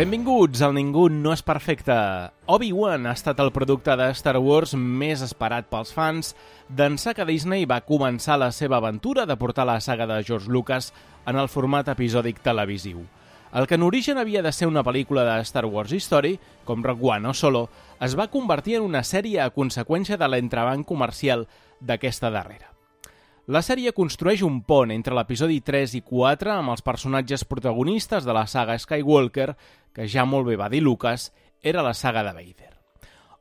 Benvinguts al Ningú no és perfecte. Obi-Wan ha estat el producte de Star Wars més esperat pels fans, d'ençà que Disney va començar la seva aventura de portar la saga de George Lucas en el format episòdic televisiu. El que en origen havia de ser una pel·lícula de Star Wars History, com Rogue One o Solo, es va convertir en una sèrie a conseqüència de l'entrebanc comercial d'aquesta darrera. La sèrie construeix un pont entre l'episodi 3 i 4 amb els personatges protagonistes de la saga Skywalker, que ja molt bé va dir Lucas, era la saga de Vader.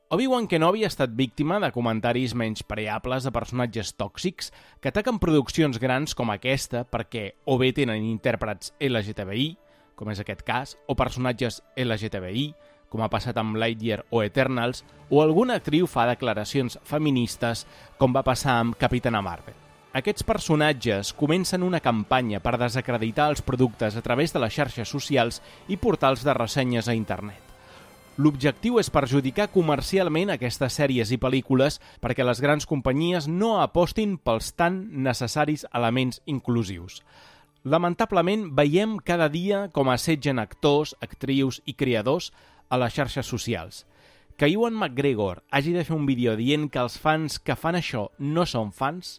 Obi-Wan Kenobi ha estat víctima de comentaris menys preables de personatges tòxics que ataquen produccions grans com aquesta perquè o bé tenen intèrprets LGTBI, com és aquest cas, o personatges LGTBI, com ha passat amb Lightyear o Eternals, o alguna actriu fa declaracions feministes, com va passar amb Capitana Marvel. Aquests personatges comencen una campanya per desacreditar els productes a través de les xarxes socials i portals de ressenyes a internet. L'objectiu és perjudicar comercialment aquestes sèries i pel·lícules perquè les grans companyies no apostin pels tan necessaris elements inclusius. Lamentablement, veiem cada dia com assetgen actors, actrius i creadors a les xarxes socials. Que Ewan McGregor hagi de fer un vídeo dient que els fans que fan això no són fans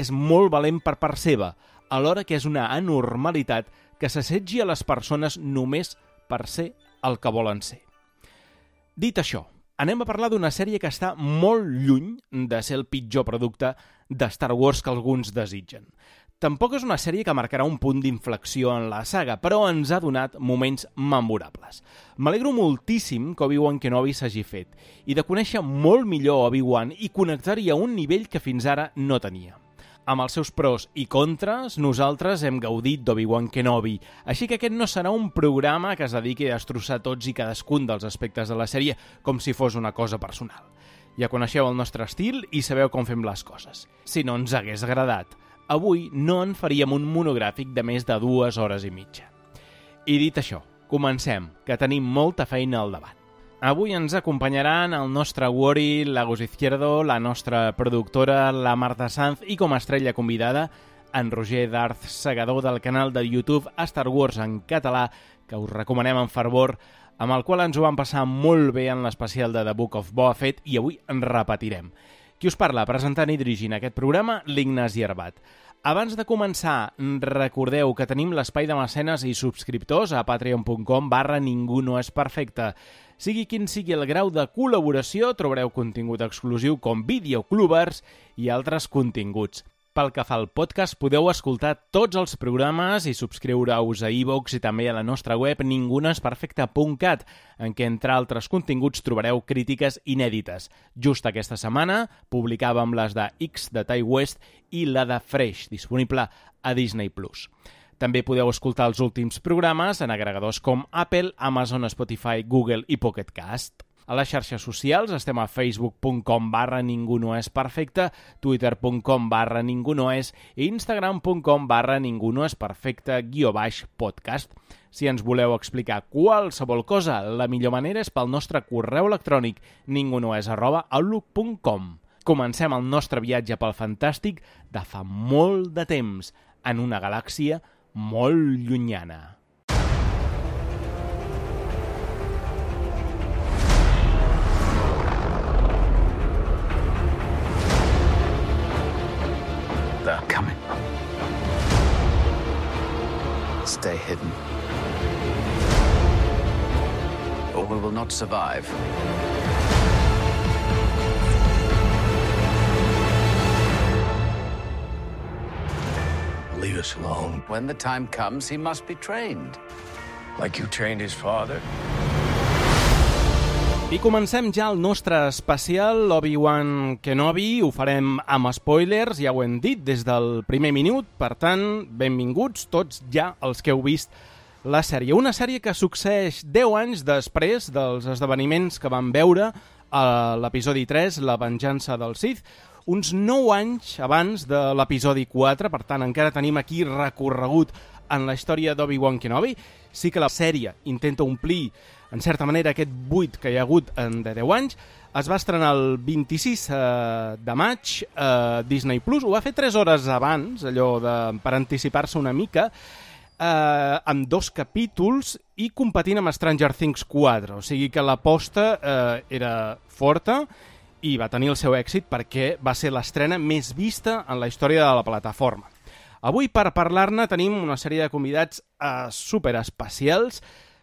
és molt valent per part seva, alhora que és una anormalitat que s'assetgi a les persones només per ser el que volen ser. Dit això, anem a parlar d'una sèrie que està molt lluny de ser el pitjor producte de Star Wars que alguns desitgen. Tampoc és una sèrie que marcarà un punt d'inflexió en la saga, però ens ha donat moments memorables. M'alegro moltíssim que Obi-Wan Kenobi s'hagi fet i de conèixer molt millor Obi-Wan i connectar-hi a un nivell que fins ara no tenia. Amb els seus pros i contres, nosaltres hem gaudit d'Obi-Wan Kenobi, així que aquest no serà un programa que es dediqui a destrossar tots i cadascun dels aspectes de la sèrie com si fos una cosa personal. Ja coneixeu el nostre estil i sabeu com fem les coses. Si no ens hagués agradat, avui no en faríem un monogràfic de més de dues hores i mitja. I dit això, comencem, que tenim molta feina al davant. Avui ens acompanyaran el nostre Wori, Lagos Izquierdo, la nostra productora, la Marta Sanz, i com a estrella convidada, en Roger Darth, segador del canal de YouTube Star Wars en català, que us recomanem en fervor, amb el qual ens ho vam passar molt bé en l'especial de The Book of Boa Fett i avui en repetirem. Qui us parla, presentant i dirigint aquest programa, l'Ignasi Herbat. Abans de començar, recordeu que tenim l'espai de mecenes i subscriptors a patreon.com barra ningú no és perfecte. Sigui quin sigui el grau de col·laboració, trobareu contingut exclusiu com videoclubers i altres continguts. Pel que fa al podcast, podeu escoltar tots els programes i subscriure-us a iVox i també a la nostra web ningunesperfecte.cat, en què, entre altres continguts, trobareu crítiques inèdites. Just aquesta setmana publicàvem les de X de Tai West i la de Fresh, disponible a Disney+. També podeu escoltar els últims programes en agregadors com Apple, Amazon, Spotify, Google i Pocket Cast. A les xarxes socials estem a facebook.com barra ningú no és perfecte, twitter.com barra ningú no és i instagram.com barra ningú no és perfecte guió baix podcast. Si ens voleu explicar qualsevol cosa, la millor manera és pel nostre correu electrònic ningunoes arroba outlook.com. Comencem el nostre viatge pel fantàstic de fa molt de temps, en una galàxia molt llunyana. Stay hidden. Or we will not survive. Leave us alone. When the time comes, he must be trained. Like you trained his father? I comencem ja el nostre especial Obi-Wan Kenobi, ho farem amb spoilers, ja ho hem dit des del primer minut, per tant, benvinguts tots ja els que heu vist la sèrie. Una sèrie que succeeix 10 anys després dels esdeveniments que vam veure a l'episodi 3, La venjança del Sith, uns 9 anys abans de l'episodi 4, per tant encara tenim aquí recorregut en la història d'Obi-Wan Kenobi. Sí que la sèrie intenta omplir, en certa manera, aquest buit que hi ha hagut en de 10 anys. Es va estrenar el 26 eh, de maig a Disney+. Plus. Ho va fer 3 hores abans, allò de, per anticipar-se una mica. eh, amb dos capítols i competint amb Stranger Things 4. O sigui que l'aposta eh, era forta i va tenir el seu èxit perquè va ser l'estrena més vista en la història de la plataforma. Avui, per parlar-ne, tenim una sèrie de convidats eh, super especials.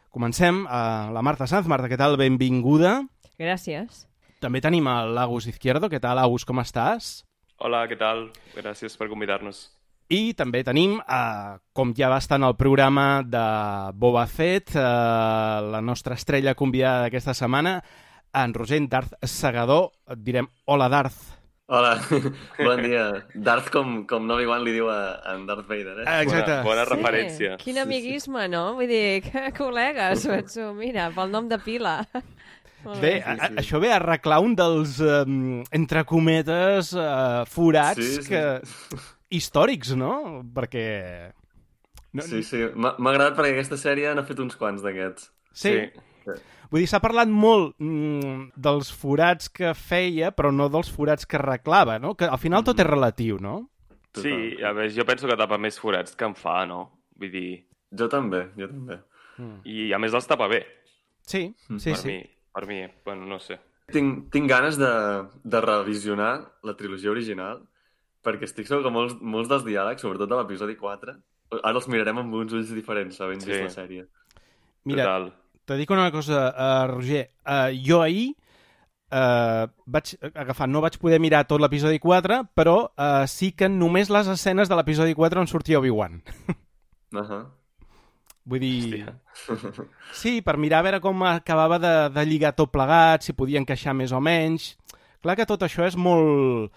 Comencem a eh, la Marta Sanz. Marta, què tal? Benvinguda. Gràcies. També tenim a l'Agus Izquierdo. Què tal, Agus? Com estàs? Hola, què tal? Gràcies per convidar-nos. I també tenim, eh, com ja va estar en el programa de Boba Fett, eh, la nostra estrella convidada d'aquesta setmana, en Rosent Darth Segador. Et direm hola, Darth. Hola, bon dia. Darth com, com Obi-Wan li diu a, a en Darth Vader, eh? Exacte. Bona, bona referència. Quin amiguisme, no? Vull dir, que col·legues, penso, mira, pel nom de pila. Bé, a, a, això ve a arreglar un dels, um, entre cometes, uh, forats Sí, sí. que històrics, no? Perquè... No, Sí, sí. M'ha agradat perquè aquesta sèrie n'ha fet uns quants d'aquests. sí. Sí. Vull dir, s'ha parlat molt mm, dels forats que feia, però no dels forats que arreglava, no? Que al final tot és relatiu, no? Sí, a veure, jo penso que tapa més forats que en fa, no? Vull dir... Jo també, jo també. I a més els tapa bé, Sí, sí, per sí. mi. Per mi, bueno, no sé. Tinc, tinc ganes de, de revisionar la trilogia original perquè estic segur que molts, molts dels diàlegs, sobretot de l'episodi 4, ara els mirarem amb uns ulls diferents, havent Sí. vist la sèrie. Mira, Total. Te dic una cosa, uh, Roger. Uh, jo ahir uh, vaig agafar, no vaig poder mirar tot l'episodi 4, però uh, sí que només les escenes de l'episodi 4 on sortia Obi-Wan. Uh -huh. Vull dir... Hòstia. Sí, per mirar a veure com acabava de, de lligar tot plegat, si podia encaixar més o menys. Clar que tot això és molt,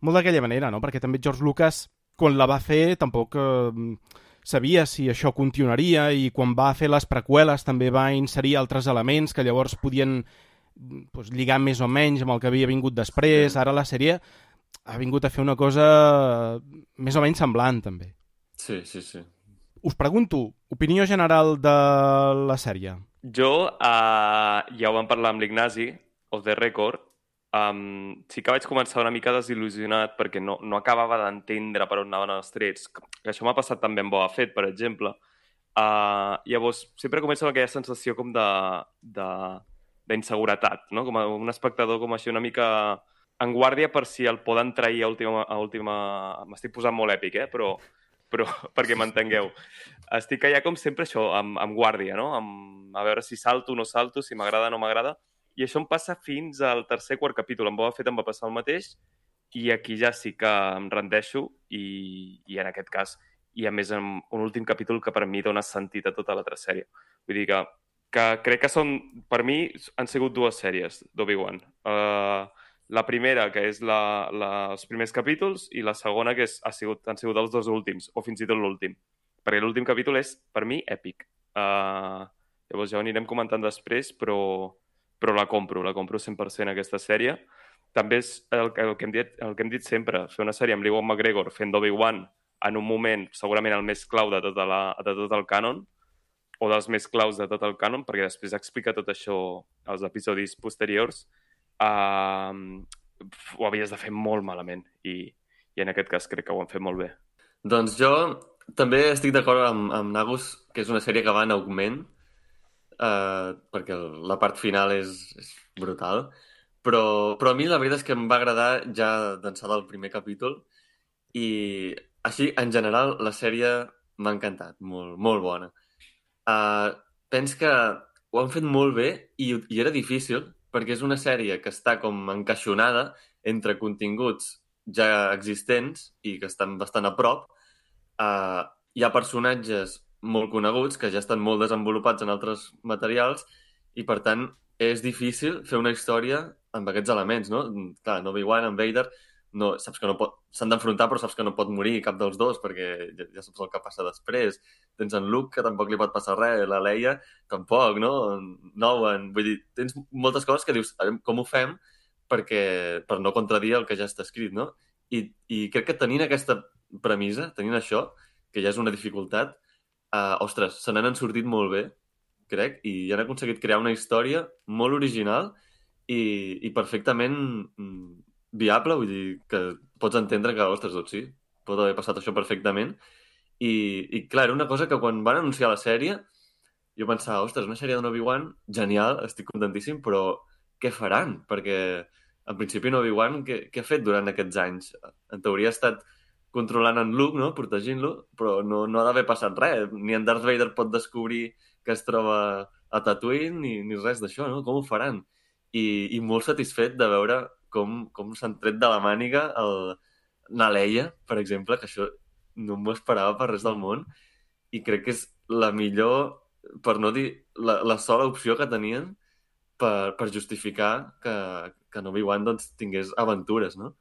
molt d'aquella manera, no? Perquè també George Lucas, quan la va fer, tampoc eh, sabia si això continuaria i quan va fer les preqüeles també va inserir altres elements que llavors podien pues, lligar més o menys amb el que havia vingut després. Ara la sèrie ha vingut a fer una cosa més o menys semblant, també. Sí, sí, sí. Us pregunto, opinió general de la sèrie. Jo, uh, ja ho vam parlar amb l'Ignasi, of the record, um, sí que vaig començar una mica desil·lusionat perquè no, no acabava d'entendre per on anaven els trets. Que això m'ha passat també amb Boba Fett, per exemple. Uh, llavors, sempre començo amb aquella sensació com de, de, d'inseguretat, no? Com a un espectador com així una mica en guàrdia per si el poden trair a última... A última... M'estic posant molt èpic, eh? Però, però perquè m'entengueu. Estic allà com sempre això, amb, amb guàrdia, no? Amb, a veure si salto o no salto, si m'agrada o no m'agrada. I això em passa fins al tercer quart capítol. Em va fet em va passar el mateix i aquí ja sí que em rendeixo i, i en aquest cas i a més en un últim capítol que per mi dona sentit a tota l'altra sèrie. Vull dir que, que crec que són, per mi, han sigut dues sèries d'Obi-Wan. Uh, la primera, que és la, la, els primers capítols, i la segona, que és, ha sigut, han sigut els dos últims, o fins i tot l'últim. Perquè l'últim capítol és, per mi, èpic. Uh, llavors ja ho anirem comentant després, però, però la compro, la compro 100% aquesta sèrie. També és el, el, que hem dit, el que hem dit sempre, fer una sèrie amb l'Iwan McGregor fent d'Obi-Wan en un moment segurament el més clau de, tota la, de tot el canon, o dels més claus de tot el canon, perquè després explica tot això als episodis posteriors, uh, ho havies de fer molt malament i, i en aquest cas crec que ho han fet molt bé. Doncs jo també estic d'acord amb, amb Nagus, que és una sèrie que va en augment, eh, perquè la part final és, és brutal, però, però a mi la veritat és que em va agradar ja d'ençà del primer capítol i així, en general, la sèrie m'ha encantat, molt, molt bona. Uh, pens que ho han fet molt bé i, i era difícil perquè és una sèrie que està com encaixonada entre continguts ja existents i que estan bastant a prop. Uh, hi ha personatges molt coneguts que ja estan molt desenvolupats en altres materials i, per tant, és difícil fer una història amb aquests elements, no? Clar, en Obi-Wan, en Vader, no, saps que no pot... S'han d'enfrontar, però saps que no pot morir cap dels dos, perquè ja, ja saps el que passa després. Tens en Luke, que tampoc li pot passar res, la Leia, tampoc, no? Nowen, vull dir, tens moltes coses que dius, com ho fem perquè, per no contradir el que ja està escrit, no? I, i crec que tenint aquesta premissa, tenint això, que ja és una dificultat, uh, ostres, se n'han sortit molt bé, crec, i han aconseguit crear una història molt original i, i perfectament mm, viable, vull dir que pots entendre que, ostres, doncs sí, pot haver passat això perfectament I, i clar, era una cosa que quan van anunciar la sèrie jo pensava, ostres, una sèrie de Obi-Wan, genial, estic contentíssim, però què faran? Perquè en principi Obi-Wan què, què ha fet durant aquests anys? En teoria ha estat controlant en Luke, no? protegint-lo, però no, no ha d'haver passat res. Ni en Darth Vader pot descobrir que es troba a Tatooine ni, ni res d'això, no? Com ho faran? I, I molt satisfet de veure com, com s'han tret de la màniga el, na Leia, per exemple, que això no m'ho esperava per res del món, i crec que és la millor, per no dir la, la sola opció que tenien per, per justificar que, que en Obi-Wan doncs, tingués aventures, no?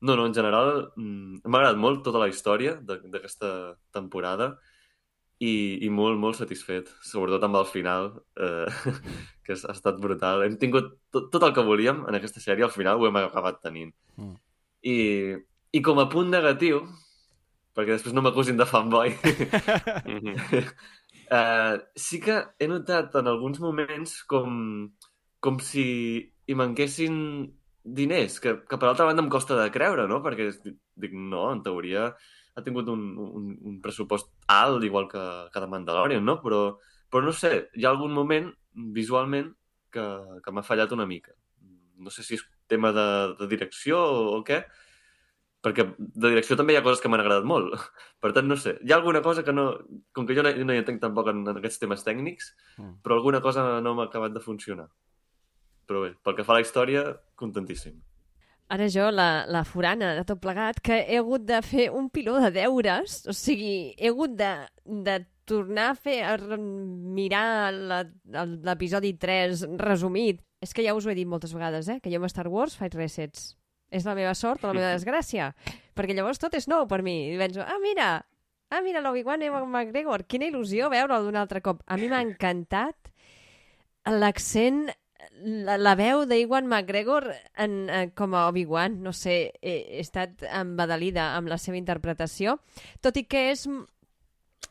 No, no, en general mm, m'ha agradat molt tota la història de- d'aquesta temporada i, i molt, molt satisfet, sobretot amb el final, eh, que ha estat brutal. Hem tingut tot, tot el que volíem en aquesta sèrie, al final ho hem acabat tenint. Mm. I, I com a punt negatiu, perquè després no m'acusin de fanboy, Mhm. Uh, sí que he notat en alguns moments com, com si hi manquessin diners, que, que per altra banda em costa de creure, no? Perquè dic, no, en teoria ha tingut un, un, un pressupost alt, igual que, que de Mandalorian, no? Però, però no sé, hi ha algun moment visualment que, que m'ha fallat una mica. No sé si és tema de, de direcció o, o què, perquè de direcció també hi ha coses que m'han agradat molt. Per tant, no sé, hi ha alguna cosa que no... Com que jo no, no hi entenc tampoc en, en aquests temes tècnics, Mm. però alguna cosa no m'ha acabat de funcionar. Però bé, pel que fa a la història, contentíssim. Ara jo, la, la forana de tot plegat, que he hagut de fer un piló de deures, o sigui, he hagut de, de tornar a fer, a mirar l'episodi 3 resumit. És que ja us ho he dit moltes vegades, eh? que jo amb Star Wars faig resets. És la meva sort o la meva desgràcia. Perquè llavors tot és nou per mi. I penso, ah, mira, ah, mira, l'Obi-Wan Ewan McGregor, quina il·lusió veure'l d'un altre cop. A mi m'ha encantat l'accent la, la veu d'Iwan McGregor en, en, com a Obi-Wan, no sé, he, he estat embadalida amb la seva interpretació, tot i que és,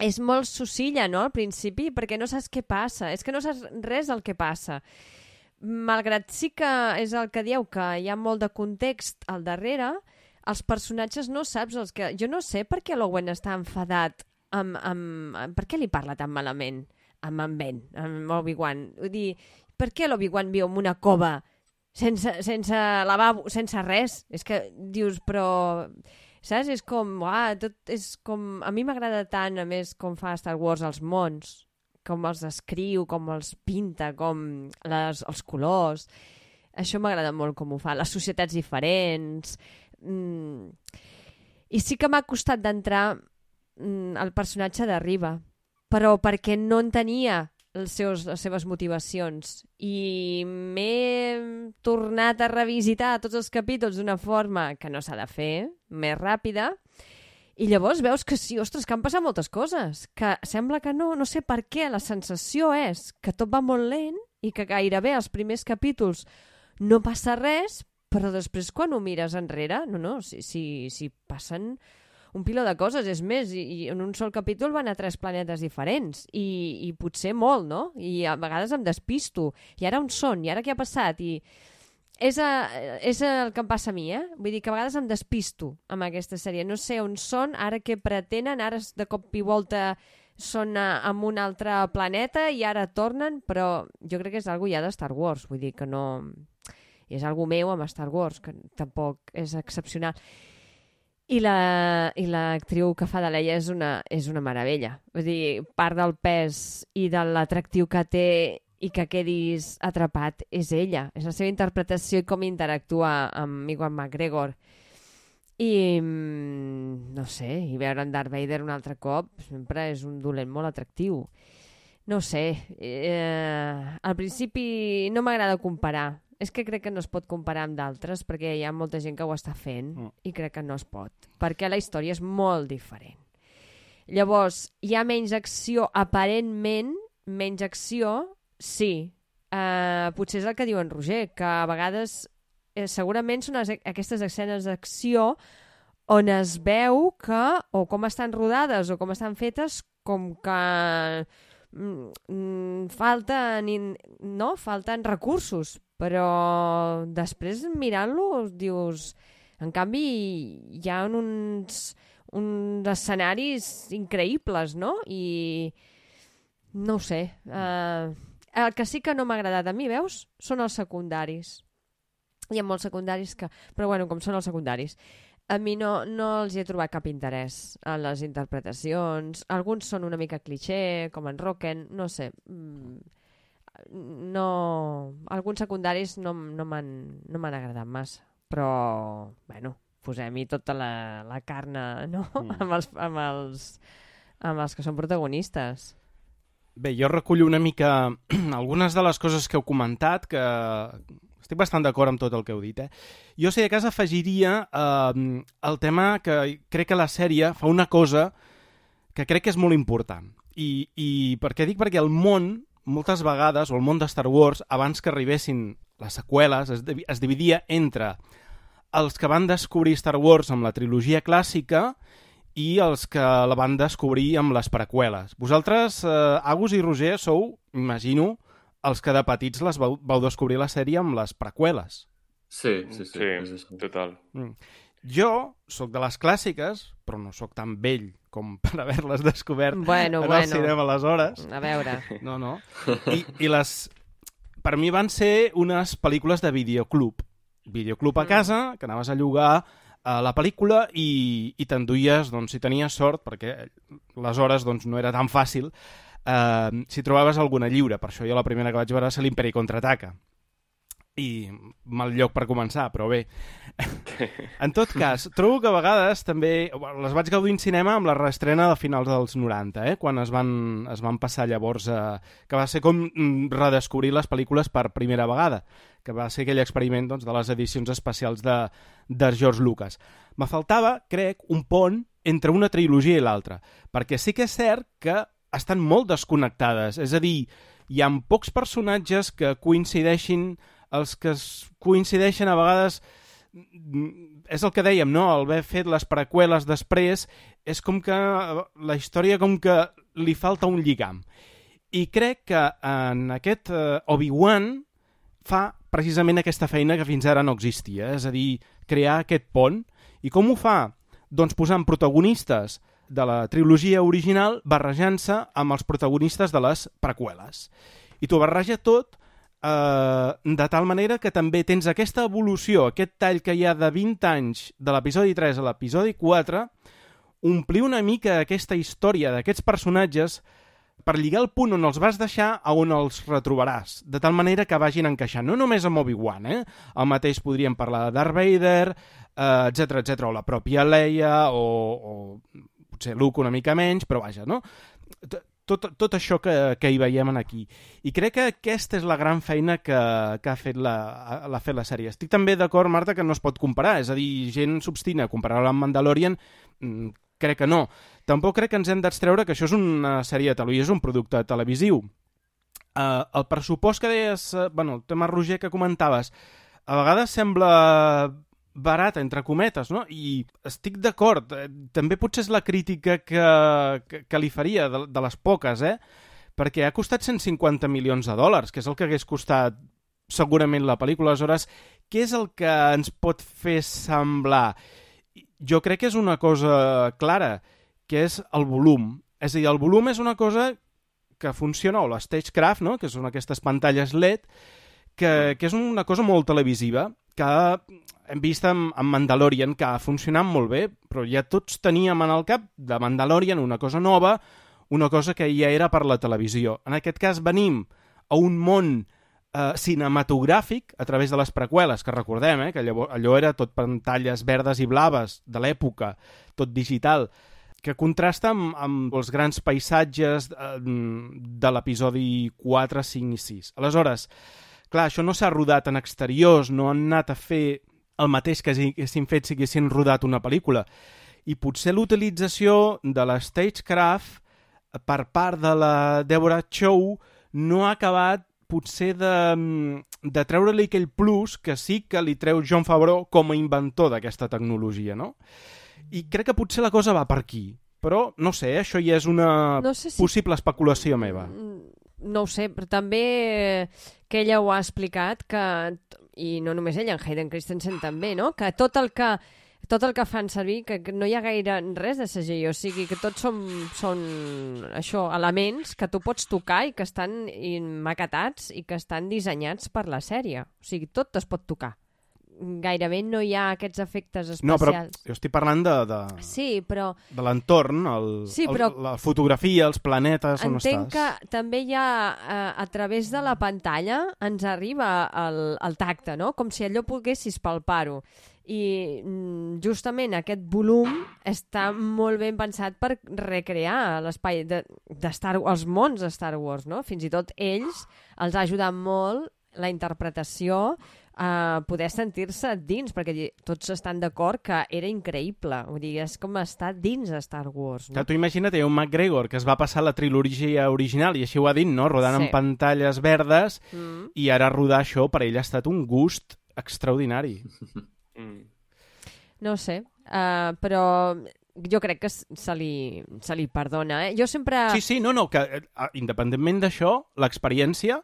és molt sucilla, no?, al principi, perquè no saps què passa, és que no saps res del que passa. Malgrat sí que és el que dieu, que hi ha molt de context al darrere, els personatges no saps els que... Jo no sé per què l'Owen està enfadat amb, amb, amb... Per què li parla tan malament amb en Ben, amb Obi-Wan? Vull dir, per què l'Obi-Wan viu en una cova sense, sense lavabo, sense res? És que dius, però... Saps? És com... Uah, tot és com... A mi m'agrada tant, a més, com fa Star Wars els mons, com els escriu, com els pinta, com les, els colors... Això m'agrada molt com ho fa. Les societats diferents... Mm. I sí que m'ha costat d'entrar mm, el personatge de Riva, però perquè no entenia els seus, les seves motivacions. I m'he tornat a revisitar tots els capítols d'una forma que no s'ha de fer, més ràpida, i llavors veus que sí, ostres, que han passat moltes coses, que sembla que no, no sé per què, la sensació és que tot va molt lent i que gairebé els primers capítols no passa res, però després quan ho mires enrere, no, no, si, si, si passen un piló de coses, és més, i, i en un sol capítol van a tres planetes diferents, i, i potser molt, no? I a vegades em despisto, i ara on són, i ara què ha passat, i és, a, és el que em passa a mi, eh? Vull dir que a vegades em despisto amb aquesta sèrie, no sé on són, ara què pretenen, ara de cop i volta són en un altre planeta i ara tornen, però jo crec que és algo ja de Star Wars, vull dir que no és algo meu amb Star Wars, que tampoc és excepcional. I la- i l'actriu que fa de Leia és una, és una meravella. Vull dir, part del pes i de l'atractiu que té i que quedis atrapat és ella. És la seva interpretació i com interactua amb Iwan McGregor. I, mm, no sé, i veure en Darth Vader un altre cop sempre és un dolent molt atractiu. No sé, eh, al principi no m'agrada comparar. És que crec que no es pot comparar amb d'altres perquè hi ha molta gent que ho està fent Mm. i crec que no es pot, perquè la història és molt diferent. Llavors, hi ha menys acció, aparentment, menys acció, sí. Uh, potser és el que diu en Roger, que a vegades eh, segurament són les, aquestes escenes d'acció on es veu que, o com estan rodades o com estan fetes, com que falten, in- no? falten recursos, però després mirant-lo dius... En canvi, hi ha uns, uns escenaris increïbles, no? I no ho sé. Uh, el que sí que no m'ha agradat a mi, veus, són els secundaris. Hi ha molts secundaris que... Però bueno, com són els secundaris. A mi no, no els hi he trobat cap interès en les interpretacions. Alguns són una mica cliché, com en Rocken, no sé. Mm, no... Alguns secundaris no, no m'han no agradat massa. Però, bueno, posem-hi tota la, la carna, no? Mm. amb, els, amb, els, amb els que són protagonistes. Bé, jo recullo una mica algunes de les coses que heu comentat, que estic bastant d'acord amb tot el que heu dit. Eh? Jo, si de cas, afegiria eh, el tema que crec que la sèrie fa una cosa que crec que és molt important. I, i per què dic? Perquè el món, moltes vegades, o el món de Star Wars, abans que arribessin les seqüeles, es, es dividia entre els que van descobrir Star Wars amb la trilogia clàssica i els que la van descobrir amb les preqüeles. Vosaltres, eh, Agus i Roger, sou, imagino, els que de petits les vau, vau descobrir la sèrie amb les preqüeles. Sí, sí, sí. Sí, és això. total. Mm. Jo sóc de les clàssiques, però no sóc tan vell com per haver-les descobert Bueno, en el bueno. cinema aleshores. A veure, No, no. I, I les... Per mi van ser unes pel·lícules de videoclub. Videoclub a casa, que anaves a llogar a la pel·lícula i, i t'enduies, doncs, si tenies sort, perquè aleshores doncs, no era tan fàcil, eh, si trobaves alguna lliure. Per això jo la primera que vaig veure va ser l'Imperi Contraataca. I mal lloc per començar, però bé. en tot cas, trobo que a vegades també les vaig gaudir en cinema amb la reestrena de finals dels 90, eh? quan es van, es van passar llavors a... que va ser com mm, redescobrir les pel·lícules per primera vegada, que va ser aquell experiment doncs, de les edicions especials de, de George Lucas. Me faltava, crec, un pont entre una trilogia i l'altra, perquè sí que és cert que estan molt desconnectades, és a dir, hi ha pocs personatges que coincideixin els que coincideixen a vegades mm, és el que dèiem, no? El haver fet les preqüeles després és com que la història com que li falta un lligam. I crec que en aquest eh, Obi-Wan fa precisament aquesta feina que fins ara no existia, és a dir, crear aquest pont. I com ho fa? Doncs posant protagonistes de la trilogia original barrejant-se amb els protagonistes de les preqüeles. I t'ho barreja tot eh, de tal manera que també tens aquesta evolució, aquest tall que hi ha de 20 anys de l'episodi 3 a l'episodi 4, omplir una mica aquesta història d'aquests personatges per lligar el punt on els vas deixar a on els retrobaràs, de tal manera que vagin encaixant, no només amb Obi-Wan, eh? El mateix podríem parlar de Darth Vader, eh, etc etc o la pròpia Leia, o, o potser Luke una mica menys, però vaja, no? Tot, tot això que, que hi veiem aquí. I crec que aquesta és la gran feina que, que ha fet la, la, fet la sèrie. Estic també d'acord, Marta, que no es pot comparar. És a dir, gent s'obstina a comparar-la amb Mandalorian, mm, crec que no. Tampoc crec que ens hem d'extreure que això és una sèrie de televisió, és un producte televisiu. Uh, el pressupost que deies, uh, bueno, el tema Roger que comentaves, a vegades sembla barat, entre cometes, no? I estic d'acord. eh, També potser és la crítica que, que, que li faria, de, de les poques, eh? Perquè ha costat 150 milions de dòlars, que és el que hagués costat segurament la pel·lícula. Aleshores, què és el que ens pot fer semblar? Jo crec que és una cosa clara, que és el volum. És a dir, el volum és una cosa que funciona, o la Stagecraft, no? que són aquestes pantalles LED, que, que és una cosa molt televisiva, que hem vist amb, amb Mandalorian, que ha funcionat molt bé, però ja tots teníem en el cap de Mandalorian una cosa nova, una cosa que ja era per la televisió. En aquest cas venim a un món eh, cinematogràfic a través de les preqüeles, que recordem, eh, que allò, allò era tot pantalles verdes i blaves de l'època, tot digital, que contrasta amb, amb els grans paisatges eh, de l'episodi 4, 5 i 6. Aleshores, clar, això no s'ha rodat en exteriors, no han anat a fer el mateix que si haguessin fet si haguessin rodat una pel·lícula. I potser l'utilització de la Stagecraft per part de la Deborah Chow no ha acabat potser de, de treure-li aquell plus que sí que li treu John Favreau com a inventor d'aquesta tecnologia, no? I crec que potser la cosa va per aquí. Però, no sé, eh, això ja és una No sé si- possible especulació meva. No ho sé, però també eh, que ella ho ha explicat, que, i no només ella, en Hayden Christensen també, no? que tot el que tot el que fan servir, que, no hi ha gaire res de CGI, o sigui que tots són, són això, elements que tu pots tocar i que estan maquetats i que estan dissenyats per la sèrie. O sigui, tot es pot tocar gairebé no hi ha aquests efectes especials. No, però jo estic parlant de, de, sí, però... de l'entorn, el, sí, però... el, la fotografia, els planetes, on estàs. Entenc que també hi ha, eh, a través de la pantalla, ens arriba el, el tacte, no? Com si allò poguessis palpar-ho. I mm, justament aquest volum està molt ben pensat per recrear l'espai de, de Star, els mons de Star Wars, no? Fins i tot ells els ha ajudat molt la interpretació a poder sentir-se dins, perquè tots estan d'acord que era increïble. Vull dir, és com estar dins de Star Wars. No? Que tu imagina't, hi ha un McGregor que es va passar la trilogia original, i així ho ha dit, no? rodant sí. en pantalles verdes, mm. i ara rodar això per ell ha estat un gust extraordinari. Mm. No sé, uh, però jo crec que se li, se li perdona. Eh? Jo sempre... Sí, sí, no, no, que uh, independentment d'això, l'experiència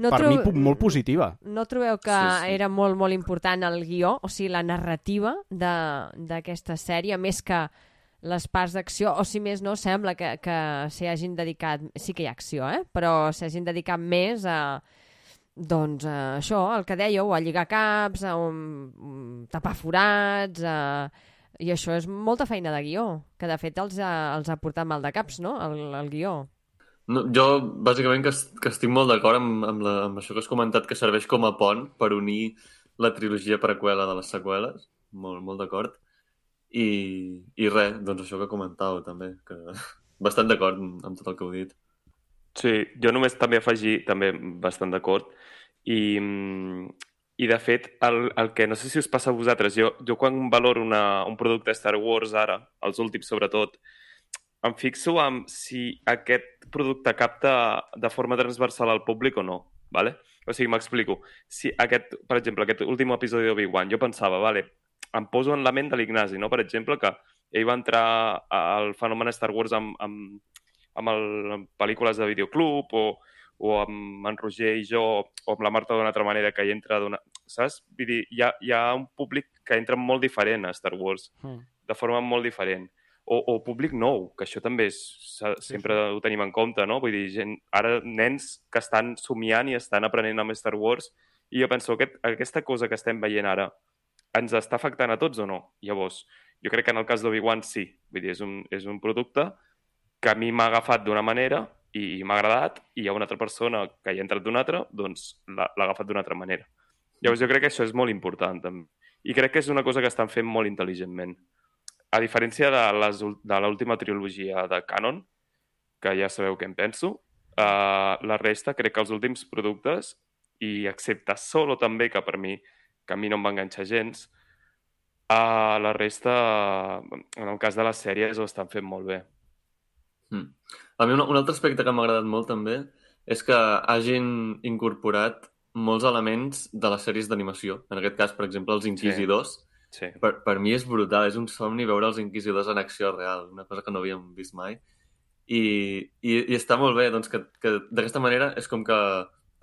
no per mi molt positiva. No trobeu que sí, sí. era molt, molt important el guió, o sigui, la narrativa d'aquesta sèrie, més que les parts d'acció, o si més no, sembla que, que s'hi hagin dedicat... Sí que hi ha acció, eh? Però s'hagin dedicat més a... Doncs a això, el que dèieu, a lligar caps, a un, un tapar forats, a... i això és molta feina de guió, que de fet els ha, els ha portat mal de caps, no?, el, el guió. No, jo, bàsicament, que, que estic molt d'acord amb, amb, la, amb això que has comentat, que serveix com a pont per unir la trilogia preqüela de les seqüeles. Molt, molt d'acord. I, I res, doncs això que comentàveu, també, que bastant d'acord amb tot el que heu dit. Sí, jo només també afegir, també bastant d'acord, i, i de fet, el, el que no sé si us passa a vosaltres, jo, jo quan valoro una, un producte Star Wars ara, els últims sobretot, em fixo en si aquest producte capta de forma transversal al públic o no, ¿vale? O sigui, m'explico. Si aquest, per exemple, aquest últim episodi d'Obi-Wan, jo pensava, vale, em poso en la ment de l'Ignasi, no? Per exemple, que ell va entrar al fenomen Star Wars amb, amb, amb, el, amb pel·lícules de videoclub o, o amb en Roger i jo o amb la Marta d'una altra manera que hi entra d'una... Saps? Vull dir, hi ha, hi ha un públic que entra molt diferent a Star Wars, mm. de forma molt diferent o, o públic nou, que això també és, sempre sí, sí. ho tenim en compte, no? Vull dir, gent, ara nens que estan somiant i estan aprenent amb Star Wars i jo penso, aquest, aquesta cosa que estem veient ara ens està afectant a tots o no? Llavors, jo crec que en el cas d'Obi-Wan sí. Vull dir, és un, és un producte que a mi m'ha agafat d'una manera i, i m'ha agradat i hi ha una altra persona que hi ha entrat d'una altra, doncs l'ha agafat d'una altra manera. Llavors jo crec que això és molt important també. I crec que és una cosa que estan fent molt intel·ligentment a diferència de, les, de l'última trilogia de Canon, que ja sabeu què en penso, uh, la resta crec que els últims productes, i excepte Solo també, que per mi, que a mi no em va enganxar gens, uh, la resta, en el cas de les sèries, ho estan fent molt bé. Mm. A mi un, un altre aspecte que m'ha agradat molt també és que hagin incorporat molts elements de les sèries d'animació. En aquest cas, per exemple, els Inquisidors, sí Sí. Per, per mi és brutal, és un somni veure els inquisidors en acció real, una cosa que no havíem vist mai. I, i, i està molt bé, doncs, que, que d'aquesta manera és com que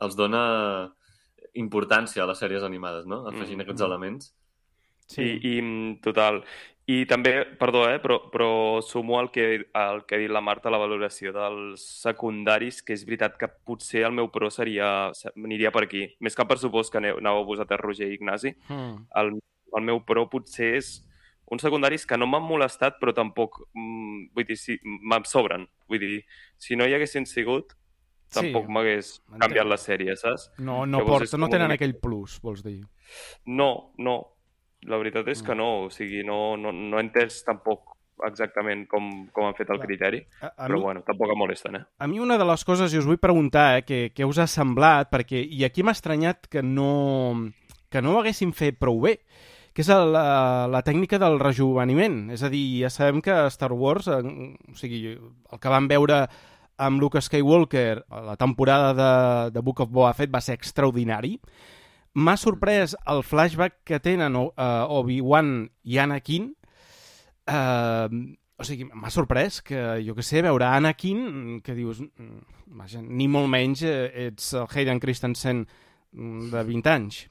els dona importància a les sèries animades, no? Afegint mm. aquests elements. Sí, i, i total. I també, perdó, eh, però, però sumo al que, al que ha dit la Marta, la valoració dels secundaris, que és veritat que potser el meu pro seria, aniria per aquí. Més que el pressupost que aneu, vosaltres, Roger i Ignasi, mm. el el meu pro potser és uns secundaris que no m'han molestat, però tampoc, mm, vull dir, si, me'n sobren. Vull dir, si no hi haguessin sigut, tampoc sí, m'hagués canviat la sèrie, saps? No, no, porta, no tenen aquell plus, vols dir? No, no. La veritat és que mm. no. O sigui, no, no, no he entès tampoc exactament com, com han fet el Clar. criteri, a, a però mi, bueno, tampoc em molesten, eh? A mi una de les coses, i us vull preguntar, eh, que, que us ha semblat, perquè, i aquí m'ha estranyat que no, que no ho haguessin fet prou bé, que és la, la tècnica del rejuveniment. És a dir, ja sabem que Star Wars, eh, o sigui, el que vam veure amb Luke Skywalker la temporada de, de Book of Boba Fett va ser extraordinari. M'ha sorprès el flashback que tenen uh, Obi-Wan i Anakin. Uh, o sigui, m'ha sorprès que, jo que sé, veure Anakin, que dius, mm, vaja, ni molt menys ets el Hayden Christensen de 20 anys.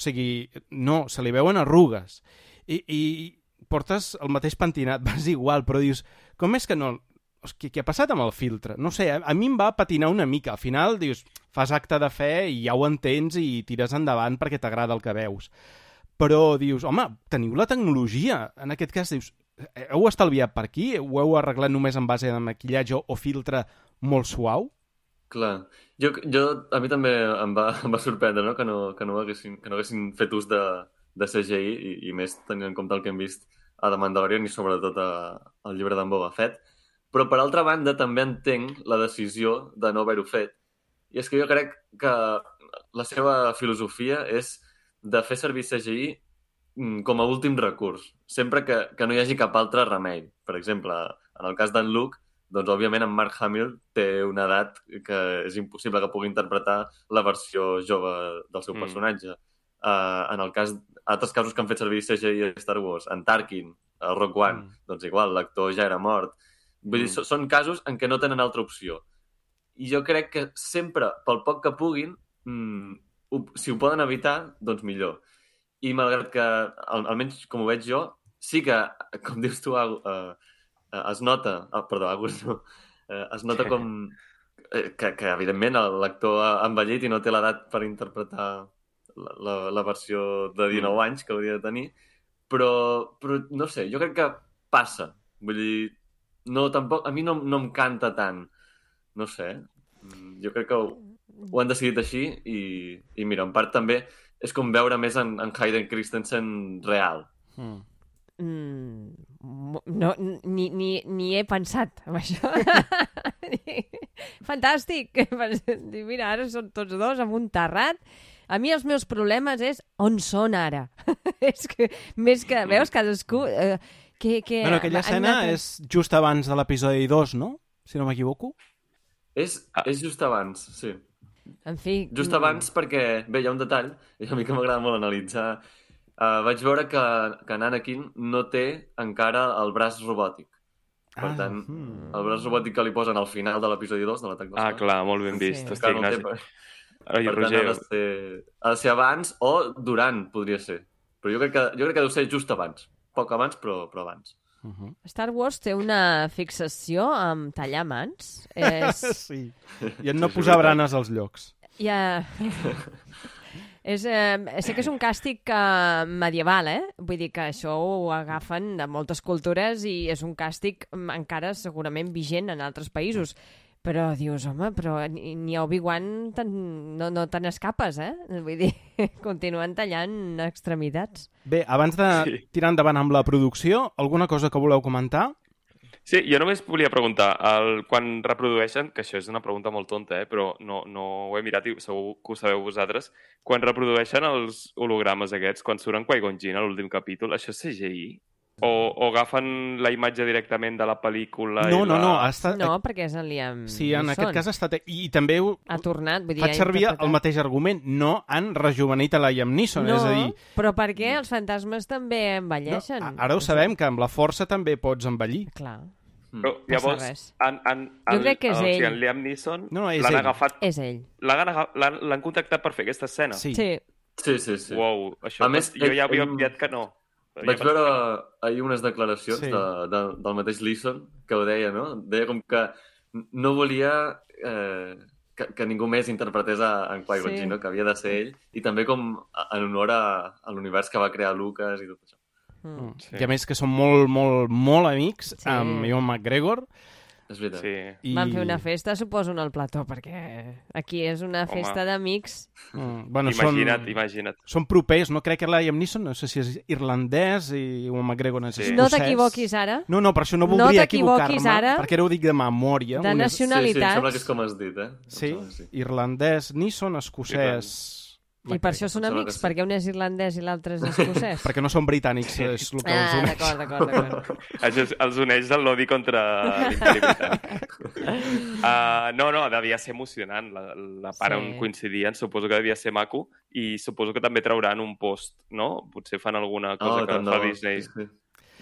O sigui, no, se li veuen arrugues. i, i portes el mateix pentinat, vas igual, però dius, com és que no... Hosti, què ha passat amb el filtre? No sé, a, a mi em va patinar una mica. Al final dius, fas acte de fe i ja ho entens i tires endavant perquè t'agrada el que veus. Però dius, home, teniu la tecnologia. En aquest cas dius, heu estalviat per aquí? Ho heu arreglat només en base de maquillatge o filtre molt suau? Clar. Jo, jo, a mi també em va, em va sorprendre no? Que, no, que, no haguessin, que no haguessin fet ús de, de CGI i, i més tenint en compte el que hem vist a The Mandalorian i sobretot a, al llibre d'en Boba Fett. Però, per altra banda, també entenc la decisió de no haver-ho fet. I és que jo crec que la seva filosofia és de fer servir CGI mm, com a últim recurs, sempre que, que no hi hagi cap altre remei. Per exemple, en el cas d'en Luke, doncs, òbviament, en Mark Hamill té una edat que és impossible que pugui interpretar la versió jove del seu Mm. personatge. Uh, en el cas, altres casos que han fet servir CGI a Star Wars, en Tarkin, el Rock One, Mm. doncs igual, l'actor ja era mort. Vull dir, Mm. so- són casos en què no tenen altra opció. I jo crec que sempre, pel poc que puguin, mm, ho, si ho poden evitar, doncs millor. I malgrat que, al, almenys com ho veig jo, sí que, com dius tu, eh, es nota... Ah, perdó, Agus, no. Eh, es nota com... Eh, que, que, evidentment, l'actor ha envellit i no té l'edat per interpretar la, la, la versió de 19 Mm. anys que hauria de tenir, però, però no sé, jo crec que passa. Vull dir, no, tampoc, a mi no, no em canta tant. No sé, mm, jo crec que ho, ho han decidit així i, i mira, en part també és com veure més en, en Hayden Christensen real. Mm. Mm, no, ni, ni, ni he pensat en això. Fantàstic! Mira, ara són tots dos amb un terrat. A mi els meus problemes és on són ara. és que, més que, veus, cadascú... Eh, que, que Bueno, aquella escena anat- és just abans de l'episodi 2, no? Si no m'equivoco. És, Ah. és just abans, sí. En fi... Just mm, abans perquè, bé, hi ha un detall, i a mi que m'agrada molt analitzar. Uh, vaig veure que, que en Anakin no té encara el braç robòtic. Per Ah, tant, mm. el braç robòtic que li posen al final de l'episodi 2 de l'atac dels Ah, clar, molt ben Sí. vist. Hosti, encara no té, per, Ai, per tant, Roger, ha de, ser, ha de ser abans o durant, podria ser. Però jo crec que, jo crec que deu ser just abans. Poc abans, però, però abans. Mhm. Star Wars té una fixació amb tallar mans. És, Sí. I en no Sí, posar branes als llocs. Ja... és, eh, sé que és un càstig eh, medieval, eh? Vull dir que això ho agafen de moltes cultures i és un càstig mm, encara segurament vigent en altres països. Però dius, home, però ni a Obi-Wan no, no te n'escapes, eh? Vull dir, continuen tallant extremitats. Bé, abans de Sí. tirar endavant amb la producció, alguna cosa que voleu comentar? Sí, jo només volia preguntar, el, quan reprodueixen, que això és una pregunta molt tonta, eh, però no, no ho he mirat i segur que ho sabeu vosaltres, quan reprodueixen els hologrames aquests, quan surten Qui-Gon Jinn a l'últim capítol, això és CGI? O, o agafen la imatge directament de la pel·lícula? No, i no, la... no. Ha estat... No, perquè és el Liam Sí, en Neeson. aquest cas ha estat... I també ho... Ha tornat, vull dir... faig servir interpretat. el mateix argument. No han rejuvenit a la Liam Neeson. No, És a dir, però per què els fantasmes també envelleixen? no, ara ho sabem, que amb la força també pots envellir. Clar, Però, llavors, res. han, han, Jo crec que és o sigui, ell. en Liam Neeson No, no, és l'han ell. agafat, és ell. l'han contactat per fer aquesta escena. Sí. Sí. Sí, sí, sí. Uau, això, A més, jo ja havia ell- obviat que no. Vaig veure ahir unes declaracions Sí. de, de, del mateix Leeson que ho deia, no? Deia com que no volia eh, que, que ningú més interpretés a, en Qui-Gon Sí. No? que havia de ser ell, i també com en honor a, a l'univers que va crear Lucas i tot això. Mm. Sí. I a més que són molt, molt, molt amics Sí. amb Ewan McGregor. És veritat. Sí. I... Van fer una festa, suposo, en el plató, perquè aquí és una Home. festa d'amics. Mm, bueno, imagina't, són, imagina't. són propers, no? Crec que la Liam Neeson, no sé si és irlandès i Ewan McGregor és Sí. escocès. No t'equivoquis ara. No, no, per això no No voldria t'equivoquis equivocar-me, ara. perquè ara ho dic de memòria. De és- Sí, sí, em sembla que és com has dit, eh? Em Sí, sí. irlandès, Neeson, escocès... I per això són amics, perquè un és irlandès i l'altre és escocès. Perquè no són britànics, és el que els Ah, uneix. d'acord, d'acord, d'acord. Això és- els uneix el lobby contra l'imperi britànic. Uh, no, no, devia ser emocionant. La, la part Sí. on coincidien suposo que devia ser maco i suposo que també trauran un post, no? Potser fan alguna cosa Oh, que fa Disney. Sí, sí.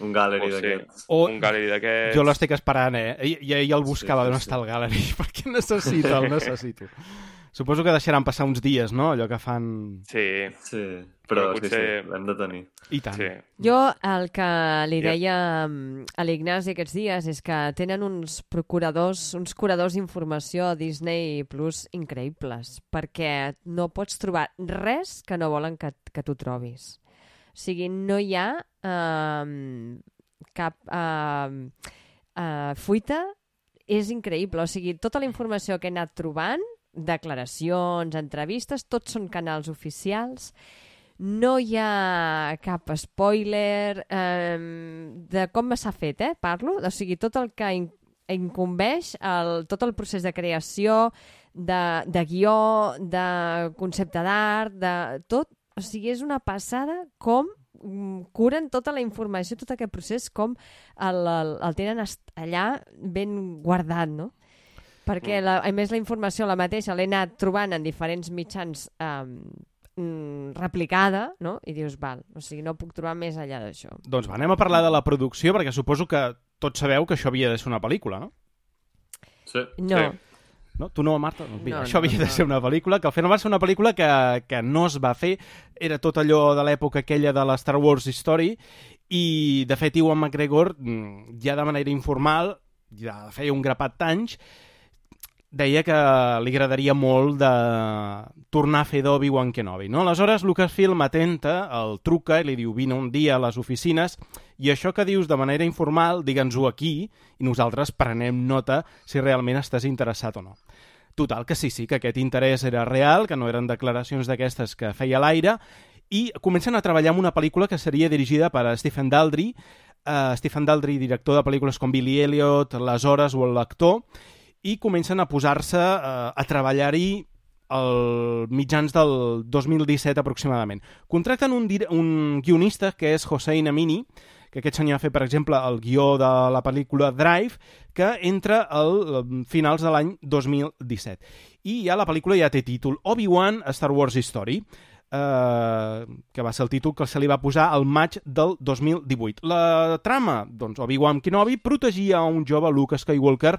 Un gallery O sí. d'aquests. O Un galeri d'aquests. jo l'estic esperant, eh? I, i, i el buscava Sí, sí, d'on sí. està el gallery, perquè necessito, el necessito. Suposo que deixaran passar uns dies, no? Allò que fan... Sí, Sí, però, Però sí, potser- sí, l'hem de tenir. I tant. sí. Jo el que li deia mm, a l'Ignasi aquests dies és que tenen uns procuradors, uns curadors d'informació a Disney Plus increïbles, perquè no pots trobar res que no volen que, que tu trobis. O sigui, no hi ha eh, cap eh, eh, fuita, és increïble. O sigui, tota la informació que he anat trobant, declaracions, entrevistes, tots són canals oficials, no hi ha cap spoiler eh, de com s'ha fet, eh, parlo. O sigui, tot el que in incumbeix el, tot el procés de creació, de, de guió, de concepte d'art, de tot. O sigui, és una passada com mm, curen tota la informació, tot aquest procés, com el, el, el tenen allà ben guardat, no? Perquè, la, a més, la informació la mateixa l'he anat trobant en diferents mitjans um, replicada, no? I dius, val, o sigui, no puc trobar més enllà d'això. Doncs va, anem a parlar de la producció, perquè suposo que tots sabeu que això havia de ser una pel·lícula, no? Sí. No, Sí. No? Tu no, Marta? Doncs mira, No, això no, havia de no. ser una pel·lícula, que al final va ser una pel·lícula que, que no es va fer. Era tot allò de l'època aquella de la Star Wars Story i, de fet, Iwan McGregor, mm, ja de manera informal, ja feia un grapat d'anys, deia que li agradaria molt de tornar a fer d'Obi-Wan Kenobi. No? Aleshores, Lucasfilm atenta, el truca i li diu vine un dia a les oficines i això que dius de manera informal, digue'ns-ho aquí i nosaltres prenem nota si realment estàs interessat o no. Total, que sí, sí, que aquest interès era real, que no eren declaracions d'aquestes que feia l'aire, i comencen a treballar en una pel·lícula que seria dirigida per Stephen Daldry, uh, Stephen Daldry, director de pel·lícules com Billy Elliot, Les Hores o l'actor, i comencen a posar-se uh, a treballar-hi al mitjans del 2017 aproximadament. Contracten un, un guionista que és Hossein Amini, que aquest senyor ha fet, per exemple, el guió de la pel·lícula Drive, que entra al finals de l'any 2017. I ja la pel·lícula ja té títol Obi-Wan Star Wars Story, eh, que va ser el títol que se li va posar al maig del 2018. La trama, doncs, Obi-Wan Kenobi protegia un jove Luke Skywalker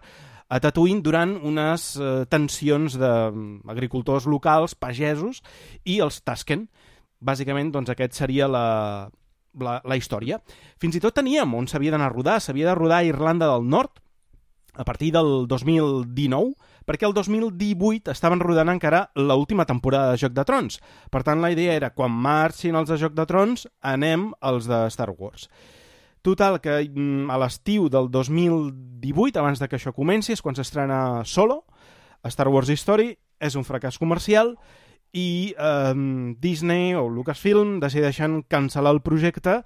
a Tatooine durant unes eh, tensions d'agricultors locals, pagesos, i els Tusken. Bàsicament, doncs, aquest seria la, la, la història. Fins i tot teníem on s'havia d'anar a rodar. S'havia de rodar a Irlanda del Nord a partir del 2019, perquè el 2018 estaven rodant encara l'última temporada de Joc de Trons. Per tant, la idea era, quan marxin els de Joc de Trons, anem als de Star Wars. Total, que mm, a l'estiu del 2018, abans de que això comenci, és quan s'estrena Solo, Star Wars Story, és un fracàs comercial, i eh, Disney o Lucasfilm decideixen cancel·lar el projecte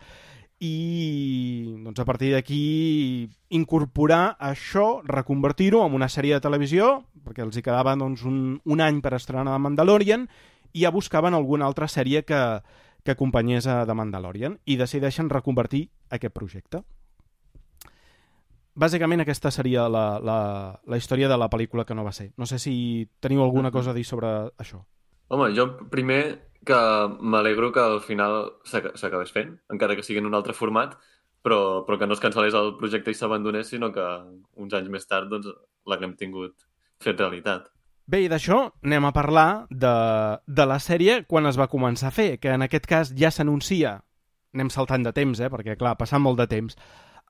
i doncs, a partir d'aquí incorporar això, reconvertir-ho en una sèrie de televisió, perquè els hi quedava doncs, un, un any per estrenar The Mandalorian, i ja buscaven alguna altra sèrie que, que acompanyés a The Mandalorian, i decideixen reconvertir aquest projecte. Bàsicament aquesta seria la, la, la història de la pel·lícula que no va ser. No sé si teniu alguna cosa a dir sobre això. Home, jo primer que m'alegro que al final s'aca- s'acabés fent, encara que sigui en un altre format, però, però que no es cancel·lés el projecte i s'abandonés, sinó que uns anys més tard doncs, l'haguem tingut fet realitat. Bé, i d'això anem a parlar de, de la sèrie quan es va començar a fer, que en aquest cas ja s'anuncia, anem saltant de temps, eh, perquè clar, passant molt de temps,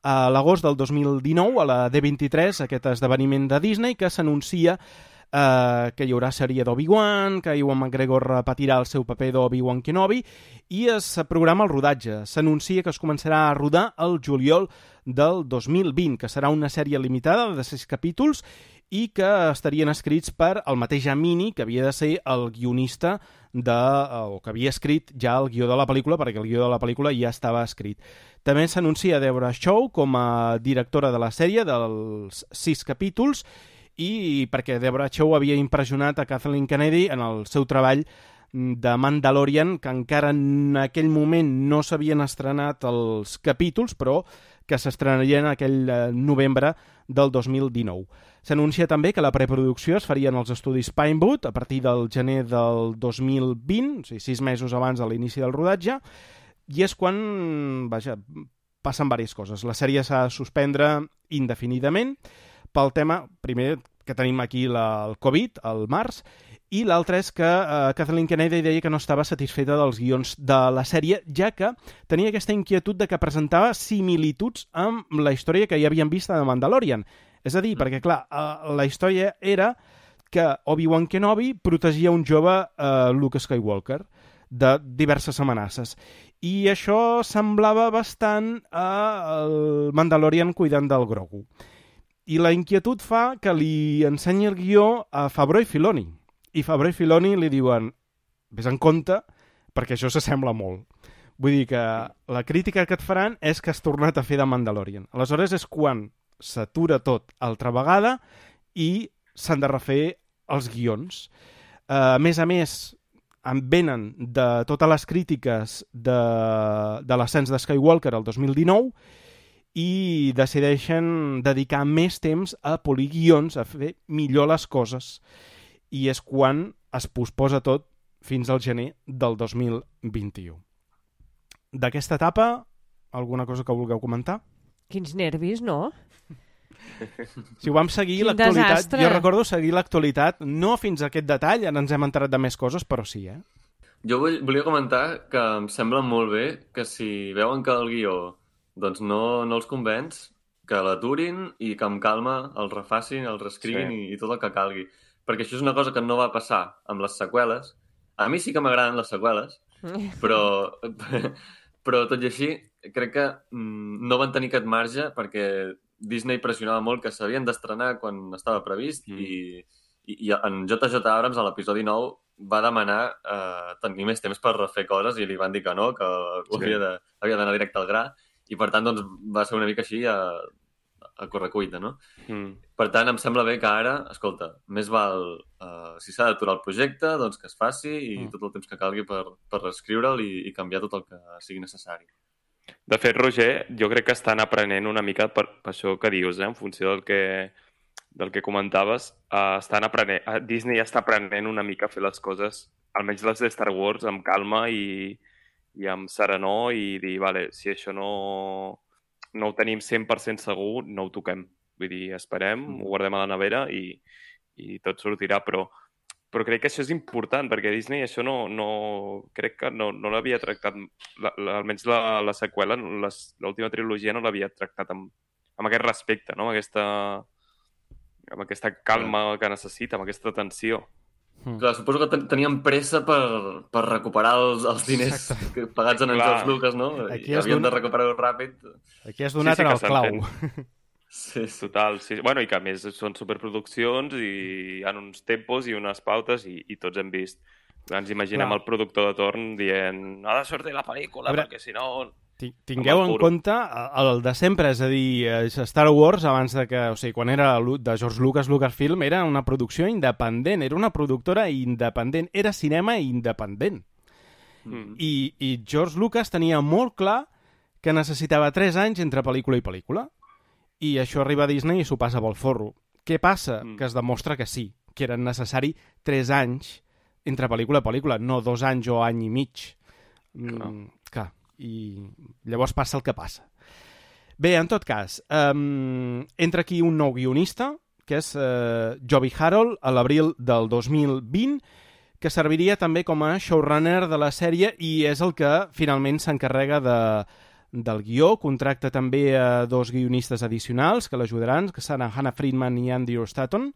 a l'agost del 2019, a la D23, aquest esdeveniment de Disney, que s'anuncia eh, que hi haurà sèrie d'Obi-Wan, que Iwan McGregor repetirà el seu paper d'Obi-Wan Kenobi, i es programa el rodatge. S'anuncia que es començarà a rodar el juliol del 2020, que serà una sèrie limitada de sis capítols i que estarien escrits per el mateix Amini, que havia de ser el guionista de, o que havia escrit ja el guió de la pel·lícula, perquè el guió de la pel·lícula ja estava escrit. També s'anuncia Deborah Shaw com a directora de la sèrie dels sis capítols i perquè Deborah Shaw havia impressionat a Kathleen Kennedy en el seu treball de Mandalorian, que encara en aquell moment no s'havien estrenat els capítols, però que s'estrenarien aquell eh, novembre del 2019. S'anuncia també que la preproducció es faria en els estudis Pinewood a partir del gener del 2020, o sigui, sis mesos abans de l'inici del rodatge, i és quan, vaja, passen diverses coses. La sèrie s'ha de suspendre indefinidament pel tema, primer, que tenim aquí la, el Covid, al març, i l'altre és que uh, Kathleen Kennedy deia que no estava satisfeta dels guions de la sèrie, ja que tenia aquesta inquietud de que presentava similituds amb la història que ja havien vist The Mandalorian. És a dir, perquè, clar, uh, la història era que Obi-Wan Kenobi protegia un jove uh, Luke Skywalker de diverses amenaces. I això semblava bastant a el Mandalorian cuidant del Grogu. I la inquietud fa que li ensenyi el guió a Fabro i Filoni. I Fabro i Filoni li diuen vés en compte perquè això s'assembla molt. Vull dir que la crítica que et faran és que has tornat a fer de Mandalorian. Aleshores és quan s'atura tot altra vegada i s'han de refer els guions. Uh, a més a més, en venen de totes les crítiques de, de l'ascens de Skywalker el 2019 i decideixen dedicar més temps a polir guions, a fer millor les coses. I és quan es posposa tot fins al gener del 2021. D'aquesta etapa, alguna cosa que vulgueu comentar? Quins nervis, no? Si ho vam seguir l'actualitat, jo recordo seguir l'actualitat, no fins a aquest detall, ara ens hem enterat de més coses, però sí, eh? Jo vull, volia comentar que em sembla molt bé que si veuen que el guió doncs no, no els convenç, que l'aturin i que amb calma el refacin, el reescriguin Sí. i, i tot el que calgui. Perquè això és una cosa que no va passar amb les seqüeles. A mi sí que m'agraden les seqüeles, però, però tot i així crec que mm, no van tenir aquest marge perquè Disney pressionava molt que s'havien d'estrenar quan estava previst Mm. i, i, i en JJ Abrams a l'episodi 9 va demanar eh, tenir més temps per refer coses i li van dir que no, que Sí. havia d'anar directe al gra i per tant doncs, va ser una mica així a, a correcuita, no? Mm. Per tant, em sembla bé que ara, escolta, més val, uh, si s'ha d'aturar el projecte, doncs que es faci i mm. tot el temps que calgui per, per reescriure'l i, i canviar tot el que sigui necessari. De fet, Roger, jo crec que estan aprenent una mica per, per això que dius, eh? en funció del que, del que comentaves, uh, estan aprenent, uh, Disney ja està aprenent una mica a fer les coses, almenys les de Star Wars, amb calma i, i amb serenor i dir, vale, si això no, no ho tenim 100% segur, no ho toquem. Vull dir, esperem, ho guardem a la nevera i, i tot sortirà, però, però crec que això és important, perquè Disney això no, no crec que no, no l'havia tractat, la, la, almenys la, la seqüela, l'última trilogia no l'havia tractat amb, amb aquest respecte, no? amb, aquesta, amb aquesta calma que necessita, amb aquesta tensió. Mm. Clar, suposo que ten tenien pressa per, per recuperar els, els diners Exacte. que, pagats en. George Lucas, no? Aquí I has havien donat- de recuperar-ho ràpid. Aquí has donat Sí, sí en el clau. Sí. Total, sí. Bueno, i que a més són superproduccions i hi ha uns tempos i unes pautes i, i tots hem vist. Ens imaginem Clar. el productor de torn dient ha de sortir la pel·lícula, veure, perquè si no... Ti- Tingueu en compte el el de sempre, és a dir, Star Wars, abans de que, o sigui, quan era de George Lucas, Lucasfilm, era una producció independent, era una productora independent, era cinema independent. Mm. I, I George Lucas tenia molt clar que necessitava 3 anys entre pel·lícula i pel·lícula. I això arriba a Disney i s'ho passa pel forro. Què passa? Mm. Que es demostra que sí, que eren necessari 3 anys entre pel·lícula i pel·lícula, no dos anys o any i mig. Clar. Mm, clar. I llavors passa el que passa. Bé, en tot cas, um, entra aquí un nou guionista, que és uh, Joby Harold, a l'abril del 2020, que serviria també com a showrunner de la sèrie i és el que finalment s'encarrega de, del guió. Contracta també a dos guionistes addicionals que l'ajudaran, que seran Hannah Friedman i Andy Ostaton,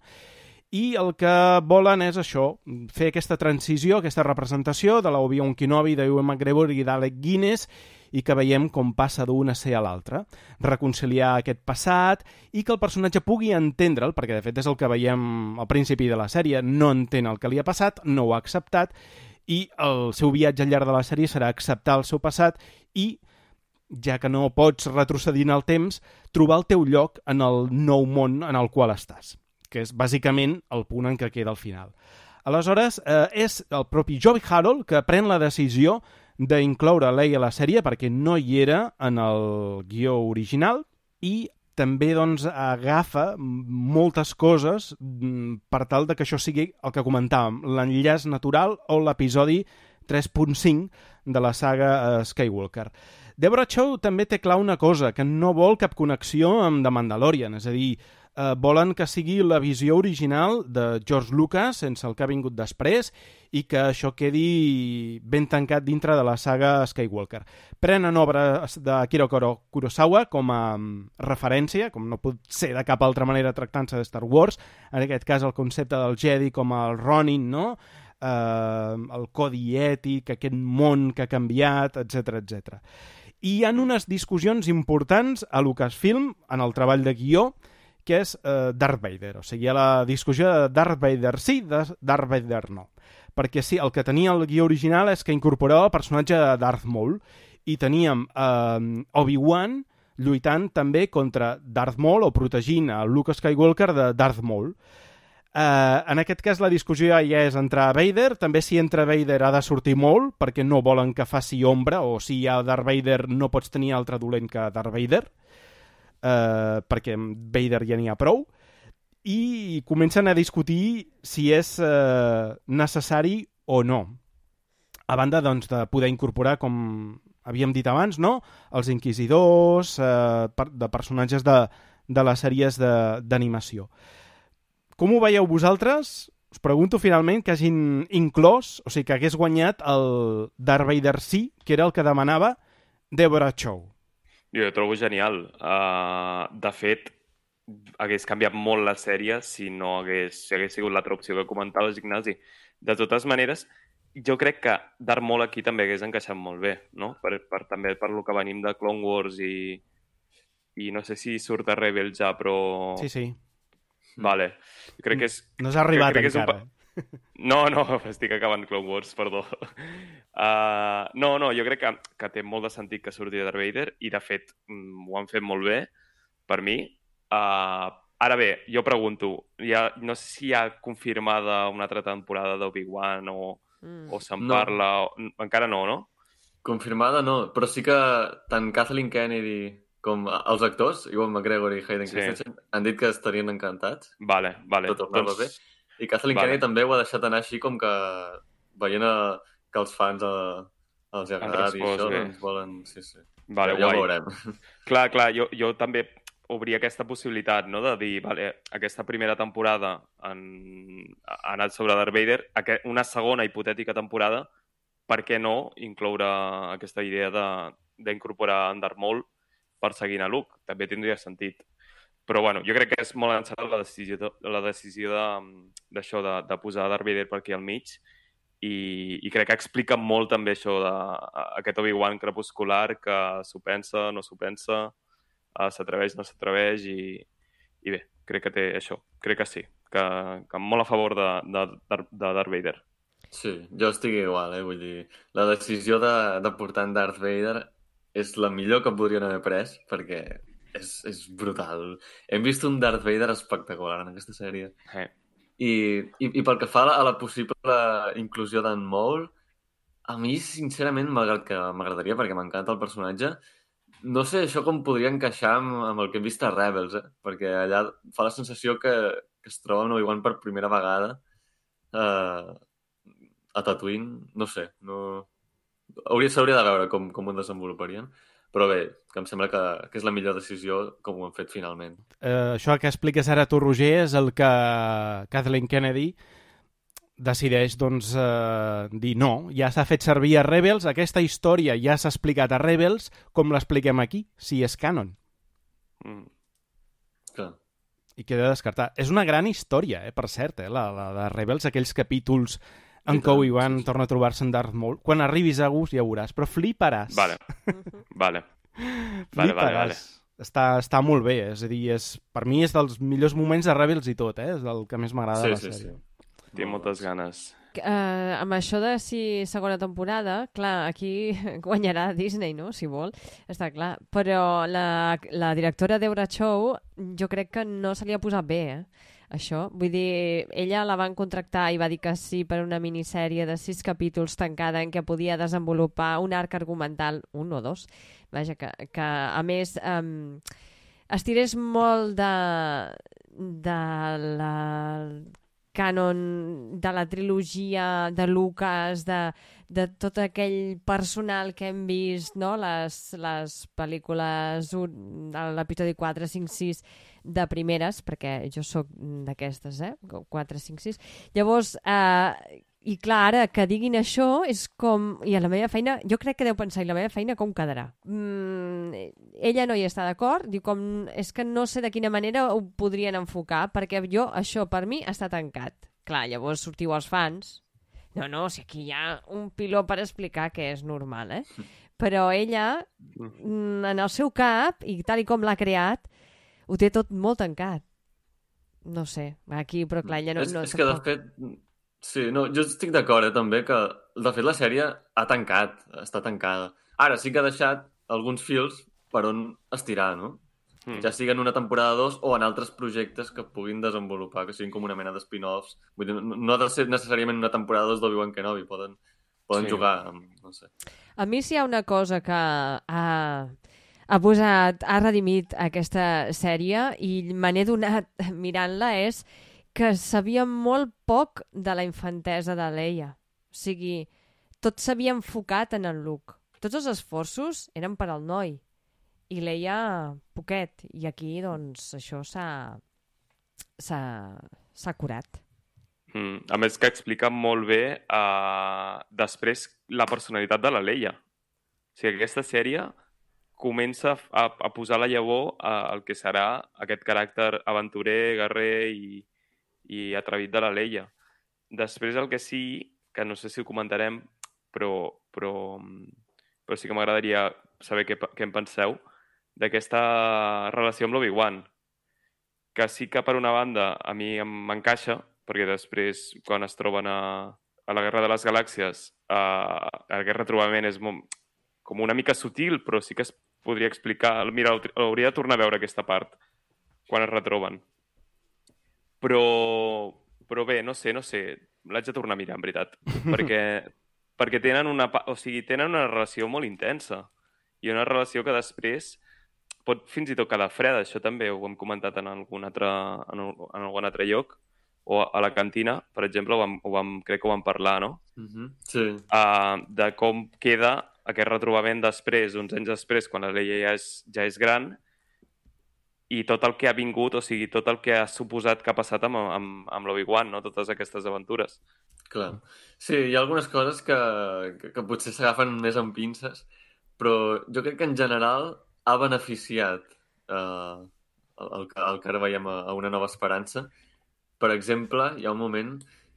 i el que volen és això, fer aquesta transició, aquesta representació de l'Obi-Wan Kenobi, d'Ewan McGregor i d'Alec Guinness i que veiem com passa d'un a ser a l'altre. Reconciliar aquest passat i que el personatge pugui entendre'l, perquè de fet és el que veiem al principi de la sèrie, no entén el que li ha passat, no ho ha acceptat i el seu viatge al llarg de la sèrie serà acceptar el seu passat i ja que no pots retrocedir en el temps, trobar el teu lloc en el nou món en el qual estàs que és bàsicament el punt en què queda al final. Aleshores, eh, és el propi Joey Harold que pren la decisió d'incloure Leia a la sèrie perquè no hi era en el guió original i també doncs, agafa moltes coses mm, per tal de que això sigui el que comentàvem, l'enllaç natural o l'episodi 3.5 de la saga eh, Skywalker. Deborah Chow també té clar una cosa, que no vol cap connexió amb The Mandalorian, és a dir, eh, volen que sigui la visió original de George Lucas, sense el que ha vingut després, i que això quedi ben tancat dintre de la saga Skywalker. Prenen obres de Akira Kurosawa com a mm, referència, com no pot ser de cap altra manera tractant-se de Star Wars, en aquest cas el concepte del Jedi com el Ronin, no? eh, el codi ètic, aquest món que ha canviat, etc etc. I hi ha unes discussions importants a Lucasfilm, en el treball de guió, que és eh, Darth Vader. O sigui, hi ha la discussió de Darth Vader sí, de Darth Vader no. Perquè sí, el que tenia el guió original és que incorporava el personatge de Darth Maul i teníem eh, Obi-Wan lluitant també contra Darth Maul o protegint a Luke Skywalker de Darth Maul. Uh, en aquest cas la discussió ja és entre Vader, també si entra Vader ha de sortir molt, perquè no volen que faci ombra, o si hi ha Darth Vader no pots tenir altre dolent que Darth Vader, uh, perquè Vader ja n'hi ha prou, i comencen a discutir si és uh, necessari o no. A banda doncs, de poder incorporar, com havíem dit abans, no? els inquisidors, uh, de personatges de, de les sèries d'animació. Com ho veieu vosaltres? Us pregunto finalment que hagin inclòs, o sigui, que hagués guanyat el Darth Vader sí, que era el que demanava Deborah Chow. Jo ho trobo genial. Uh, de fet, hagués canviat molt la sèrie si no hagués, si hagués sigut l'altra opció que comentaves, Ignasi. De totes maneres, jo crec que Darth Maul aquí també hagués encaixat molt bé, no? Per, per, també per lo que venim de Clone Wars i, i no sé si surt a Rebel ja, però... Sí, sí. Vale. Jo crec que és... No s'ha arribat crec és encara. Un... No, no, estic acabant Clone Wars, perdó. Uh, no, no, jo crec que, que té molt de sentit que surti Darth Vader i, de fet, mm, ho han fet molt bé, per mi. Uh, ara bé, jo pregunto, ha, no sé si hi ha confirmada una altra temporada d'Obi-Wan o, mm. o se'n No. parla... O... Encara no, no? Confirmada no, però sí que tant Kathleen Kennedy com els actors, Iwan McGregor i Hayden Sí. Christensen, han dit que estarien encantats Vale, vale. de tornar-lo a fer. I Kathleen Vale. Kennedy també ho ha deixat anar així com que veient a, que els fans a, els hi Han agrada i això, bé. doncs volen... Sí, sí. Vale, ja ho veurem. Clar, clar, jo, jo també obria aquesta possibilitat, no?, de dir, vale, aquesta primera temporada han, ha anat sobre Darth Vader, aqu- una segona hipotètica temporada, per què no incloure aquesta idea de- d'incorporar en Darth Maul perseguint a Luke? També tindria sentit. Però, bueno, jo crec que és molt encertada la decisió, de, la decisió de- d'això, de, de posar Darth Vader per aquí al mig, i, i crec que explica molt també això de a- aquest Obi-Wan crepuscular que s'ho pensa, no s'ho pensa, uh, s'atreveix, no s'atreveix i, i bé, crec que té això, crec que sí, que, que molt a favor de, de, de, de Darth Vader. Sí, jo estic igual, eh? Vull dir, la decisió de, de portar en Darth Vader és la millor que podrien haver pres, perquè és, és brutal. Hem vist un Darth Vader espectacular en aquesta sèrie. Eh. I, i, i pel que fa a la, possible inclusió d'en Maul, a mi, sincerament, malgrat que m'agradaria perquè m'encanta el personatge, no sé això com podria encaixar amb, amb el que hem vist a Rebels, eh? perquè allà fa la sensació que, que es troba en Obi-Wan per primera vegada eh, a Tatooine, no sé, no... Hauria, s'hauria de veure com, com ho desenvoluparien, però bé, que em sembla que, que és la millor decisió com ho han fet finalment. Eh, això que expliques ara tu, Roger, és el que Kathleen Kennedy decideix doncs, eh, dir no, ja s'ha fet servir a Rebels, aquesta història ja s'ha explicat a Rebels, com l'expliquem aquí, si és canon. Mm. Clar. I queda descartat. És una gran història, eh, per cert, eh, la, la de Rebels, aquells capítols en I Obi-Wan sí, sí. torna a trobar-se en Darth Maul. Quan arribis a gust ja ho veuràs, però fliparàs. Vale, vale. Vale, vale, vale. Fliparàs. Està, està molt bé, és a dir, és, per mi és dels millors moments de Rebels i tot, eh? és del que més m'agrada de Sí, la sí, sèrie. sí. Tinc moltes ganes. Uh, amb això de si segona temporada, clar, aquí guanyarà Disney, no?, si vol, està clar. Però la, la directora Deborah Chow, jo crec que no se li ha posat bé, eh? Això, vull dir, ella la van contractar i va dir que sí per una minissèrie de sis capítols tancada en què podia desenvolupar un arc argumental, un o dos, vaja, que, que a més um, estirés molt de, de la canon de la trilogia de Lucas, de, de tot aquell personal que hem vist, no?, les, les pel·lícules de l'episodi 4, 5, 6 de primeres, perquè jo sóc d'aquestes, eh? 4, 5, 6. Llavors, eh, i clar, ara que diguin això és com... I a la meva feina, jo crec que deu pensar, i la meva feina com quedarà? Mm, ella no hi està d'acord, diu com... És que no sé de quina manera ho podrien enfocar, perquè jo, això per mi està tancat. Clar, llavors sortiu els fans. No, no, si aquí hi ha un piló per explicar que és normal, eh? Però ella, mm, en el seu cap, i tal i com l'ha creat, ho té tot molt tancat. No sé, aquí, però clar, ella no... és, no és que, de fet, sí, no, jo estic d'acord, eh, també, que, de fet, la sèrie ha tancat, està tancada. Ara sí que ha deixat alguns fils per on estirar, no? Mm. Ja sigui en una temporada 2 o en altres projectes que puguin desenvolupar, que siguin com una mena de spin-offs. Vull dir, no no ha de ser necessàriament una temporada 2 d'Obi-Wan Kenobi, poden, poden Sí. jugar amb, no sé. A mi si hi ha una cosa que ha, ha posat, ha redimit aquesta sèrie i me n'he donat mirant-la és que sabia molt poc de la infantesa de Leia. O sigui, tot s'havia enfocat en el Luke. Tots els esforços eren per al noi. I Leia, poquet. I aquí, doncs, això s'ha s'ha curat. Mm. A més que explica molt bé uh, després la personalitat de la Leia. O sigui, aquesta sèrie comença a, a posar la llavor al que serà aquest caràcter aventurer, guerrer i, i atrevit de la Leia. Després el que sí, que no sé si ho comentarem, però, però, però sí que m'agradaria saber què, què en penseu d'aquesta relació amb l'Obi-Wan, que sí que per una banda a mi m'encaixa, perquè després quan es troben a, a la Guerra de les Galàxies eh, aquest retrobament és mo- com una mica sutil, però sí que es podria explicar. Mira, hau- hauria de tornar a veure aquesta part quan es retroben. Però, però bé, no sé, no sé. L'haig de tornar a mirar, en veritat. perquè, perquè tenen una, o sigui, tenen una relació molt intensa. I una relació que després pot fins i tot quedar freda. Això també ho hem comentat en algun altre, en, en algun altre lloc. O a la cantina, per exemple, ho vam, ho vam, crec que ho vam parlar, no? Mm -hmm. Sí, uh, de com queda aquest retrobament després, uns anys després, quan la Leia ja és, ja és gran, i tot el que ha vingut, o sigui, tot el que ha suposat que ha passat amb, amb, amb l'Obi-Wan, no? totes aquestes aventures. clar. Sí, hi ha algunes coses que, que, que potser s'agafen més amb pinces, però jo crec que en general ha beneficiat eh, el, que- el que ara veiem a, a Una nova esperança. Per exemple, hi ha un moment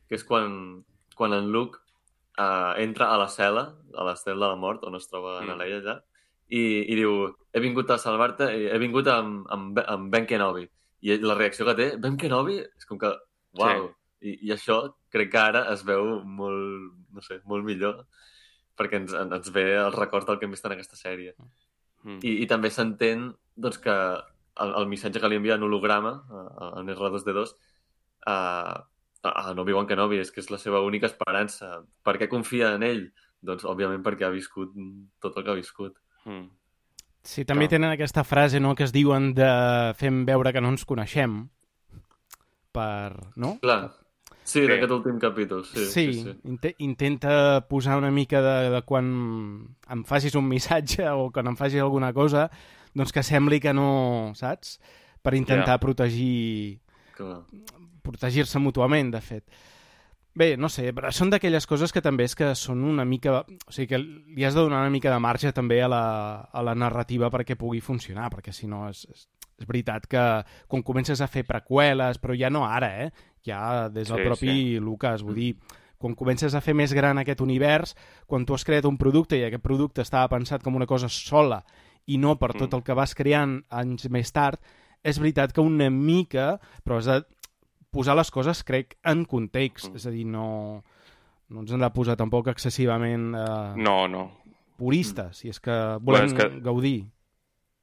que és quan, quan en Luke eh, entra a la cel·la, a l'estel de la mort, on es troba Mm. mm. Leia allà, i, i diu, he vingut a salvar-te, he vingut amb, amb, amb Ben Kenobi. I la reacció que té, Ben Kenobi, és com que, uau, I, I això crec que ara es veu molt, no sé, molt millor perquè ens, ens ve el record del que hem vist en aquesta sèrie. Mm. I, i també s'entén doncs, que el, el missatge que li envia en holograma, en R2D2, a, a, a Obi-Wan Kenobi, és que és la seva única esperança. Per què confia en ell? Doncs, òbviament, perquè ha viscut tot el que ha viscut. Mm. Sí, també Clar. tenen aquesta frase no, que es diuen de fem veure que no ens coneixem per... no? Clar, sí, Sí. d'aquest últim capítol, sí. sí, sí, sí. Inte intenta posar una mica de, de quan em facis un missatge o quan em facis alguna cosa, doncs que sembli que no, saps? Per intentar Ja. protegir Clar. Protegir-se mútuament, de fet. Bé, no sé, però són d'aquelles coses que també és que són una mica... O sigui, que li has de donar una mica de marge també a la, a la narrativa perquè pugui funcionar, perquè si no és, és, és veritat que quan comences a fer preqüeles, però ja no ara, eh? Ja des del Sí, propi sí. Lucas, vull dir, quan comences a fer més gran aquest univers, quan tu has creat un producte i aquest producte estava pensat com una cosa sola i no per tot Mm. el que vas creant anys més tard, és veritat que una mica, però has de posar les coses, crec, en context. Mm. És a dir, no, no ens hem de posar tampoc excessivament eh, No, no. puristes, si és que volem Bueno, és que- gaudir.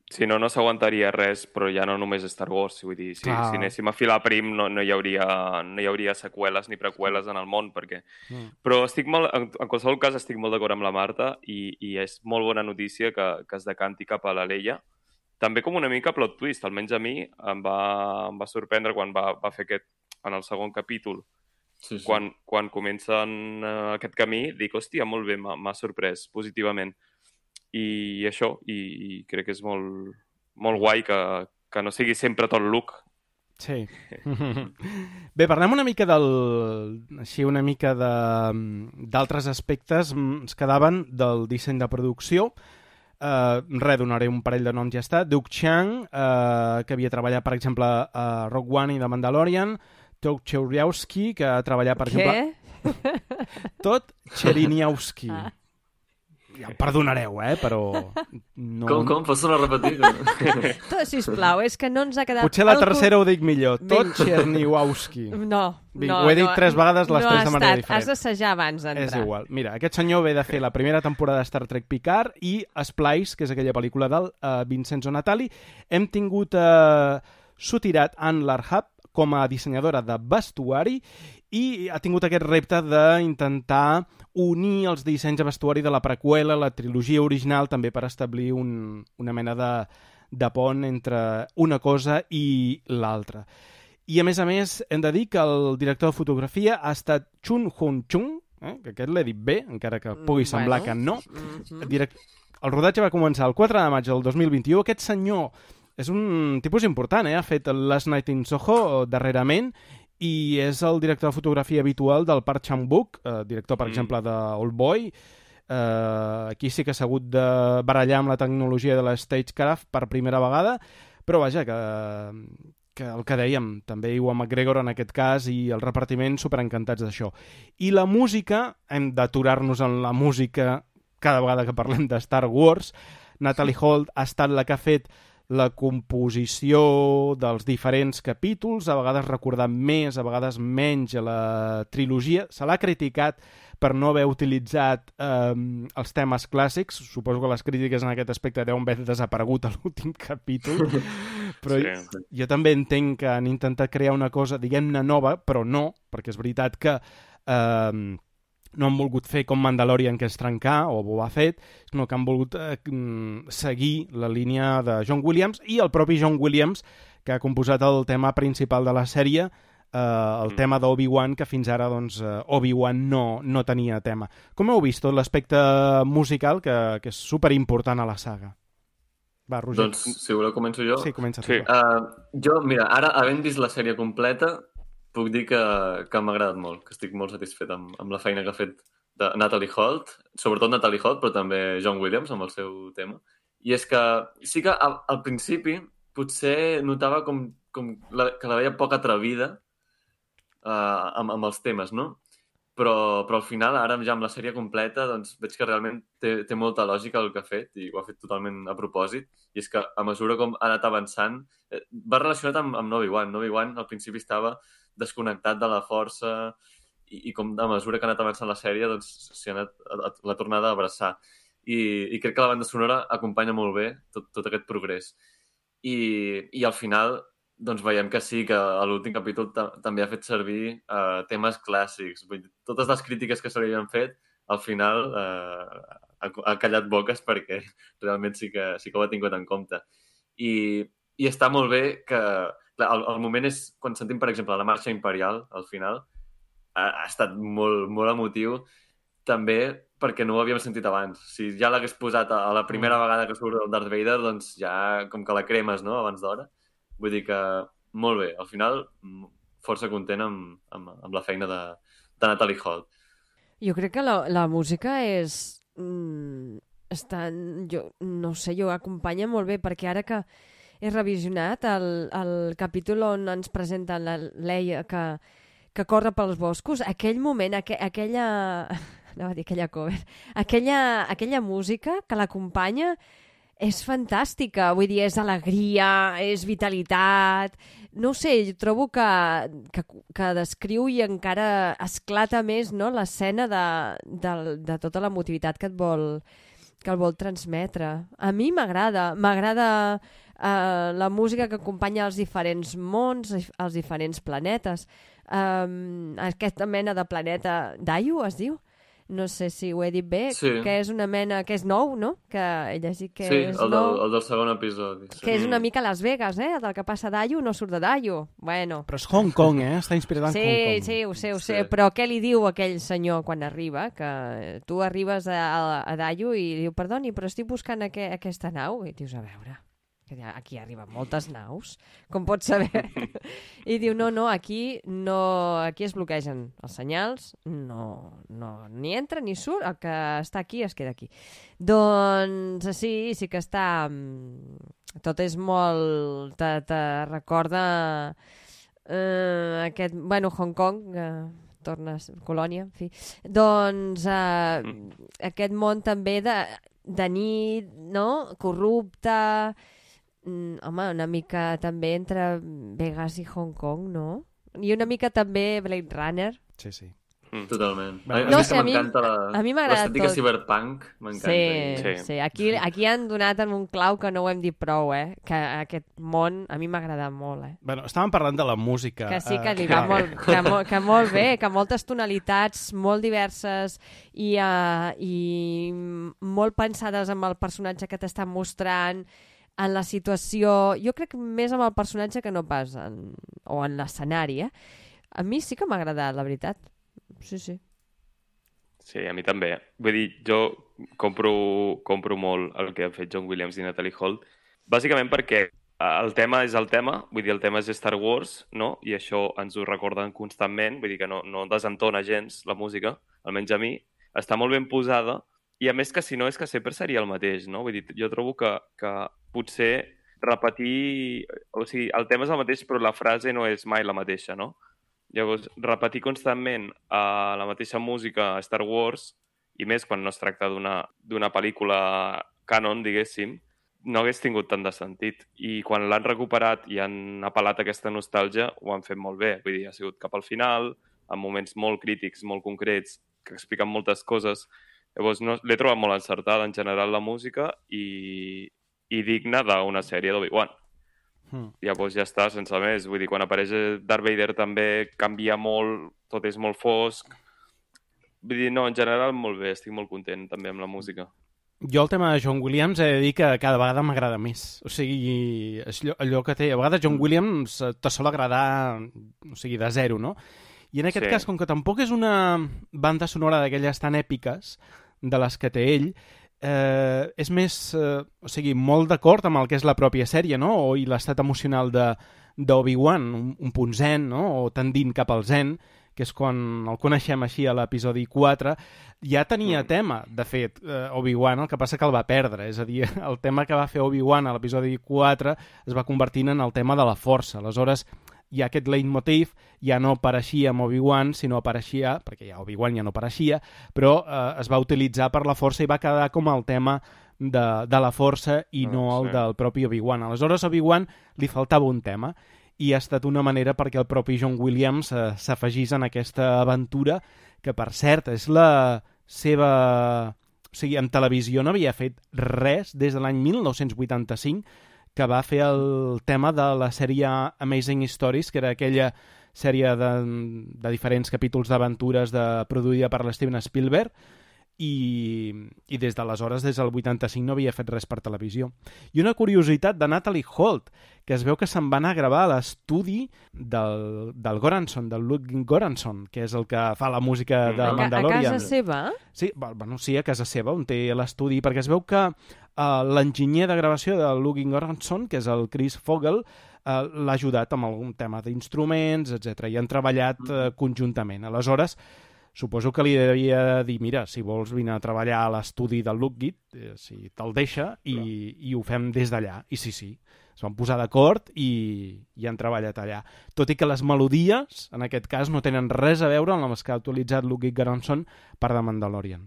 Si no, no s'aguantaria res, però ja no només Star Wars. Vull dir, si, Clar. si anéssim a filar prim no, no, hi hauria, no hi hauria seqüeles ni preqüeles en el món, perquè... Mm. Però estic molt, en, en qualsevol cas estic molt d'acord amb la Marta i, i és molt bona notícia que, que es decanti cap a la Leia. També com una mica plot twist, almenys a mi em va, em va sorprendre quan va, va fer aquest, en el segon capítol, Sí, sí. quan, quan comencen uh, aquest camí, dic, hòstia, molt bé, m'ha sorprès positivament. I això, i, i crec que és molt, molt guai que, que no sigui sempre tot look. Sí. Bé, parlem una mica del... així una mica de- d'altres aspectes. Mm, Ens quedaven del disseny de producció. Uh, res, donaré un parell de noms ja està. Duke Chang, uh, que havia treballat, per exemple, a Rock One i The Mandalorian. Todd Cheuriowski, que ha treballat, per exemple... Què? Tot Cheriniowski. Ja em perdonareu, eh? Però... No... Com, com? Pots tornar a repetir? Tot, sisplau, és que no ens ha quedat... Potser la el cor- tercera ho dic millor. Tot Vinga. Cherniowski. No, Vinga, no. ho he dit no, tres vegades, les no tres de manera estat. diferent. Has d'assajar abans d'entrar. És igual. Mira, aquest senyor ve de fer la primera temporada de Star Trek Picard i Splice, que és aquella pel·lícula del uh, Vincenzo Natali. Hem tingut uh, Sutirat Ann Larhab com a dissenyadora de vestuari i ha tingut aquest repte d'intentar unir els dissenys de vestuari de la preqüela, la trilogia original, també per establir un, una mena de, de pont entre una cosa i l'altra. I a més a més, hem de dir que el director de fotografia ha estat Chun Hun Chung, eh? que aquest l'he dit bé, encara que pugui Mm, semblar bueno. que no. Mhm. Direct... El rodatge va començar el 4 de maig del 2021. Aquest senyor és un tipus important, eh? ha fet el Last Night in Soho darrerament i és el director de fotografia habitual del Park Chan-wook, eh, director, per Mm. exemple, de Old Boy. Eh, aquí sí que s'ha hagut de barallar amb la tecnologia de la Stagecraft per primera vegada, però vaja, que, que el que dèiem, també Iwan McGregor en aquest cas i el repartiment superencantats d'això. I la música, hem d'aturar-nos en la música cada vegada que parlem de Star Wars. Natalie Holt ha estat la que ha fet la composició dels diferents capítols, a vegades recordant més, a vegades menys a la trilogia. Se l'ha criticat per no haver utilitzat eh, els temes clàssics. Suposo que les crítiques en aquest aspecte deuen haver desaparegut a l'últim capítol. Però Sí. jo també entenc que han intentat crear una cosa, diguem-ne, nova, però no, perquè és veritat que eh, no han volgut fer com Mandalorian, que és trencar, o Boba Fett, sinó que han volgut eh, mm, seguir la línia de John Williams i el propi John Williams, que ha composat el tema principal de la sèrie, eh, el Mm. tema d'Obi-Wan, que fins ara doncs, eh, Obi-Wan no, no tenia tema. Com heu vist tot l'aspecte musical, que, que és superimportant a la saga? Va, Roger. doncs, si voleu, començo jo. Sí, comença tu. Sí. va. Uh, jo, mira, ara, havent vist la sèrie completa, puc dir que, que m'ha agradat molt, que estic molt satisfet amb, amb la feina que ha fet de Natalie Holt, sobretot Natalie Holt, però també John Williams amb el seu tema. I és que sí que al, al principi potser notava com, com la, que la veia poc atrevida uh, amb, amb els temes, no? Però, però al final, ara ja amb la sèrie completa, doncs veig que realment té, té molta lògica el que ha fet i ho ha fet totalment a propòsit. I és que a mesura com ha anat avançant, eh, va relacionat amb, amb Obi-Wan. Obi-Wan al principi estava desconnectat de la força i, i com a mesura que ha anat avançant la sèrie doncs s'hi ha anat a, a, la tornada a abraçar. I, I crec que la banda sonora acompanya molt bé tot, tot aquest progrés. I, I al final doncs veiem que sí, que a l'últim capítol ta també ha fet servir uh, temes clàssics. Vull dir, totes les crítiques que se li havien fet, al final uh, ha, ha callat boques perquè realment sí que, sí que ho ha tingut en compte. I, i està molt bé que... Clar, el, el moment és quan sentim, per exemple, la marxa imperial, al final, ha, ha estat molt, molt emotiu, també perquè no ho havíem sentit abans. Si ja l'hagués posat a, a la primera vegada que surt el Darth Vader, doncs ja com que la cremes, no?, abans d'hora. Vull dir que molt bé. Al final, força content amb, amb, amb la feina de, de Natalie Holt. Jo crec que la, la música és... Mm, està, jo, no sé, jo acompanya molt bé, perquè ara que he revisionat el, el capítol on ens presenten la Leia que, que corre pels boscos, aquell moment, aqu aquella... Anava a dir aquella cover. Aquella, aquella música que l'acompanya és fantàstica, vull dir, és alegria, és vitalitat... No sé, jo trobo que, que, que descriu i encara esclata més no, l'escena de, de, de tota la motivitat que et vol, que el vol transmetre. A mi m'agrada, m'agrada eh, la música que acompanya els diferents mons, els diferents planetes. Um, aquesta mena de planeta, Dayu es diu? No sé si ho he dit bé, Sí. que és una mena, que és nou, no? Que he llegit que sí, és el del, nou, el del segon episodi. Sí. que és una mica Las Vegas, eh? Del que passa Dayo no surt de Dayo. Bueno, Però és Hong Kong, eh? Està inspirat en Sí, Hong Kong. sí, ho sé, ho Sí. sé, però què li diu aquell senyor quan arriba? Que tu arribes a, a, a Dayo i diu, perdoni, però estic buscant aqu aquesta nau. I dius, a veure, que aquí arriben moltes naus, com pots saber? I diu, no, no, aquí no, aquí es bloquegen els senyals, no, no, ni entra ni surt, el que està aquí es queda aquí. Doncs sí, sí que està... mm, Tot és molt... Te, te recorda eh, aquest, bueno, Hong Kong, eh, ser colònia, en fi. Doncs eh, aquest món també de, de nit, no?, corrupte, mm, home, una mica també entre Vegas i Hong Kong, no? I una mica també Blade Runner. Sí, sí. Totalment. No a, a sé, mi a mi- m'encanta la, a mi m'agrada l'estètica cyberpunk, m'encanta. Sí, Sí. sí. Aquí, aquí han donat en un clau que no ho hem dit prou, eh? Que aquest món a mi m'ha agradat molt, eh? Bueno, estàvem parlant de la música. Que sí que eh, li va clar. molt, que, mo, que molt bé, que moltes tonalitats molt diverses i, uh, i molt pensades amb el personatge que t'estan mostrant, en la situació... Jo crec més amb el personatge que no pas en, o en l'escenari, eh? A mi sí que m'ha agradat, la veritat. Sí, sí. Sí, a mi també. Vull dir, jo compro, compro molt el que han fet John Williams i Natalie Holt, bàsicament perquè el tema és el tema, vull dir, el tema és Star Wars, no? I això ens ho recorden constantment, vull dir que no, no desentona gens la música, almenys a mi. Està molt ben posada, i a més que si no és que sempre seria el mateix, no? Vull dir, jo trobo que, que potser repetir... O sigui, el tema és el mateix, però la frase no és mai la mateixa, no? Llavors, repetir constantment uh, la mateixa música a Star Wars, i més quan no es tracta d'una pel·lícula canon, diguéssim, no hagués tingut tant de sentit. I quan l'han recuperat i han apel·lat aquesta nostàlgia, ho han fet molt bé. Vull dir, ha sigut cap al final, en moments molt crítics, molt concrets, que expliquen moltes coses. Llavors, no, l'he trobat molt encertada en general la música i, i digna d'una sèrie d'Obi-Wan. Hmm. Llavors ja està, sense més. Vull dir, quan apareix Darth Vader també canvia molt, tot és molt fosc. Vull dir, no, en general molt bé, estic molt content també amb la música. Jo el tema de John Williams he de dir que cada vegada m'agrada més. O sigui, és allò, allò que té... A vegades John Williams eh, te sol agradar, o sigui, de zero, no? I en aquest Sí. cas, com que tampoc és una banda sonora d'aquelles tan èpiques de les que té ell, eh, és més, eh, o sigui, molt d'acord amb el que és la pròpia sèrie, no? O, I l'estat emocional de d'Obi-Wan, un, un punt zen, no? O tendint cap al zen, que és quan el coneixem així a l'episodi 4, ja tenia Mm. tema, de fet, eh, Obi-Wan, el que passa que el va perdre, és a dir, el tema que va fer Obi-Wan a l'episodi 4 es va convertint en el tema de la força, aleshores ha aquest leitmotiv, ja no apareixia amb Obi-Wan, sinó apareixia, perquè ja Obi-Wan ja no apareixia, però eh, es va utilitzar per la força i va quedar com el tema de, de la força i Ah, no el sí. del propi Obi-Wan. Aleshores, a Obi-Wan li faltava un tema i ha estat una manera perquè el propi John Williams eh, s'afegís en aquesta aventura, que per cert és la seva... O sigui, en televisió no havia fet res des de l'any 1985 que va fer el tema de la sèrie Amazing Stories, que era aquella sèrie de, de diferents capítols d'aventures de, produïda per l'Steven Spielberg, i, i des d'aleshores, des del 85, no havia fet res per televisió. I una curiositat de Natalie Holt, que es veu que se'n va anar a gravar a l'estudi del, del Goranson, del Ludwig Goranson, que és el que fa la música de Mm. A, ca- a Mandalorian. casa seva? Sí, bueno, sí, a casa seva, on té l'estudi, perquè es veu que uh, l'enginyer de gravació de Looking Goranson, que és el Chris Fogel, uh, l'ha ajudat amb algun tema d'instruments, etc i han treballat uh, conjuntament. Aleshores, suposo que li devia dir, mira, si vols vine a treballar a l'estudi del Lookgit, eh, si te'l deixa, i, i ho fem des d'allà. I sí, sí, es van posar d'acord i, i han treballat allà. Tot i que les melodies, en aquest cas, no tenen res a veure amb les que ha utilitzat Ludwig Göransson per The Mandalorian.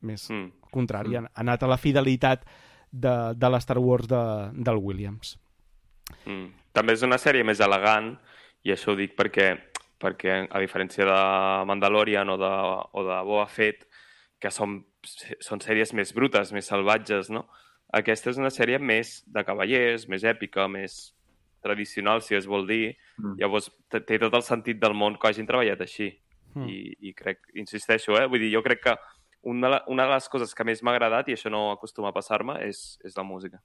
Més Mm. contrari, ha ha anat a la fidelitat de, de l'Star Wars de, del Williams. Mm. També és una sèrie més elegant, i això ho dic perquè, perquè a diferència de Mandalorian o de, o de Boba Fett, que són, són sèries més brutes, més salvatges, no? Aquesta és una sèrie més de cavallers, més èpica, més tradicional, si es vol dir. Mm. Llavors, té tot el sentit del món que hagin treballat així. Mm. I, i crec, insisteixo, eh? Vull dir, jo crec que una, de una de les coses que més m'ha agradat, i això no acostuma a passar-me, és, és la música.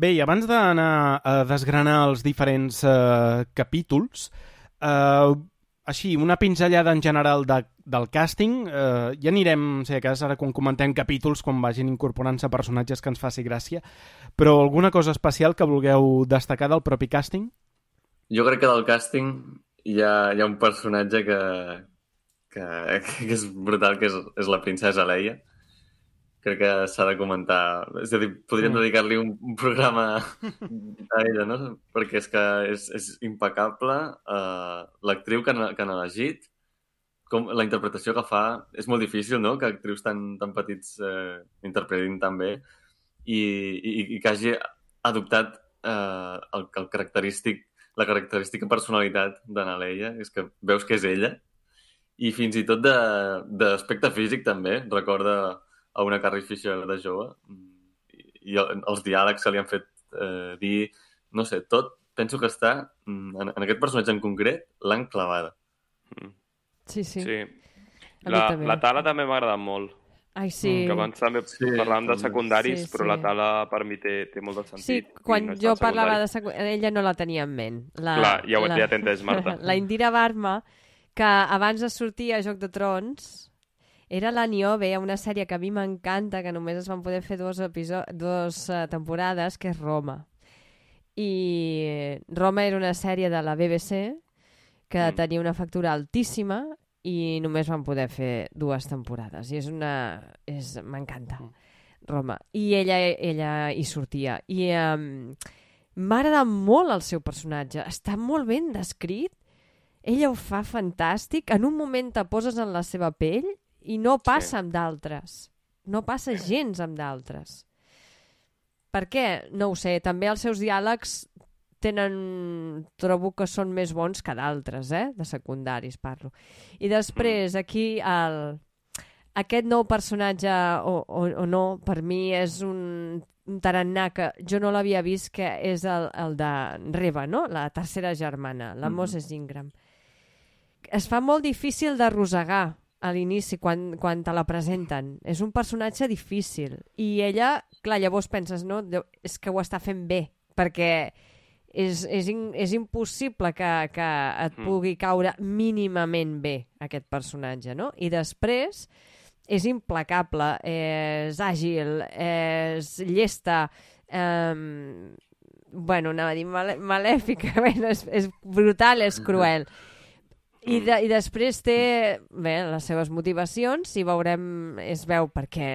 Bé, i abans d'anar a desgranar els diferents eh, capítols, eh, així, una pinzellada en general de, del càsting, eh, ja anirem, si de cas, ara quan comentem capítols, quan vagin incorporant-se personatges que ens faci gràcia, però alguna cosa especial que vulgueu destacar del propi càsting? Jo crec que del càsting hi ha, hi ha un personatge que, que, que és brutal, que és, és la princesa Leia. Crec que s'ha de comentar... És a dir, podríem Mm. dedicar-li un, un programa a ella, no? Perquè és que és, és impecable uh, l'actriu que, han- que han elegit, com la interpretació que fa... És molt difícil, no?, que actrius tan, tan petits eh, interpretin tan bé i, i, i que hagi adoptat eh, el, el característic la característica personalitat d'Anna Leia és que veus que és ella i fins i tot de- d'aspecte físic també, recorda a una Carrie Fisher de jove i, i el- els diàlegs que li han fet eh, dir, no sé, tot penso que està, mm, en, en aquest personatge en concret, l'han clavada. Mm. Sí, sí. Sí. La, també. la tala també m'ha agradat molt. Ai, sí. Que abans també Sí, parlàvem de secundaris, Sí, però sí. la tala per mi té, té molt de sentit. Sí, quan no jo parlava de secu... ella no la tenia en ment. La, Clar, ja ho- ja t'he entès, Marta. La Indira Barma, que abans de sortir a Joc de Trons, era la Niobe, una sèrie que a mi m'encanta, que només es van poder fer dos, episo... dos uh, temporades, que és Roma. I Roma era una sèrie de la BBC que Mm. tenia una factura altíssima i només van poder fer dues temporades. I és una... És... M'encanta. Mm. Roma. I ella, ella hi sortia. I um, m'agrada molt el seu personatge. Està molt ben descrit. Ella ho fa fantàstic. En un moment te poses en la seva pell i no passa Sí. amb d'altres. No passa gens amb d'altres. Per què? No ho sé. També els seus diàlegs tenen... Trobo que són més bons que d'altres, eh? De secundaris, parlo. I després, aquí, el, aquest nou personatge o, o, o no, per mi és un, un tarannà que jo no l'havia vist, que és el, el de Reba, no? La tercera germana, la Mhm. Moses Ingram. Es fa molt difícil d'arrossegar a l'inici, quan, quan te la presenten. És un personatge difícil. I ella, clar, llavors penses, no? És que ho està fent bé, perquè és, és, in, és impossible que, que et Mm. pugui caure mínimament bé aquest personatge, no? I després és implacable, és àgil, és llesta, eh, bueno, anava a dir malè malèfica, bueno, és, és brutal, és cruel. I, de, I després té bé, les seves motivacions i veurem, es veu perquè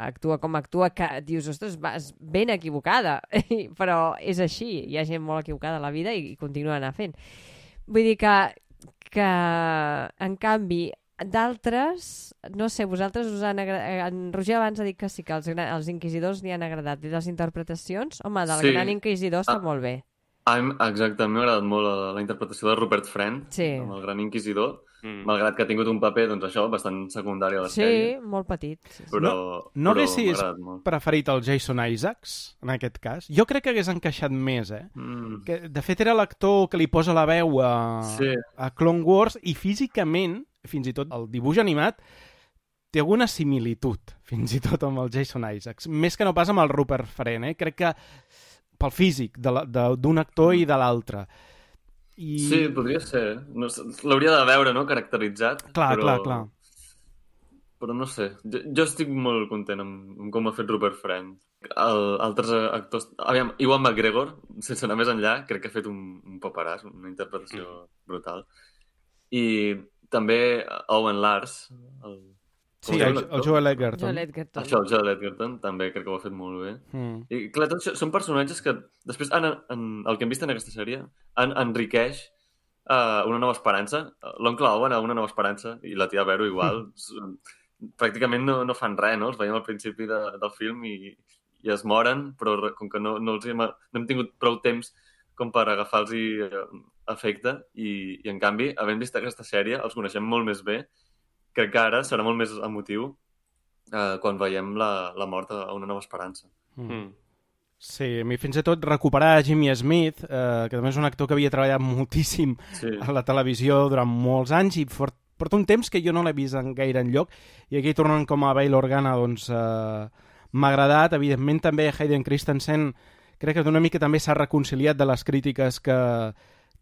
actua com actua, que dius, ostres, vas ben equivocada, però és així, hi ha gent molt equivocada a la vida i, i continua anar fent. Vull dir que, que en canvi, d'altres, no sé, vosaltres us han agradat... En Roger abans ha dit que sí, que els, els inquisidors li han agradat. I les interpretacions? Home, del Sí. gran inquisidor està Ah. molt bé. Mi, exacte, a mi m'ha agradat molt la, la interpretació de Rupert Friend, Sí. amb el gran inquisidor, Mm. malgrat que ha tingut un paper, doncs això, bastant secundari a la Sí, sèrie. molt petit. Sí, sí. Però, No però haguessis preferit el Jason Isaacs, en aquest cas? Jo crec que hagués encaixat més, eh? Mm. Que, de fet, era l'actor que li posa la veu a, Sí. a Clone Wars i físicament, fins i tot el dibuix animat, té alguna similitud, fins i tot amb el Jason Isaacs. Més que no pas amb el Rupert Friend, eh? Crec que pel físic d'un actor i de l'altre. I... Sí, podria ser. No, sé, L'hauria de veure, no?, caracteritzat. Clar, però... clar, clar. Però no sé, jo, jo estic molt content amb, amb com ha fet Rupert Friend. El, altres actors... Aviam, Iwan McGregor, sense anar més enllà, crec que ha fet un, un paperàs, una interpretació brutal. I també Owen Lars, el, Sí, el, el Joel Edgerton. Joel Edgerton. Això, el Joel Edgerton, també crec que ho ha fet molt bé. Mm. I clar, tots són personatges que després, han, en, el que hem vist en aquesta sèrie, en, enriqueix uh, una nova esperança. L'oncle Owen a una nova esperança i la tia Vero igual. S- Pràcticament no, no fan res, no? Els veiem al principi de, del film i, i es moren, però com que no, no, els hem, no hem tingut prou temps com per agafar-los eh, efecte i, i en canvi, havent vist aquesta sèrie, els coneixem molt més bé. Crec que ara serà molt més emotiu eh, quan veiem la, la mort a una nova esperança. Mm. Mm. Sí, a mi fins i tot recuperar Jimmy Smith, eh, que també és un actor que havia treballat moltíssim Sí. a la televisió durant molts anys i fort, porta un temps que jo no l'he vist en gaire enlloc, i aquí tornant com a Bail Organa, doncs eh, m'ha agradat. Evidentment també Hayden Christensen crec que d'una mica també s'ha reconciliat de les crítiques que,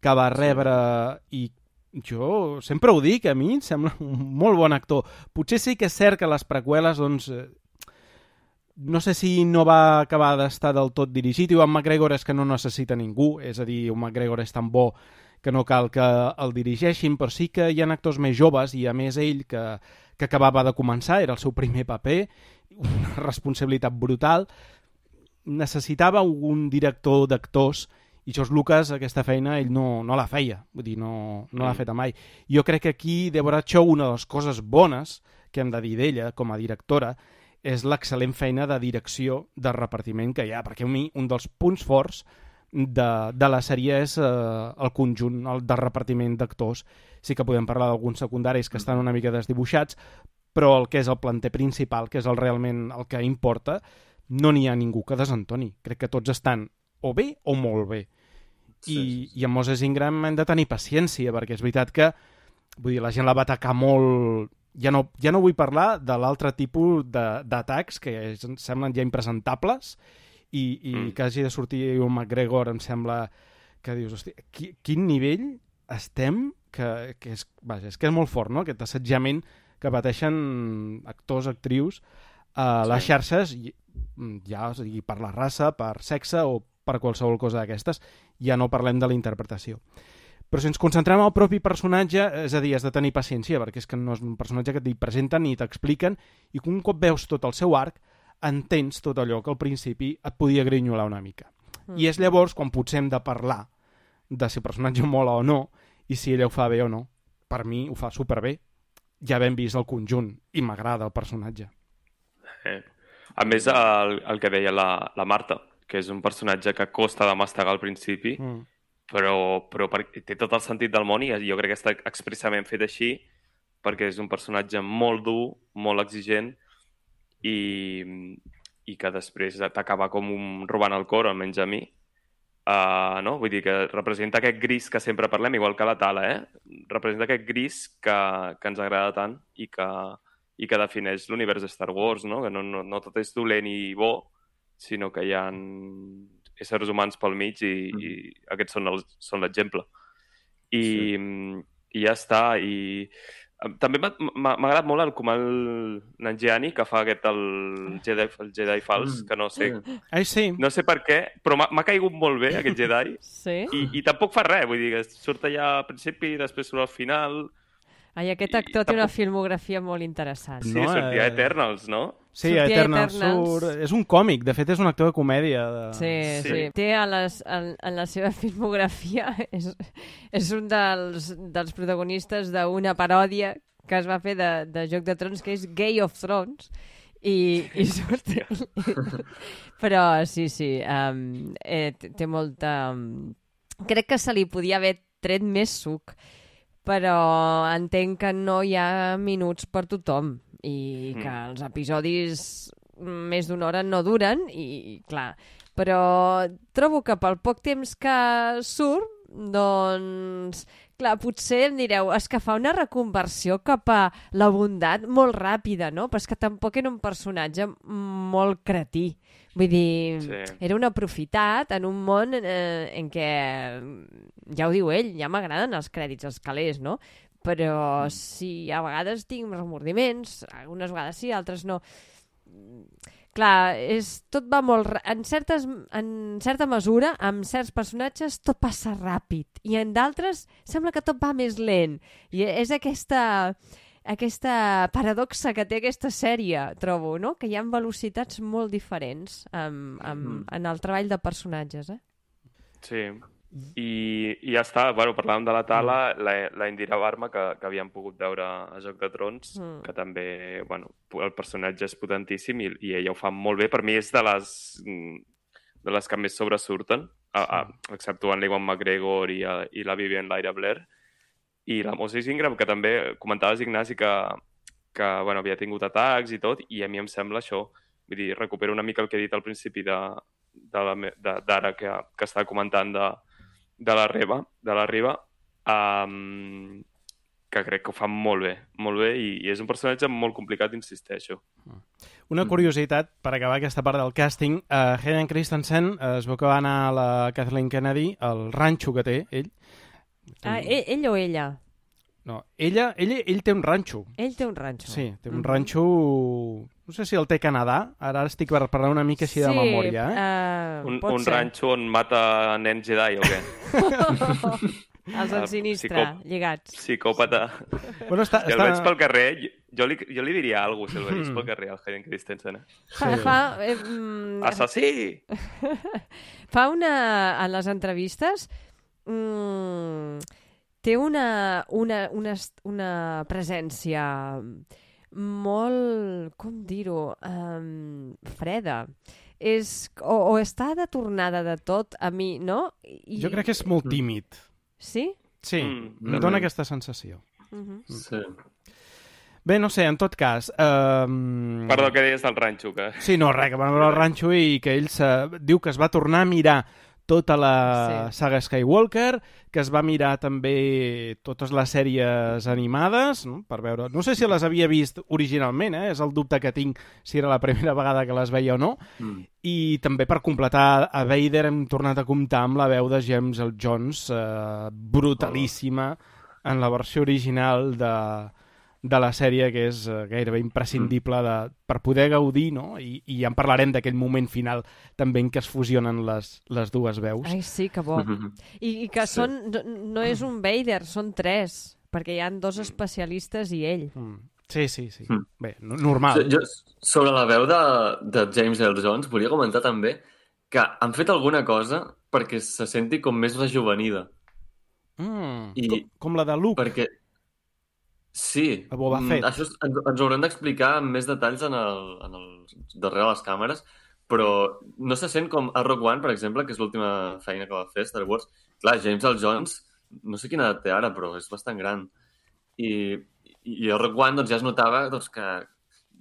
que va rebre i jo sempre ho dic, a mi em sembla un molt bon actor. Potser sí que és cert que les preqüeles, doncs, eh, no sé si no va acabar d'estar del tot dirigit. Iwan McGregor és que no necessita ningú, és a dir, un McGregor és tan bo que no cal que el dirigeixin, però sí que hi ha actors més joves i a més ell que, que acabava de començar, era el seu primer paper, una responsabilitat brutal, necessitava un director d'actors i George Lucas aquesta feina ell no, no la feia, vull dir, no, no l'ha feta mai. Jo crec que aquí Deborah Chow, una de les coses bones que hem de dir d'ella com a directora, és l'excel·lent feina de direcció de repartiment que hi ha, perquè a mi un dels punts forts de, de la sèrie és eh, el conjunt el de repartiment d'actors. Sí que podem parlar d'alguns secundaris que estan una mica desdibuixats, però el que és el planter principal, que és el realment el que importa, no n'hi ha ningú que desentoni. Crec que tots estan o bé o molt bé. I, sí, sí. i amb Moses Ingram hem de tenir paciència, perquè és veritat que vull dir, la gent la va atacar molt... Ja no, ja no vull parlar de l'altre tipus d'atacs que semblen ja impresentables i, i mm. que hagi de sortir un McGregor em sembla que dius, hosti, qui, quin nivell estem que, que és, vaja, és que és molt fort, no?, aquest assetjament que pateixen actors, actrius a les sí. xarxes, ja o sigui, per la raça, per sexe o per qualsevol cosa d'aquestes, ja no parlem de la interpretació. Però si ens concentrem al propi personatge, és a dir, has de tenir paciència, perquè és que no és un personatge que t'hi presenten ni t'expliquen, i un cop veus tot el seu arc, entens tot allò que al principi et podia grinyolar una mica. Mm. I és llavors quan potser hem de parlar de si el personatge mola o no, i si ella ho fa bé o no. Per mi ho fa superbé. Ja vam vist el conjunt i m'agrada el personatge. Eh. A més, el, el que deia la, la Marta, que és un personatge que costa de mastegar al principi, mm. però, però per, té tot el sentit del món i jo crec que està expressament fet així perquè és un personatge molt dur, molt exigent i, i que després t'acaba com un, robant el cor, almenys a mi, Uh, no? Vull dir que representa aquest gris que sempre parlem, igual que la tala, eh? Representa aquest gris que, que ens agrada tant i que, i que defineix l'univers de Star Wars, no? Que no, no, no tot és dolent i bo, sinó que hi ha éssers humans pel mig i, mm. i aquests són l'exemple. I, sí. I ja està. I també m'ha agradat molt el Kumal Nanjiani, que fa aquest, el Jedi, el Jedi fals, mm. que no sé... Ai, sí. No sé per què, però m'ha caigut molt bé, aquest Jedi. sí? I, I tampoc fa res, vull dir, que surt allà al principi, després surt al final... Ai, aquest actor té una filmografia molt interessant. Sí, no, sortia eh... Eternals, no? Sí, Sortia Eternals. Eternals. Surt... És un còmic, de fet és un actor de comèdia. De... Sí, sí, sí. Té a les, en, en la seva filmografia, és, és un dels, dels protagonistes d'una paròdia que es va fer de, de Joc de Trons, que és Gay of Thrones, i, i surt... Però sí, sí, um, eh, té molta... Crec que se li podia haver tret més suc però entenc que no hi ha minuts per tothom i mm. que els episodis més d'una hora no duren i, clar, però trobo que pel poc temps que surt, doncs, clar, potser em direu, és que fa una reconversió cap a la bondat molt ràpida, no? Però és que tampoc era un personatge molt cretí. Vull dir, sí. era una aprofitat en un món eh, en què, ja ho diu ell, ja m'agraden els crèdits, els calés, no? Però mm. si a vegades tinc remordiments, algunes vegades sí, altres no. Clar, és, tot va molt... En, certes, en certa mesura, amb certs personatges, tot passa ràpid. I en d'altres sembla que tot va més lent. I és aquesta aquesta paradoxa que té aquesta sèrie, trobo, no? Que hi ha velocitats molt diferents amb, amb, mm. en el treball de personatges, eh? Sí, i, i ja està, bueno, parlàvem de la Tala, mm. la, la Indira Barma, que, que havíem pogut veure a Joc de Trons, mm. que també, bueno, el personatge és potentíssim i, i ella ho fa molt bé. Per mi és de les, de les que més sobresurten, a, a, exceptuant l'Iwan McGregor i, a, i la Vivian Lyra Blair i la Moses Ingram, que també comentaves, Ignasi, que, que bueno, havia tingut atacs i tot, i a mi em sembla això. Vull dir, recupero una mica el que he dit al principi d'ara que, que estava comentant de, de la Reba, de la Riba. Um, que crec que ho fa molt bé, molt bé, i, i és un personatge molt complicat, insisteixo. Una curiositat, per acabar aquesta part del càsting, uh, Hayden Christensen uh, es veu que va anar a la Kathleen Kennedy, al ranxo que té, ell. Ah, ell, ell o ella? No, ella, ell, ell té un ranxo. Ell té un ranxo. Sí, té un Mhm. ranxo... No sé si el té a Canadà, ara estic per parlar una mica així de memòria, eh? eh? Un, un ser. ranxo on mata nens Jedi o què? Els Ah, ensinistre, psicò- lligats. Psicòpata. Bueno, està, Si el està... veig pel carrer, jo, jo, li, jo li diria alguna cosa si el veig Mm. pel carrer, al Hayden Christensen. Eh? Fa, Sí. fa, eh, mm, Assassí! fa una... En les entrevistes mm, té una, una, una, una presència molt, com dir-ho, um, freda. És, o, o està de tornada de tot a mi, no? I, Jo crec que és molt tímid. Sí? Sí, Mm. em dona aquesta sensació. Uh -huh. Sí. Bé, no sé, en tot cas... Um... Perdó, que deies del ranxo, que... Sí, no, res, que va veure el ranxo i que ell se... diu que es va tornar a mirar tota la Sí. saga Skywalker, que es va mirar també totes les sèries animades, no? per veure... No sé si les havia vist originalment, eh? és el dubte que tinc si era la primera vegada que les veia o no, Mm. i també per completar a Vader hem tornat a comptar amb la veu de James L. Jones, eh, brutalíssima, en la versió original de, de la sèrie, que és eh, gairebé imprescindible de, per poder gaudir, no? I, i ja en parlarem d'aquell moment final també en què es fusionen les, les dues veus. Ai, sí, que bo. I, i que Sí. són, no, no és un Vader, són tres, perquè hi han dos especialistes i ell. Mm. Sí, sí, sí. Mm. Bé, no- normal. Jo, sobre la veu de, de James L. Jones, volia comentar també que han fet alguna cosa perquè se senti com més rejuvenida. Mm. I- Com, com la de Luke. Perquè... Sí. A Boba mm, Fett. Això es- ens, ens ho hauran d'explicar amb més detalls en el, en el, darrere les càmeres, però no se sent com a Rock One, per exemple, que és l'última feina que va fer Star Wars. Clar, James L. Jones, no sé quina edat té ara, però és bastant gran. I, i a Rock One doncs, ja es notava doncs, que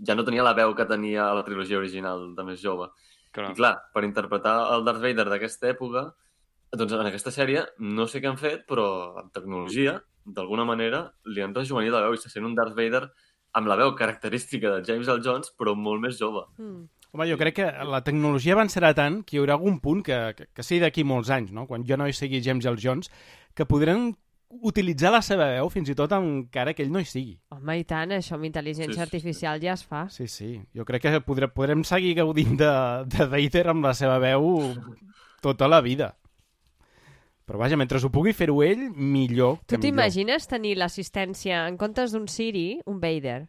ja no tenia la veu que tenia a la trilogia original de més jove. Clar. I clar, per interpretar el Darth Vader d'aquesta època, doncs en aquesta sèrie no sé què han fet, però amb tecnologia, d'alguna manera, li han rejuvenit la veu i se sent un Darth Vader amb la veu característica de James L. Jones, però molt més jove. Mm. Home, jo crec que la tecnologia avançarà tant que hi haurà algun punt que, que, que sigui d'aquí molts anys, no? quan jo no hi sigui James L. Jones, que podran utilitzar la seva veu fins i tot encara que ell no hi sigui. Home, i tant, això amb intel·ligència Sí, sí. artificial ja es fa. Sí, sí. Jo crec que podrem, podrem seguir gaudint de, de Vader amb la seva veu tota la vida. Però vaja, mentre ho pugui fer-ho ell, millor Tu que millor. t'imagines tenir l'assistència, en comptes d'un Siri, un Vader,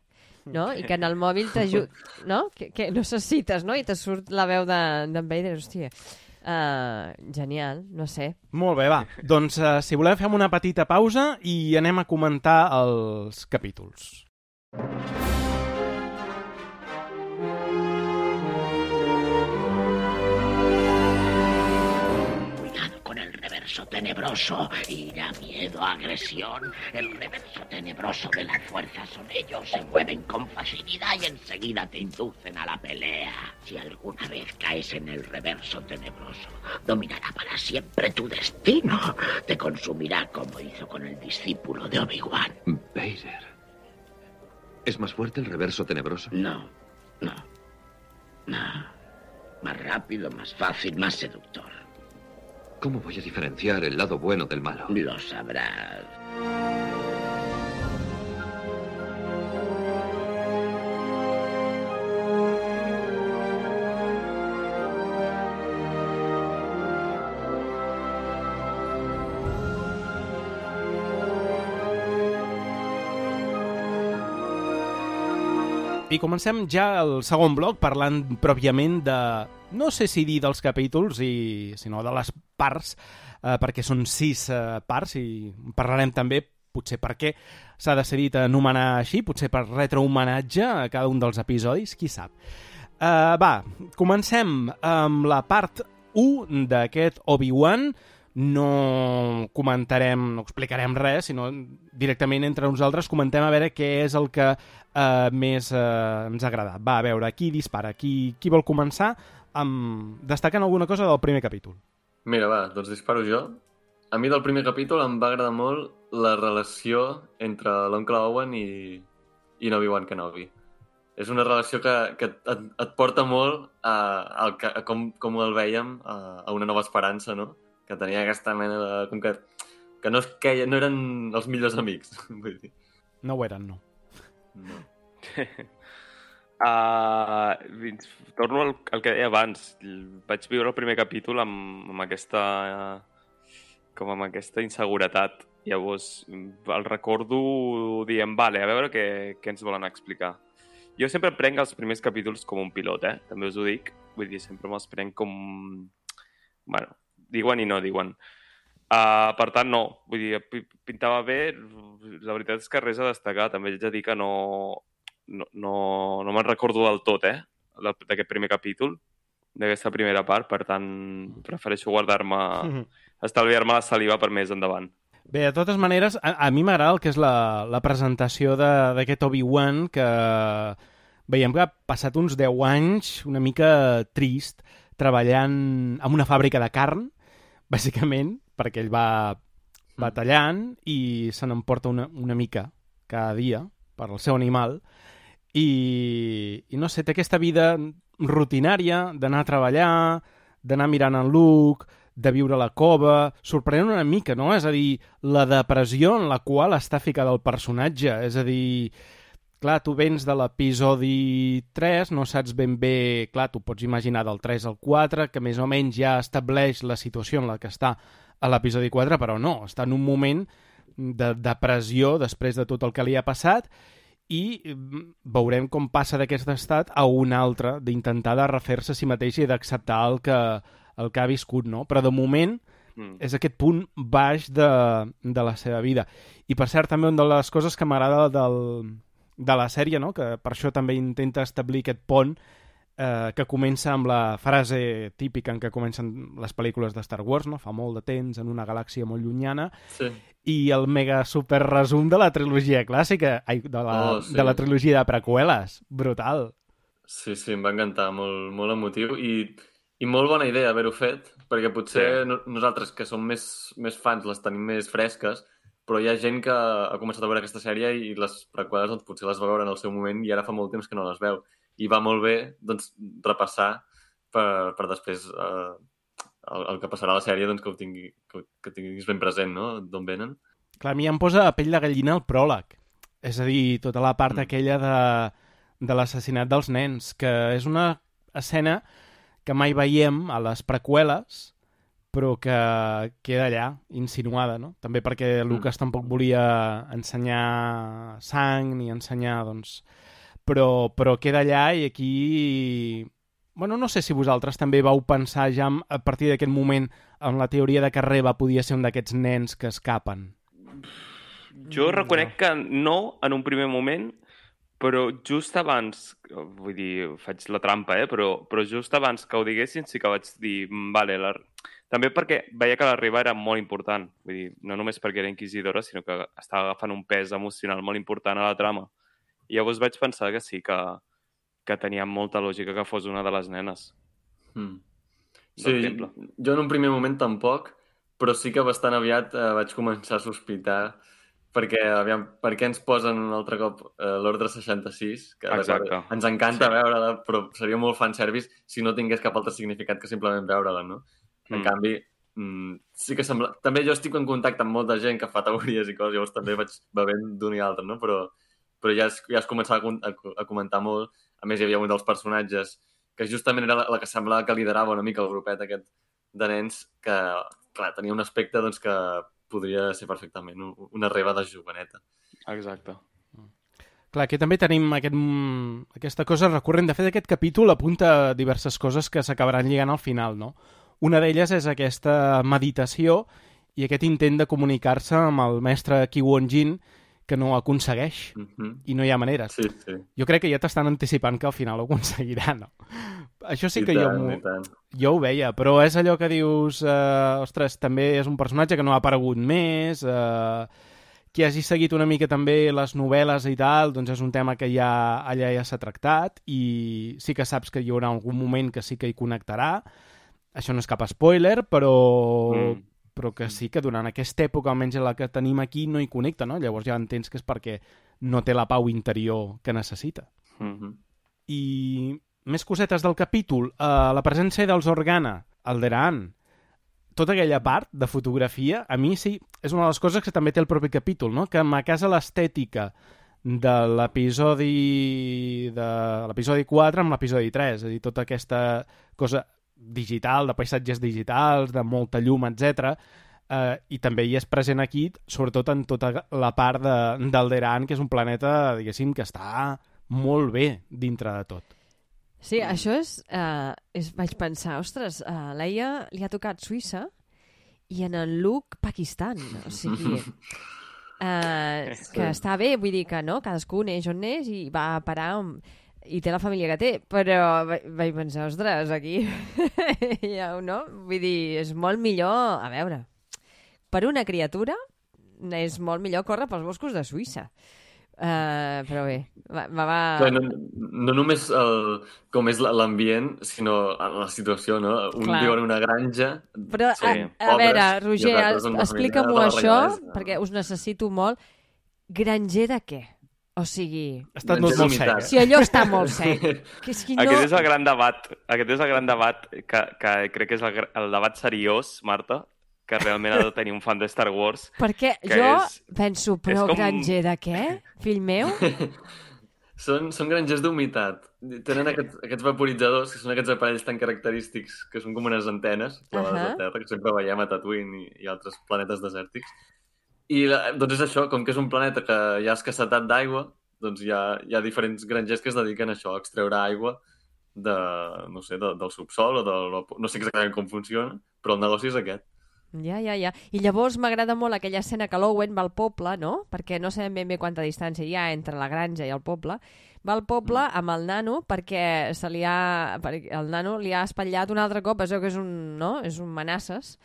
no? I que en el mòbil t'ajut... No? Que, que necessites, no? I te surt la veu d'en de, Vader, hòstia. Uh, genial, no sé. Molt bé, va. Doncs, uh, si volem, fem una petita pausa i anem a comentar els capítols. Reverso tenebroso. Ira, miedo, agresión. El reverso tenebroso de las fuerzas son ellos. Se mueven con facilidad y enseguida te inducen a la pelea. Si alguna vez caes en el reverso tenebroso, dominará para siempre tu destino. Te consumirá como hizo con el discípulo de Obi-Wan. Vader. ¿Es más fuerte el reverso tenebroso? No, no, no. Más rápido, más fácil, más seductor. ¿Cómo voy a diferenciar el lado bueno del malo? Lo sabrás. I comencem ja el segon bloc parlant pròpiament de, no sé si dir dels capítols, i, sinó de les parts, eh, perquè són sis eh, parts i parlarem també potser per què s'ha decidit anomenar així, potser per retre homenatge a cada un dels episodis, qui sap. Uh, va, comencem amb la part 1 d'aquest Obi-Wan. No comentarem, no explicarem res, sinó directament entre nosaltres comentem a veure què és el que uh, més uh, ens ha agradat. Va, a veure, qui dispara? Qui, qui vol començar amb... destacant alguna cosa del primer capítol? Mira, va, doncs disparo jo. A mi del primer capítol em va agradar molt la relació entre l'oncle Owen i, i Obi-Wan Kenobi. És una relació que, que et, et porta molt a, a, a com, com el veiem a, a una nova esperança, no? Que tenia aquesta mena de... Com que, que no, es queia, no eren els millors amics, vull dir. No ho eren, no. No. Uh, torno al, al que deia abans. Vaig viure el primer capítol amb, amb aquesta... com amb aquesta inseguretat. Llavors, el recordo dient, vale, a veure què, què ens volen explicar. Jo sempre prenc els primers capítols com un pilot, eh? També us ho dic. Vull dir, sempre me'ls prenc com... Bueno, diuen i no diuen. Uh, per tant, no. Vull dir, pintava bé. La veritat és que res a destacar. També haig de dir que no, no, no, no me'n recordo del tot, eh? D'aquest primer capítol, d'aquesta primera part. Per tant, prefereixo guardar-me... Mm -hmm. estalviar-me la saliva per més endavant. Bé, de totes maneres, a, a mi m'agrada el que és la, la presentació d'aquest Obi-Wan, que veiem que ha passat uns 10 anys una mica trist treballant en una fàbrica de carn, bàsicament, perquè ell va, va mm. tallant i se n'emporta una, una mica cada dia per al seu animal i, i no sé, té aquesta vida rutinària d'anar a treballar, d'anar mirant en Luke, de viure a la cova, sorprenent una mica, no? És a dir, la depressió en la qual està ficada el personatge. És a dir, clar, tu vens de l'episodi 3, no saps ben bé... Clar, tu pots imaginar del 3 al 4, que més o menys ja estableix la situació en la que està a l'episodi 4, però no, està en un moment de depressió després de tot el que li ha passat i mm, veurem com passa d'aquest estat a un altre, d'intentar de refer-se a si mateix i d'acceptar el que, el que ha viscut, no? Però de moment mm. és aquest punt baix de, de la seva vida. I per cert, també una de les coses que m'agrada del, de la sèrie, no? que per això també intenta establir aquest pont eh, que comença amb la frase típica en què comencen les pel·lícules de Star Wars, no? fa molt de temps, en una galàxia molt llunyana, sí. i el mega super resum de la trilogia clàssica, ai, de, la, Oh, sí. de la trilogia de preqüeles. Brutal. Sí, sí, em va encantar, molt, molt emotiu i, i molt bona idea haver-ho fet, perquè potser Sí. no, nosaltres, que som més, més fans, les tenim més fresques, però hi ha gent que ha començat a veure aquesta sèrie i les preqüeles doncs, potser les va veure en el seu moment i ara fa molt temps que no les veu. I va molt bé doncs, repassar per, per després eh, el, el que passarà a la sèrie doncs, que, ho tingui, que, que tinguis ben present, no? d'on venen. Clar, a mi em posa a pell de gallina el pròleg. És a dir, tota la part Mm. aquella de, de l'assassinat dels nens, que és una escena que mai veiem a les preqüeles, però que queda allà, insinuada, no? També perquè Lucas tampoc volia ensenyar sang ni ensenyar, doncs... Però, però queda allà i aquí... Bueno, no sé si vosaltres també vau pensar ja a partir d'aquest moment en la teoria de que Reba podia ser un d'aquests nens que escapen. Jo reconec que no en un primer moment, però just abans, vull dir, faig la trampa, eh? però, però just abans que ho diguessin sí que vaig dir, "Mm, vale, la... també perquè veia que la Riba era molt important, vull dir, no només perquè era inquisidora, sinó que estava agafant un pes emocional molt important a la trama. I llavors vaig pensar que sí, que, que tenia molta lògica que fos una de les nenes. Mm. Sí, temple. jo en un primer moment tampoc, però sí que bastant aviat eh, vaig començar a sospitar perquè, aviam, per què ens posen un altre cop eh, l'ordre 66, que Exacte. ens encanta Sí. veure-la, però seria molt fanservice si no tingués cap altre significat que simplement veure-la, no? En Mm. canvi, mm, sí que sembla... També jo estic en contacte amb molta gent que fa teories i coses, llavors també vaig bevent d'un i altre, no? Però, però ja es, ja es començava a, a, a comentar molt. A més, hi havia un dels personatges que justament era la, la que semblava que liderava una mica el grupet aquest de nens que, clar, tenia un aspecte doncs, que podria ser perfectament un- una reba de joveneta. Exacte. Clar, aquí també tenim aquest, mm, aquesta cosa recurrent. De fet, aquest capítol apunta diverses coses que s'acabaran lligant al final, no? Una d'elles és aquesta meditació i aquest intent de comunicar-se amb el mestre Kiwon Jin que no aconsegueix Mm -hmm. i no hi ha maneres. Sí, sí. Jo crec que ja t'estan anticipant que al final ho aconseguirà, no? Això sí I que tant, jo, i m'ho- tant. jo ho veia, però és allò que dius, eh, ostres, també és un personatge que no ha aparegut més, eh, qui hagi seguit una mica també les novel·les i tal, doncs és un tema que ja allà ja s'ha tractat i sí que saps que hi haurà algun moment que sí que hi connectarà. Això no és cap spoiler, però, Mm. però que sí que durant aquesta època, almenys la que tenim aquí, no hi connecta, no? Llavors ja entens que és perquè no té la pau interior que necessita. Mm -hmm. I més cosetes del capítol. Uh, la presència dels Organa, Alderaan, tota aquella part de fotografia, a mi sí, és una de les coses que també té el propi capítol, no? que a casa l'estètica de l'episodi de l'episodi 4 amb l'episodi 3, és a dir, tota aquesta cosa digital, de paisatges digitals, de molta llum, etc. Eh, I també hi és present aquí, sobretot en tota la part d'Alderan, que és un planeta, diguéssim, que està molt bé dintre de tot. Sí, això és, uh, és... Vaig pensar, ostres, a uh, Leia li ha tocat Suïssa i en el Luke Pakistan. O sigui, uh, que està bé, vull dir que no, cadascú neix on neix i va a parar on, i té la família que té, però vaig pensar, ostres, aquí ja, no? Vull dir, és molt millor, a veure, per una criatura és molt millor córrer pels boscos de Suïssa. Uh, però bé, va... va. Clar, no, no només el, com és l'ambient, sinó la situació, no? Un Clar. viu en una granja... Però, sí, a, a pobres, veure, Roger, explica'm-ho això, realesa. perquè us necessito molt. Granger de què? O sigui, Està tot Doncs és molt sec. si allò està molt sec, que és que no... Aquest és el gran debat, aquest és el gran debat que, que crec que és el, el debat seriós, Marta, que realment ha de tenir un fan de Star Wars. Perquè que jo és- penso, però com- Granger de què? Fill meu? Són, són grangers d'humitat. Tenen aquests, aquests vaporitzadors, que són aquests aparells tan característics, que són com unes antenes clavades Ahà. a terra, que sempre veiem a Tatooine i, i altres planetes desèrtics. I la, doncs és això, com que és un planeta que hi ha escassetat d'aigua, doncs hi ha, hi ha diferents grangers que es dediquen a això, a extreure aigua de, no sé, de, del subsol o del... No sé exactament com funciona, però el negoci és aquest. Ja, ja, ja. I llavors m'agrada molt aquella escena que l'Owen va al poble, no? Perquè no sabem ben bé quanta distància hi ha entre la granja i el poble. Va al poble Mm. amb el nano perquè se li ha... el nano li ha espatllat un altre cop, es veu que és un, no? És un manasses.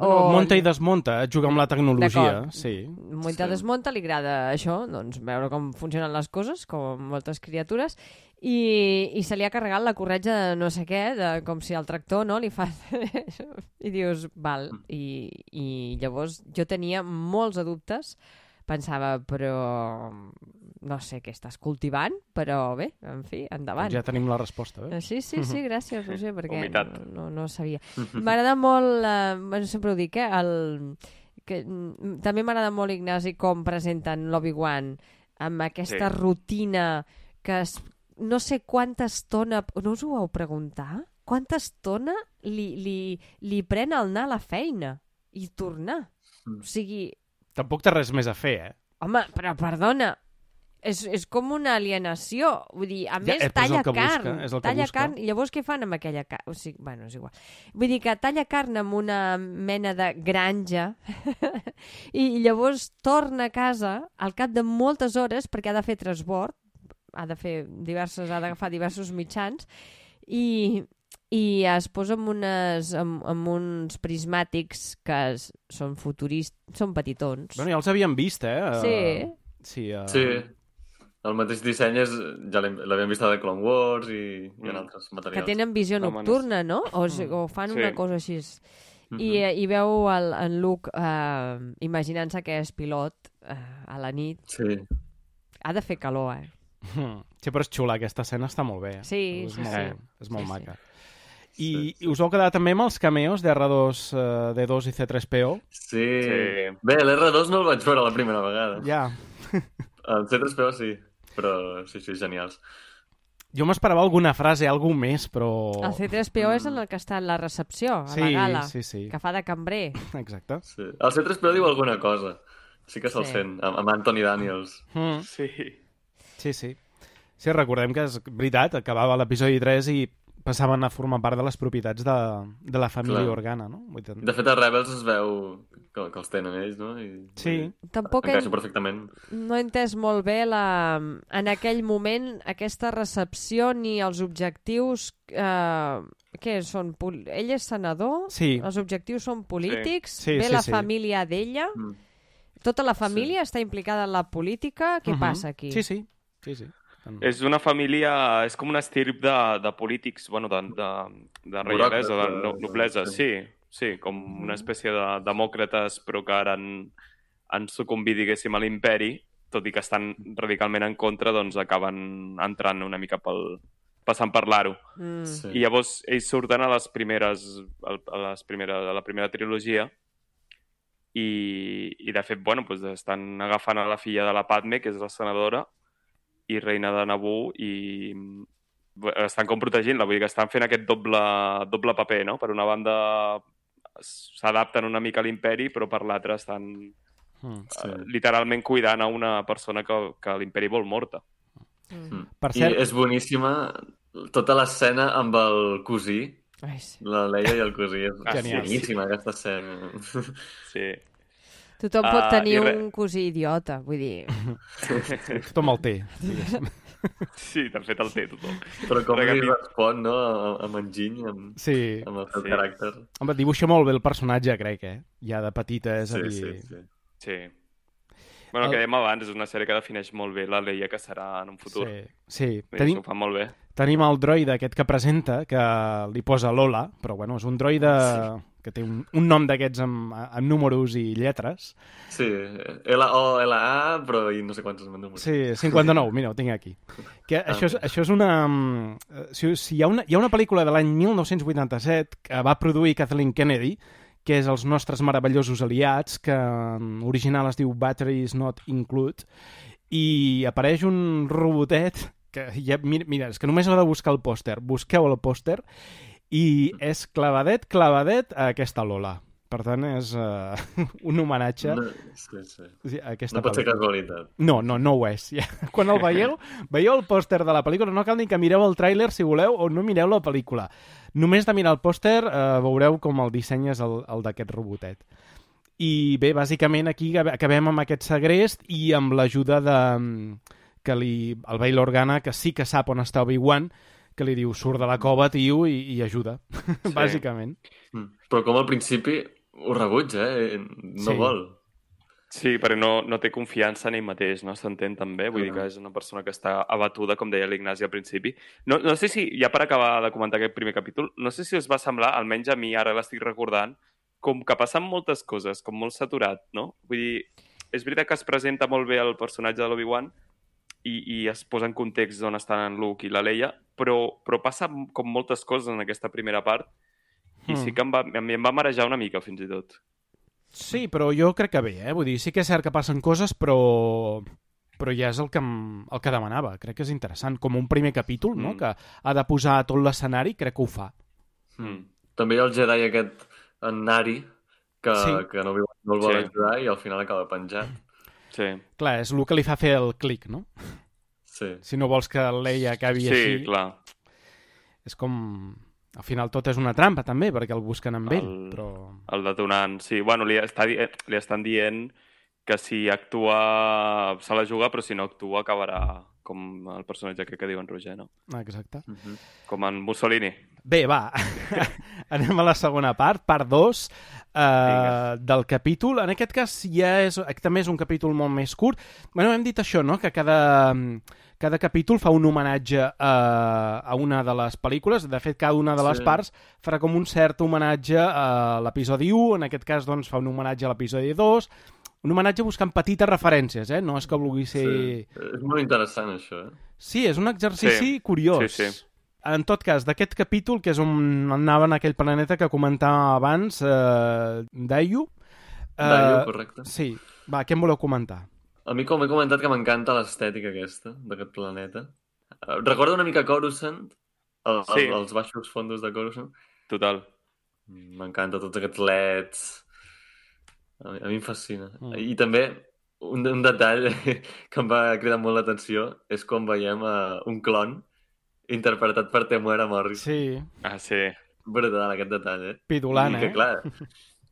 Bueno, monta i desmunta, eh? juga amb la tecnologia. Sí. Monta Sí. desmunta, li agrada això, doncs veure com funcionen les coses, com moltes criatures, i, i se li ha carregat la corretja de no sé què, de, com si el tractor no li fa... I dius, val, i, i llavors jo tenia molts dubtes, pensava, però no sé què estàs cultivant, però bé, en fi, endavant. Ja tenim la resposta. Eh? Sí, sí, sí, gràcies, Roger, perquè Humitat. no, no, no sabia. M'agrada molt, eh, bueno, sempre ho dic, eh, el, que, mm, també m'agrada molt, Ignasi, com presenten l'Obi-Wan amb aquesta Sí. rutina que es, no sé quanta estona... No us ho vau preguntar? Quanta estona li, li, li pren el anar a la feina i tornar? Mm. O sigui, Tampoc té res més a fer, eh? home, però perdona, és, és com una alienació. Vull dir, a Ja, més, eh, però és talla que busca, carn. és el que talla busca. carn. I llavors què fan amb aquella carn? O sigui, bueno, és igual. Vull dir que talla carn amb una mena de granja i, i llavors torna a casa al cap de moltes hores perquè ha de fer transbord, ha de fer diverses, ha d'agafar diversos mitjans i, i es posa amb, unes, amb, amb uns prismàtics que es, són futuristes, són petitons. Bueno, ja els havíem vist, eh? Sí. Sí, uh... Sí, el mateix disseny és, ja l'hem- l'havíem vist a The Clone Wars i, i en Mm. altres que materials. tenen visió nocturna, no? O, si- o fan Sí. una cosa així. Mhm. I, eh, i veu el, en Luke eh, imaginant-se que és pilot eh, a la nit. Sí. Ha de fer calor, eh? Hmm. Sí, però és xula, aquesta escena està molt bé. Sí, és sí, molt, sí. És molt Sí, sí. maca. I, I us vau quedar també amb els cameos d'R2, uh, D2 i C3PO? Sí. Sí. Bé, l'R2 no el vaig veure la primera vegada. Ja. El C3PO sí, però sí, sí, genials. Jo m'esperava alguna frase, algú més, però... El C3PO és en el que està en la recepció, a sí, la gala, Sí, sí, que fa de cambrer. exacte. Sí. El C3PO diu alguna cosa. Sí que se'l Sí. sent, amb, amb Anthony Daniels. Mm. Sí. Sí, sí. Sí, recordem que és veritat, acabava l'episodi 3 i passaven a formar part de les propietats de, de la família Clar. Organa, no? Vull dir... De fet, a Rebels es veu que, que els tenen ells, no? I, Sí. Tampoc he, Encaixa perfectament. no he entès molt bé la, en aquell moment aquesta recepció ni els objectius... Eh, què són? Pol- Ell és senador? Sí. Els objectius són polítics? Sí, Ve sí, la sí. família d'ella? Mm. Tota la família està implicada en la política? Què Mhm. passa aquí? Sí, sí. sí, sí. És una família... És com un estirp de, de polítics, bueno, de, de, de reialesa, de no, noblesa, sí. sí, com una espècie de demòcrates, però que ara han, han sucumbit, diguéssim, a l'imperi, tot i que estan radicalment en contra, doncs acaben entrant una mica pel, passant per l'aro. Mm. Sí. I llavors ells surten a les primeres, a, les primera, a la primera trilogia i, i de fet, bueno, doncs estan agafant a la filla de la Padme, que és la senadora, i reina de Naboo, i bé, estan com protegint-la, vull dir que estan fent aquest doble, doble paper, no? Per una banda s'adapten una mica a l'imperi, però per l'altra estan Mm. Sí. literalment cuidant a una persona que, que l'imperi vol morta. Mm. Per I cert, és boníssima tota l'escena amb el cosí, Ai, sí. la Leia i el cosí. És Ah, Genial. boníssima, aquesta escena. Sí. Tothom pot tenir re- un cosí idiota, vull dir... tothom el té. diguéssim. Sí, de fet el té tothom. Però com li Regapi- respon, no?, amb enginy, amb, Sí, amb el seu Sí. caràcter. home, dibuixa molt bé el personatge, crec, eh? Ja de petita, és a Sí, dir... sí, sí. Sí. Bueno, el que dèiem abans, és una sèrie que defineix molt bé la Leia que serà en un futur. Sí. Sí, sí. Tenim... Ho fan molt bé. tenim el droide aquest que presenta, que li posa Lola, però bueno, és un droide sí. Que té un, un nom d'aquests amb, amb números i lletres. Sí, L-O-L-A, però i no sé quantos números. Sí, 59, mira, ho tinc aquí. Que això, és, això és una... mm, Si, si hi, ha una... hi ha una pel·lícula de l'any 1987 que va produir Kathleen Kennedy, que és Els nostres meravellosos aliats, que en original es diu Batteries Not Include, i apareix un robotet que ja, mira, mira, és que només heu de buscar el pòster. Busqueu el pòster i és clavadet, clavadet a aquesta Lola. Per tant, és uh, un homenatge No, sí, sí. a aquesta No pot ser casualitat. No, no, no ho és. Ja. Quan el veieu, veieu el pòster de la pel·lícula, no cal ni que mireu el tràiler si voleu o no mireu la pel·lícula. Només de mirar el pòster eh, veureu com el disseny és el, el d'aquest robotet. I bé, bàsicament aquí acabem amb aquest segrest i amb l'ajuda de que li, el Bail Organa, que sí que sap on està Obi-Wan, que li diu, surt de la cova, tio, i, i ajuda, sí. bàsicament. Mm. Però com al principi ho rebutja, eh? No Sí. vol. Sí, perquè no, no té confiança en ell mateix, no s'entén també? Vull dir Ah. que és una persona que està abatuda, com deia l'Ignasi al principi. No, no sé si, ja per acabar de comentar aquest primer capítol, no sé si us va semblar, almenys a mi ara l'estic recordant, com que passen moltes coses, com molt saturat, no? Vull dir, és veritat que es presenta molt bé el personatge de l'Obi-Wan i, i es posa en context d'on estan en Luke i la Leia, però, però passa com moltes coses en aquesta primera part i Mm. sí que em va, a mi em va marejar una mica, fins i tot. Sí, però jo crec que bé, eh? Vull dir, sí que és cert que passen coses, però però ja és el que, em- el que demanava. Crec que és interessant. Com un primer capítol, no?, Mm. que ha de posar tot l'escenari, crec que ho fa. Mm. També hi ha el Jedi aquest, en Nari, que, Sí. que no, viu- no el vol Sí. ajudar i al final acaba penjat. Sí. Clar, és el que li fa fer el clic, no? Sí. Si no vols que Leia acabi Sí, així, clar. és com... Al final tot és una trampa, també, perquè el busquen amb ell, El- però... El detonant, sí. Bueno, li, està, di- li estan dient que si actua se la juga, però si no actua acabarà com el personatge que, que diu en Roger, no? Exacte. Mm -hmm. Com en Mussolini. Bé, va, anem a la segona part, part 2 eh, del capítol. En aquest cas ja és, també és un capítol molt més curt. Bueno, hem dit això, no?, que cada, cada capítol fa un homenatge a, a una de les pel·lícules. De fet, cada una de les Sí. parts farà com un cert homenatge a l'episodi 1, en aquest cas doncs, fa un homenatge a l'episodi 2, un homenatge buscant petites referències, eh? No és que vulgui ser... sí. És molt interessant, això, eh? Sí, és un exercici Sí, curiós. sí, sí. En tot cas, d'aquest capítol, que és on anaven aquell planeta que comentava abans, eh, Dayu... Eh, Dayu, correcte. Sí, va, què em voleu comentar? A mi, com he comentat, que m'encanta l'estètica aquesta, d'aquest planeta. Eh, Recorda una mica Coruscant, el, Sí. el, els baixos fondos de Coruscant. Total. M'encanta tots aquests leds. A mi, a mi em fascina. Mm. I també, un, un detall que em va cridar molt l'atenció és quan veiem uh, un clon interpretat per Temuera Morris. Sí, Ah, sí. Brutal, aquest detall, eh? pidulant, I que, eh? clar,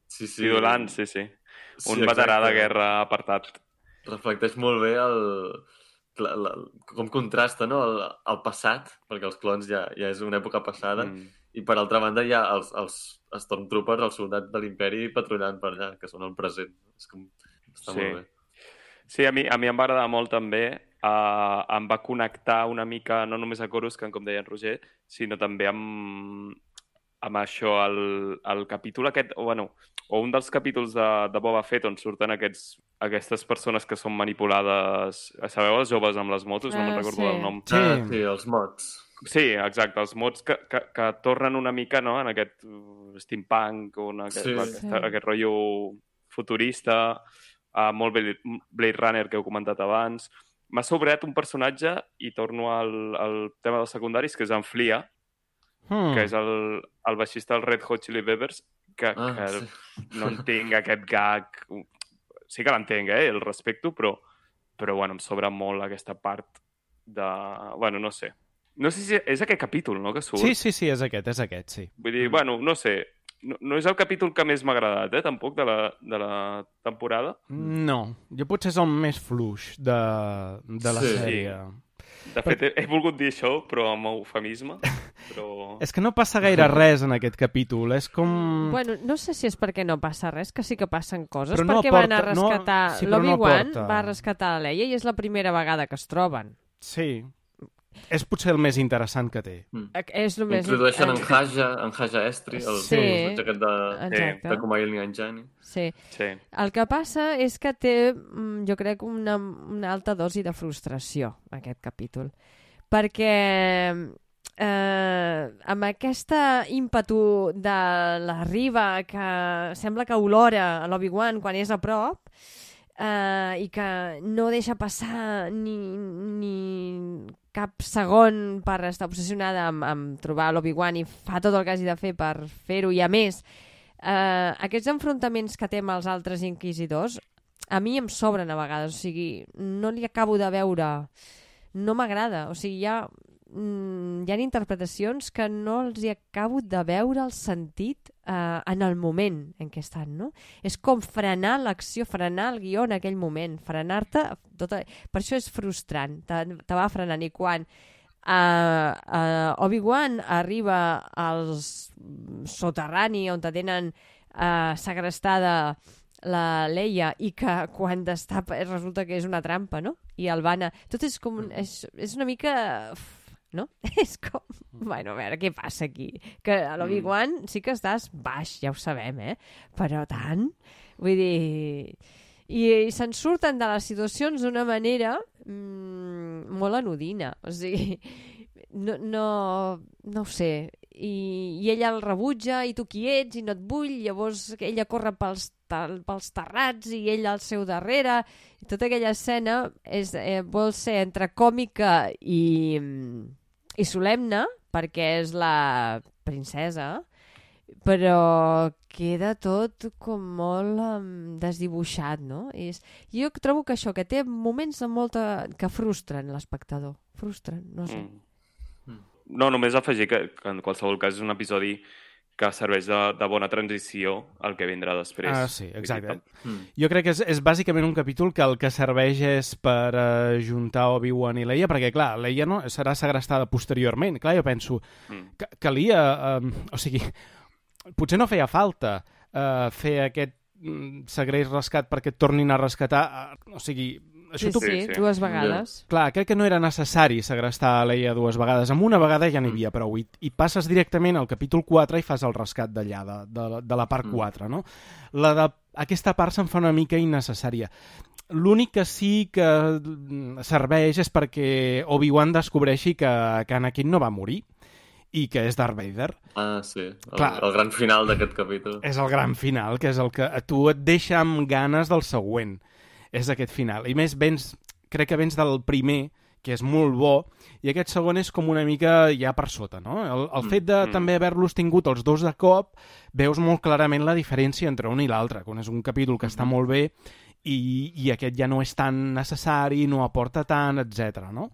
sí, sí. Sí. Idolant, sí, sí. Sí, Un veterà de guerra apartat. reflecteix molt bé el, la, la, com contrasta no? el, el passat, perquè els clons ja, ja és una època passada, mm. I per altra banda hi ha els, els Stormtroopers, els soldats de l'imperi patrullant per allà, que són el present. És com... Està Sí. molt bé. Sí, a mi, a mi em va agradar molt també. Uh, em va connectar una mica, no només a Coruscant, com deia en Roger, sinó també amb, amb això, el, el capítol aquest, o, bueno, o un dels capítols de, de Boba Fett on surten aquests, aquestes persones que són manipulades, sabeu, els joves amb les motos, no Ah, me'n recordo sí. el nom. Sí. Ah, sí, els mods. Sí, exacte, els mods que, que, que tornen una mica no, en aquest uh, steampunk, o en aquest, Sí. aquest, Sí. aquest rotllo futurista, uh, molt Blade, Blade Runner que heu comentat abans. M'ha sobrat un personatge, i torno al, al tema dels secundaris, que és en Flia, Hmm. que és el, el baixista del Red Hot Chili Peppers, que, Ah, que sí. no entenc aquest gag. Sí que l'entenc, eh? El respecto, però, però bueno, em sobra molt aquesta part de... Bueno, no sé. No sé si és aquest capítol, no?, que surt. Sí, sí, sí, és aquest, és aquest, sí. Vull dir, bueno, no sé. No, no és el capítol que més m'ha agradat, eh, tampoc, de la, de la temporada. No, jo potser és el més fluix de, de la Sí. sèrie. De fet, he, he volgut dir això, però amb eufemisme. Però... És que no passa gaire res en aquest capítol, és com... Bueno, no sé si és perquè no passa res, que sí que passen coses, Però no perquè van a aporta- no- rescatar... sí, no L'Obi-Wan aporta. va rescatar la Leia i és la primera vegada que es troben. Sí. És potser el més interessant que té. Eh, És el més... Introdueixen en Haja, en Haja Estri, el Sí. personatge aquest de, Exacte. de Kumail Nanjiani. Sí. Sí. El que passa és que té, mm, jo crec, una, una alta dosi de frustració, aquest capítol. Perquè eh, amb aquesta ímpetu de la riba que sembla que olora a l'Obi-Wan quan és a prop eh, i que no deixa passar ni, ni cap segon per estar obsessionada amb, amb trobar l'Obi-Wan i fa tot el que hagi de fer per fer-ho. I a més eh, aquests enfrontaments que té amb els altres inquisidors a mi em sobren a vegades, o sigui, no li acabo de veure, no m'agrada, o sigui, hi ha, mm, hi ha interpretacions que no els hi acabo de veure el sentit eh, en el moment en què estan, no? És com frenar l'acció, frenar el guió en aquell moment, frenar-te, tota... per això és frustrant, te, te va frenant, i quan uh, uh, Obi-Wan arriba als soterrani on te tenen uh, segrestada la Leia i que quan destapa resulta que és una trampa, no? I el van a... Tot és com... un- És, és una mica... uf, No? És com... Bueno, a veure, què passa aquí? Que a l'Obi-Wan sí que estàs baix, ja ho sabem, eh? Però tant... Vull dir... I, i se'n surten de les situacions d'una manera mm, molt anodina. O sigui, no, no, no ho sé. I, I ella el rebutja, i tu qui ets, i no et vull, llavors ella corre pels, tal, pels terrats i ell al seu darrere. I tota aquella escena és, eh, vol ser entre còmica i, i solemne, perquè és la princesa, però queda tot com molt um, desdibuixat, no? I és, jo trobo que això, que té moments de molta... que frustren l'espectador. Frustren, no sé. Mm. No, només afegir que, que en qualsevol cas és un episodi que serveix de, de bona transició al que vindrà després. Ah, sí, exacte. Mm. Jo crec que és, és bàsicament un capítol que el que serveix és per ajuntar Obi-Wan i Leia, perquè, clar, Leia no, serà segrestada posteriorment. Clar, jo penso, Mm. que calia... Eh, o sigui, potser no feia falta eh, fer aquest mm, segrest rescat perquè et tornin a rescatar. Eh, o sigui, això Sí, t'ho- sí, Sí, dues vegades. Clar, crec que no era necessari segrestar a Leia dues vegades. Amb una vegada ja n'hi havia prou. I, I passes directament al capítol 4 i fas el rescat d'allà, de, de, de la part Mm. 4, no? La de, aquesta part se'n fa una mica innecessària. L'únic que sí que mm, serveix és perquè Obi-Wan descobreixi que, que Anakin no va morir i que és Darth Vader. Ah, sí. El, Clar. el gran final d'aquest capítol. És el gran final, que és el que a tu et deixa amb ganes del següent. És aquest final. I més, vens, crec que vens del primer, que és molt bo, i aquest segon és com una mica ja per sota, no? El, el Mm, fet de mm. també haver-los tingut els dos de cop, veus molt clarament la diferència entre un i l'altre, quan és un capítol que està Mm-hmm. molt bé i, i aquest ja no és tan necessari, no aporta tant, etc. no?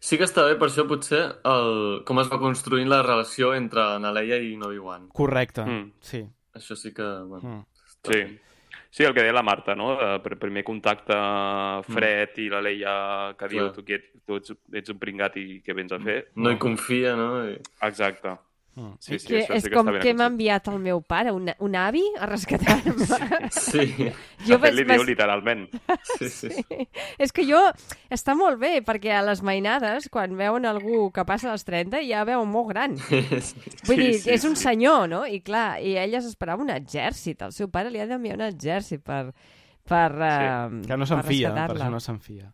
Sí que està bé, per això potser, el, com es va construint la relació entre na Leia i Obi-Wan. Correcte, Mm. sí. Això sí que... Bueno, Mm. Sí. bé. Sí, el que deia la Marta, no? El pr- primer contacte fred i la Leia que diu Clar. tu, qui ets, tu ets, ets un pringat i què vens a fer. No hi confia, no? I... Exacte. Sí, sí, que això és sí que com que m'ha enviat el meu pare, un, un avi, a rescatar-me. Sí, De jo fet, li vaig- diu literalment. sí, sí. sí. És que jo... Està molt bé, perquè a les mainades, quan veuen algú que passa als 30, ja veuen molt gran. Vull Sí, dir, sí, és un sí. senyor, no? I clar, i ella s'esperava un exèrcit. El seu pare li ha d'enviar un exèrcit per... per uh, Que no per se'n fia, per això no se'n fia.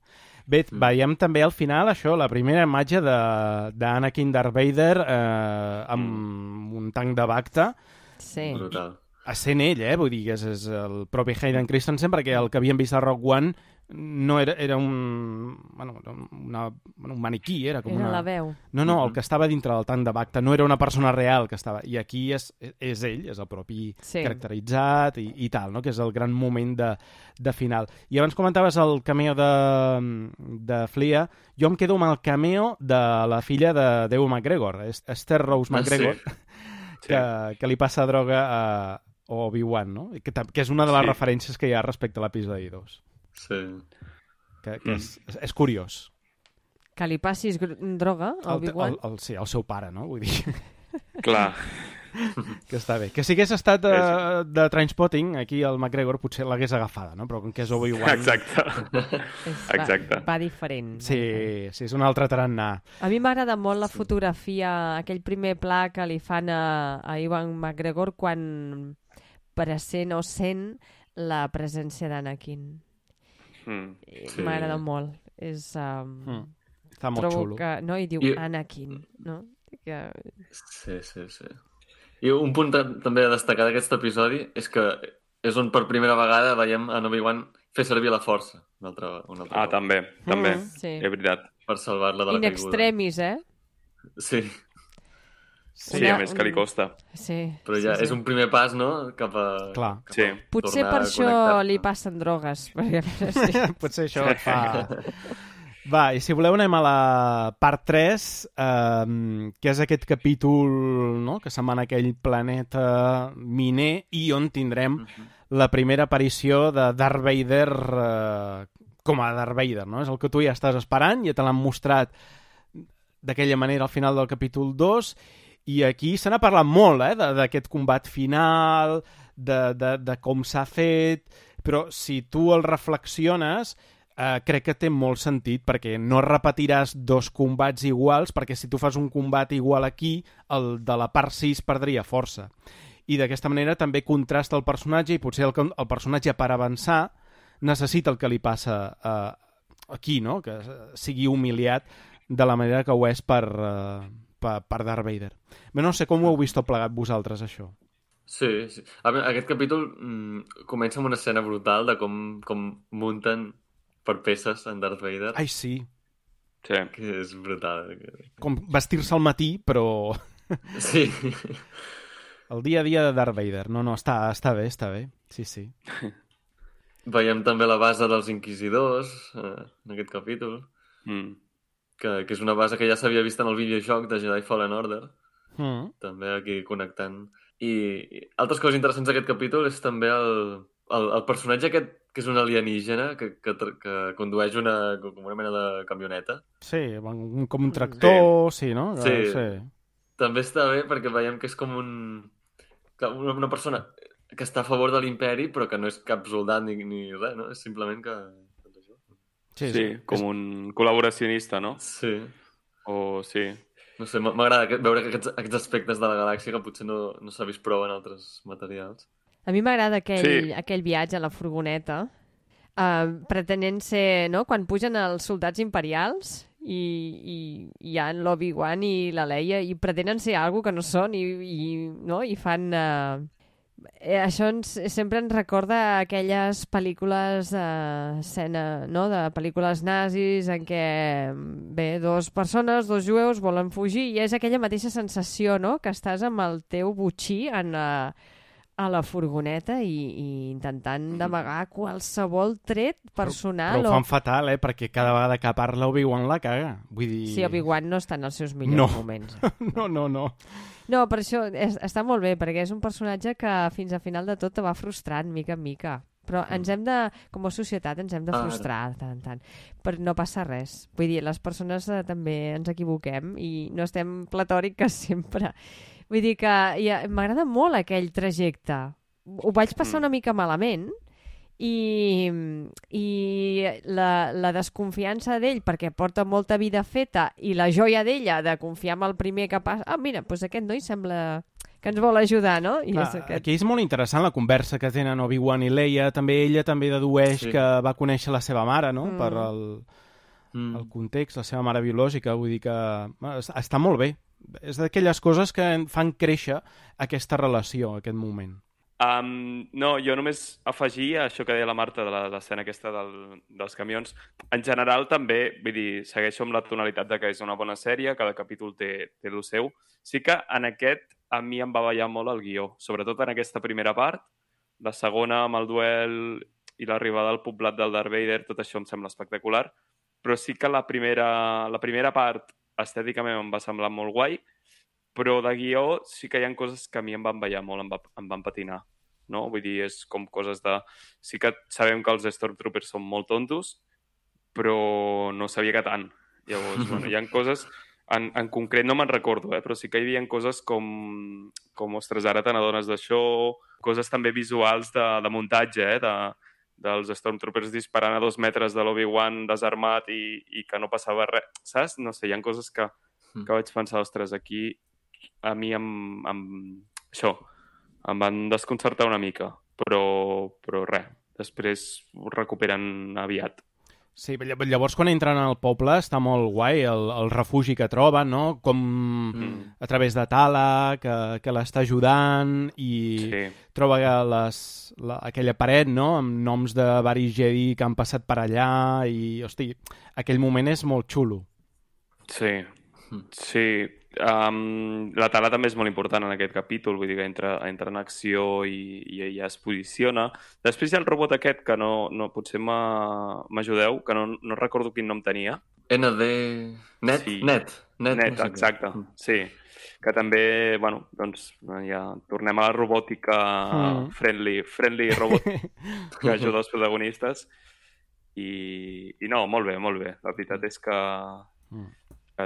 Bé, mm. veiem també al final això, la primera imatge de- d'Anakin Darth Vader eh, amb Mm. un tanc de Bacta, Sí. Brutal. essent ell, eh? Vull dir que és, és el propi Hayden Christensen, perquè el que havíem vist a Rock One no era, era un... Bueno, era una, bueno, un maniquí, era com Era una... la veu. No, no, el que estava dintre del tanc de Bacta no era una persona real que estava... I aquí és, és ell, és el propi Sí. caracteritzat i, i tal, no? que és el gran moment de, de final. I abans comentaves el cameo de, de Flia. Jo em quedo amb el cameo de la filla de Déu McGregor, Es- Esther Rose Ah, McGregor, Sí. que, que li passa droga a Obi-Wan, no? Que, que és una de les Sí. referències que hi ha respecte a l'episodi 2. Sí. Que, que Mm. és, és curiós. Que li passis droga a Obi-Wan. el, el, sí, el seu pare, no? Vull dir... Clar. Que està bé. Que si hagués estat de, de Trainspotting, aquí el McGregor potser l'hagués agafada, no? Però com que és Obi-Wan... Exacte. És, va, exacte. Va diferent. Sí, sí, és un altre tarannà. A mi m'agrada molt la fotografia, aquell primer pla que li fan a, a Iwan McGregor quan present o sent la presència d'Anakin. Mm. Sí. M'agrada molt. És, um, Mm. Està molt trobo xulo. que... No? I diu I- Anakin, no? Que... Sí, sí, sí. I un punt ta- també a destacar d'aquest episodi és que és on per primera vegada veiem a Obi-Wan fer servir la força un altre, un altre Ah, cop, també, també. Mm, sí. És veritat. per salvar-la de la In caiguda. extremis, eh? Sí, Sí, Una- a més que li costa. Sí. però ja sí, és un primer pas, no?, cap a... Clar. cap a Sí. Potser per això li passen drogues. Perquè... sí. Potser això et fa... Va, i si voleu anem a la part 3, eh, que és aquest capítol no? que se'n va en aquell planeta miner i on tindrem la primera aparició de Darth Vader eh, com a Darth Vader, no? És el que tu ja estàs esperant, ja te l'han mostrat d'aquella manera al final del capítol 2 i aquí se n'ha parlat molt eh, d'aquest combat final, de, de, de com s'ha fet, però si tu el reflexiones eh, crec que té molt sentit perquè no repetiràs dos combats iguals perquè si tu fas un combat igual aquí el de la part 6 perdria força i d'aquesta manera també contrasta el personatge i potser el, el personatge per avançar necessita el que li passa eh, aquí, no? que sigui humiliat de la manera que ho és per, eh, per, per Darth Vader. Bé, no sé com ho heu vist plegat vosaltres, això. Sí, sí. A veure, aquest capítol mm, comença amb una escena brutal de com, com munten per peces en Darth Vader, Ai, sí, Sí. que és brutal. com vestir-se al matí, però Sí, el dia a dia de Darth Vader. No, no, està, està bé, està bé. Sí, sí. veiem també la base dels inquisidors eh, en aquest capítol, Mm. Que, que és una base que ja s'havia vist en el videojoc de Jedi Fallen Order, Mm. també aquí connectant. I, i altres coses interessants d'aquest capítol és també el, el, el personatge aquest que és un alienígena que, que, que condueix una, com una mena de camioneta. Sí, com un tractor, sí, no? Sí. sí. També està bé perquè veiem que és com un... una persona que està a favor de l'imperi però que no és cap soldat ni, ni res, no? És simplement que... això. Sí, Sí, com un col·laboracionista, no? Sí. O sí. No sé, m'agrada que- veure aquests, aquests aspectes de la galàxia que potser no, no s'ha vist prou en altres materials. A mi m'agrada aquell, Sí. aquell viatge a la furgoneta, uh, pretenent ser, no?, quan pugen els soldats imperials i, i, i hi ha en l'Obi-Wan i la Leia i pretenen ser algo que no són i, i, no? I fan... Uh, eh, això ens, sempre ens recorda aquelles pel·lícules eh, escena, no? de pel·lícules nazis en què, bé, dos persones, dos jueus volen fugir i és aquella mateixa sensació, no?, que estàs amb el teu butxí en, uh, a la furgoneta i, i intentant d'amagar qualsevol tret personal. Però ho fan fatal, eh? Perquè cada vegada que parla Obi-Wan la caga. Vull dir... Sí, Obi-Wan no està en els seus millors No. moments. No, no, no. No, per això és, està molt bé, perquè és un personatge que fins a final de tot te va frustrant mica en mica. Però ens hem de, com a societat, ens hem de frustrar de tant en tant. Però no passa res. Vull dir, les persones eh, també ens equivoquem i no estem platòriques sempre. Vull dir que ja, m'agrada molt aquell trajecte. Ho vaig passar Mm. una mica malament i, i la, la desconfiança d'ell perquè porta molta vida feta i la joia d'ella de confiar en el primer que passa... Ah, mira, doncs aquest noi sembla que ens vol ajudar, no? I Clar, és aquest... Aquí és molt interessant la conversa que tenen Obi-Wan i Leia. També ella també dedueix Sí. que va conèixer la seva mare, no? Mm. Per el, Mm. el context, la seva mare biològica. Vull dir que està molt bé. És d'aquelles coses que fan créixer aquesta relació, aquest moment. Um, no, jo només afegia això que deia la Marta de l'escena aquesta del, dels camions. En general, també, vull dir, segueixo amb la tonalitat de que és una bona sèrie, cada capítol té, té el seu. Sí que en aquest a mi em va ballar molt el guió, sobretot en aquesta primera part. La segona, amb el duel i l'arribada al poblat del Darth Vader, tot això em sembla espectacular. Però sí que la primera, la primera part estèticament em va semblar molt guai, però de guió sí que hi ha coses que a mi em van ballar molt, em, va, em van patinar. No? Vull dir, és com coses de... Sí que sabem que els Stormtroopers són molt tontos, però no sabia que tant. Llavors, bueno, hi ha coses... En, en concret no me'n recordo, eh? però sí que hi havia coses com, com ostres, ara te n'adones d'això, coses també visuals de, de muntatge, eh? de, dels Stormtroopers disparant a dos metres de l'Obi-Wan desarmat i, i que no passava res, saps? No sé, hi ha coses que, Mm. que vaig pensar, ostres, aquí a mi em, em, això, em van desconcertar una mica, però, però res, després ho recuperen aviat. Sí, lla- llavors quan entren al poble està molt guai el, el refugi que troben, no? Com Mm. a través de Tala, que, que l'està ajudant i Sí, troba les, la, aquella paret, no?, amb noms de varis Jedi que han passat per allà i, hosti, aquell moment és molt xulo. sí, sí. Um, la tala també és molt important en aquest capítol, vull dir que entra, entra en acció i, i ja es posiciona. Després hi ha el robot aquest, que no, no potser m'ajudeu, que no, no recordo quin nom tenia. ND... Net? Sí. Net. Net, Net, no sé què. exacte, Mm. sí. Que també, bueno, doncs ja tornem a la robòtica Mm. friendly, friendly robot que ajuda els protagonistes. I, I no, molt bé, molt bé. La veritat és que, Mm.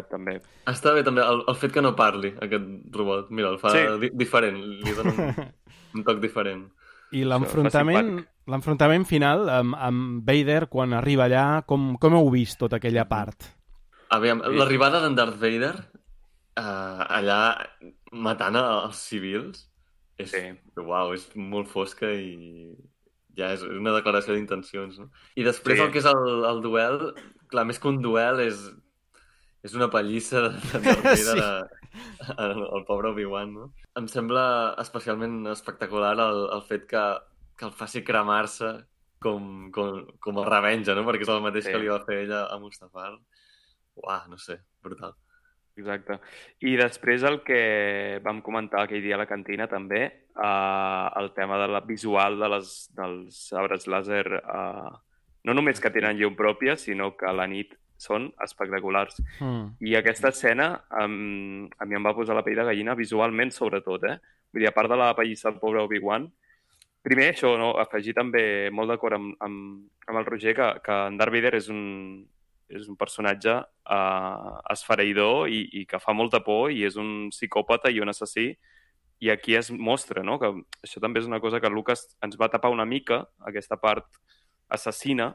També... Està bé també el, el fet que no parli, aquest robot. Mira, el fa Sí. di diferent, li dona un, un toc diferent. I l'enfrontament l'enfrontament final amb, amb Vader quan arriba allà, com, com heu vist tota aquella part? Aviam, Sí. l'arribada d'en Darth Vader uh, allà matant a- els civils és, Sí. uau, és molt fosca i ja és una declaració d'intencions, no? I després Sí. el que és el, el duel, clar, més que un duel és, és una pallissa de, Sí. a, a, al pobre Obi-Wan, no? Em sembla especialment espectacular el, el fet que, que el faci cremar-se com, com, com a revenja, no? Perquè és el mateix Sí. que li va fer ella a Mustafar. Uah, no sé, brutal. Exacte. I després el que vam comentar aquell dia a la cantina també, eh, el tema de la visual de les, dels sabres làser, eh, no només que tenen llum pròpia, sinó que a la nit són espectaculars. Mm. I aquesta escena um, a mi em va posar la pell de gallina visualment, sobretot, eh? Vull dir, a part de la pallissa del pobre Obi-Wan, primer això, no? afegir també molt d'acord amb, amb, amb el Roger que, que en Darth Vader és un, és un personatge uh, esfereïdor i, i que fa molta por i és un psicòpata i un assassí i aquí es mostra, no? que això també és una cosa que Lucas ens va tapar una mica, aquesta part assassina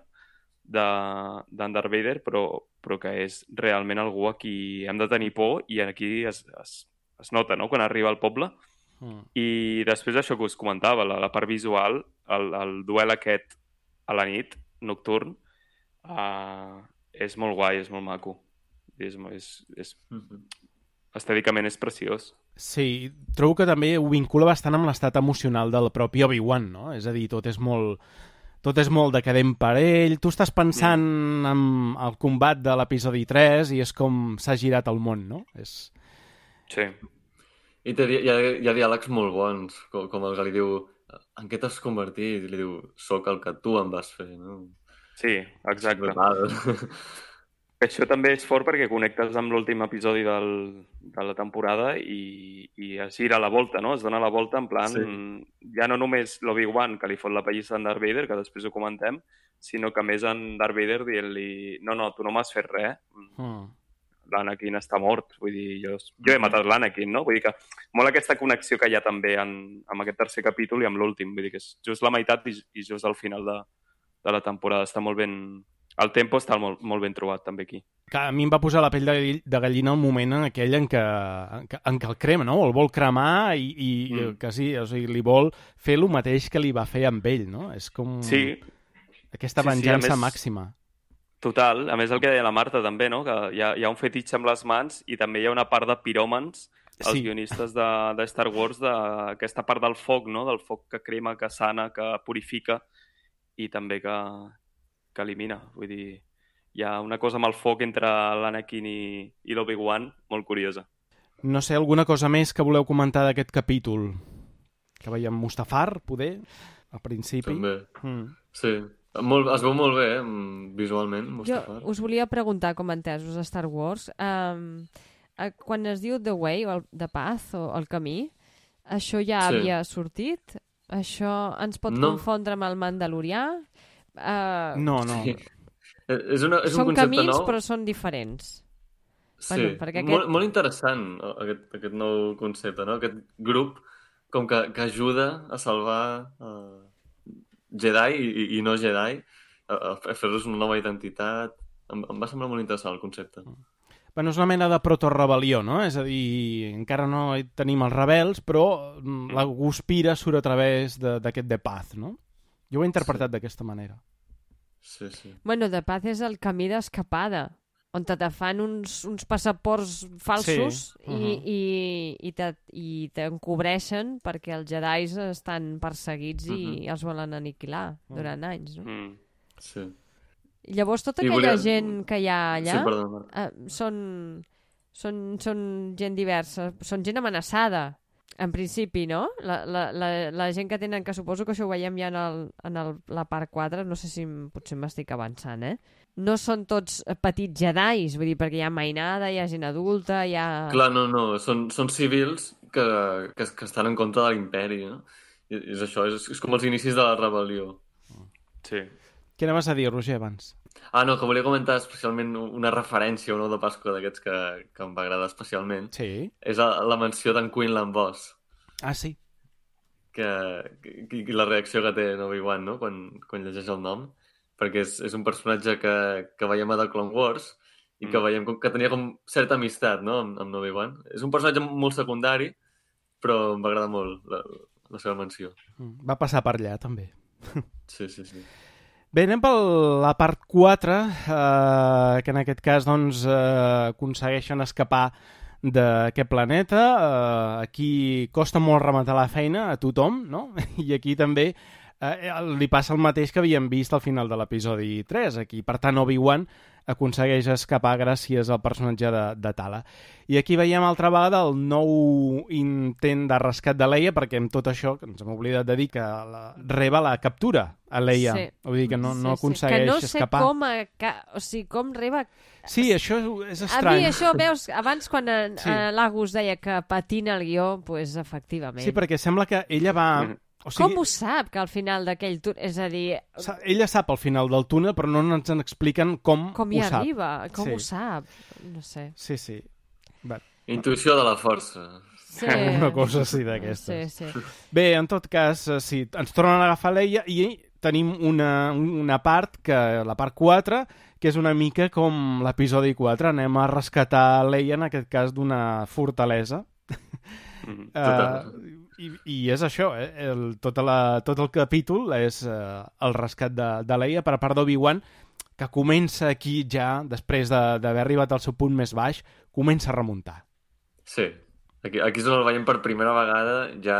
d'en Darth Vader, però, però que és realment algú a qui hem de tenir por i aquí es, es, es nota no? quan arriba al poble. Mm. I després això que us comentava, la, la part visual, el, el duel aquest a la nit, nocturn, uh, és molt guai, és molt maco. És, és, és, Mhm. estèticament és preciós. Sí, trobo que també ho vincula bastant amb l'estat emocional del propi Obi-Wan, no? És a dir, tot és molt tot és molt decadent per ell, tu estàs pensant mm. en el combat de l'episodi 3 i és com s'ha girat el món, no? És... Sí, I té, hi, ha, hi ha diàlegs molt bons, com, com el que li diu en què t'has convertit? I li diu, sóc el que tu em vas fer, no? sí, exacte. Això també és fort perquè connectes amb l'últim episodi del, de la temporada i, i es gira la volta, no? Es dona la volta en plan... Sí. Ja no només l'Obi-Wan, que li fot la pallissa en Darth Vader, que després ho comentem, sinó que a més en Darth Vader dient-li no, no, tu no m'has fet res, Mm. l'Anakin està mort. Vull dir, jo, jo he matat l'Anakin, no? Vull dir que molt aquesta connexió que hi ha també en, amb aquest tercer capítol i amb l'últim. Vull dir que és just la meitat i, i just al final de, de la temporada. Està molt ben... El tempo està molt, molt ben trobat també aquí. Que a mi em va posar la pell de, de gallina el moment en aquell en què, en què, en què el crema, no? El vol cremar i, i mm. que sí, o sigui, li vol fer el mateix que li va fer amb ell, no? És com Sí, aquesta sí, sí, venjança més- màxima. Total, a més el que deia la Marta també, no? que hi ha, hi ha un fetitxe amb les mans i també hi ha una part de piròmans, els Sí. guionistes de, de Star Wars, d'aquesta part del foc, no? del foc que crema, que sana, que purifica i també que, que elimina. Vull dir, hi ha una cosa amb el foc entre l'Anakin i, i l'Obi-Wan molt curiosa. No sé, alguna cosa més que voleu comentar d'aquest capítol? Que veiem Mustafar, poder, al principi. També. Mm. Sí. Molt, es veu molt bé, eh, visualment, Jo Mustafar. us volia preguntar, com entesos a Star Wars, um, quan es diu The Way, o el The Path, o el camí, això ja Sí. havia sortit? Això ens pot No. confondre amb el Mandalorià? Uh, No, no. Sí. Eh, És, una, és un són concepte camins, nou. però són diferents. Sí, Bueno, perquè aquest- molt, molt interessant aquest, aquest nou concepte, no? Aquest grup com que, que ajuda a salvar uh, Jedi i, i no Jedi, a, a fer-los una nova identitat. Em, em va semblar molt interessant el concepte. Bueno, és una mena de proto-rebel·lió, no? És a dir, encara no tenim els rebels, però mm, la guspira surt a través de- d'aquest The Path, no? Jo ho he interpretat d'aquesta manera. Sí, sí. Bueno, The Path és el camí d'escapada, on te fan uns, uns passaports falsos Sí, i, mhm. i, i, te, i t'encobreixen perquè els jedis estan perseguits i Mhm. els volen aniquilar durant anys, no? Mm. sí. Llavors, tota I aquella volia- gent que hi ha allà Sí, Marc. eh, són, són, són gent diversa, són gent amenaçada, en principi, no? La, la, la, la gent que tenen, que suposo que això ho veiem ja en, el, en el, la part 4, no sé si potser m'estic avançant, eh? No són tots eh, petits jedis, vull dir, perquè hi ha mainada, hi ha gent adulta, hi ha... Clar, no, no, són, són civils que, que, que estan en contra de l'imperi, no? I, és això, és, és com els inicis de la rebel·lió. Sí. Què anaves a dir, Roger, abans? Ah, no, que volia comentar especialment una referència a un ou de Pasqua d'aquests que, que em va agradar especialment. Sí. És la, la menció d'en Quinlan Boss, Ah, sí. que, que, que la reacció que té en Obi-Wan, no?, quan, quan llegeix el nom, perquè és, és un personatge que, que veiem a The Clone Wars i que Mm. veiem com, que tenia com certa amistat, no?, amb, amb Obi-Wan. És un personatge molt secundari, però em va agradar molt la, la seva menció. Mm. Va passar per allà, també. Sí, sí, sí. Bé, anem per la part 4, eh, que en aquest cas doncs, eh, aconsegueixen escapar d'aquest planeta. Eh, aquí costa molt rematar la feina a tothom, no? I aquí també eh, li passa el mateix que havíem vist al final de l'episodi 3. Aquí, per tant, Obi-Wan aconsegueix escapar gràcies al personatge de, de Tala. I aquí veiem altra vegada el nou intent de rescat de Leia, perquè amb tot això, que ens hem oblidat de dir que la, Reba la captura a Leia. Sí. Vull dir que no, no Sí, sí. aconsegueix que no sé escapar. com, a, que, o sigui, com Reba... Sí, això és, és A estrany. mi això, veus, abans quan en, Sí. eh, l'Agus deia que patina el guió, doncs pues, efectivament. Sí, perquè sembla que ella va... Mhm. O Com sigui, ho sap, que al final d'aquell tour... És a dir, sa- ella sap al final del túnel, però no ens en expliquen com, com hi ho sap. arriba, com Sí. ho sap, no sé. Sí, sí. Va, Intuïció de la força. Sí. Una cosa així d'aquestes. Sí, sí. Bé, en tot cas, eh, sí, ens tornen a agafar l'Eia i tenim una, una part, que la part 4, que és una mica com l'episodi 4. Anem a rescatar l'Eia, en aquest cas, d'una fortalesa. Mhm. Total. Uh, i, I és això, eh? el, tota la, tot el capítol és uh, el rescat de, de Leia per part d'Obi-Wan, que comença aquí ja, després de- d'haver arribat al seu punt més baix, comença a remuntar. Sí. Aquí, aquí és on el veiem per primera vegada ja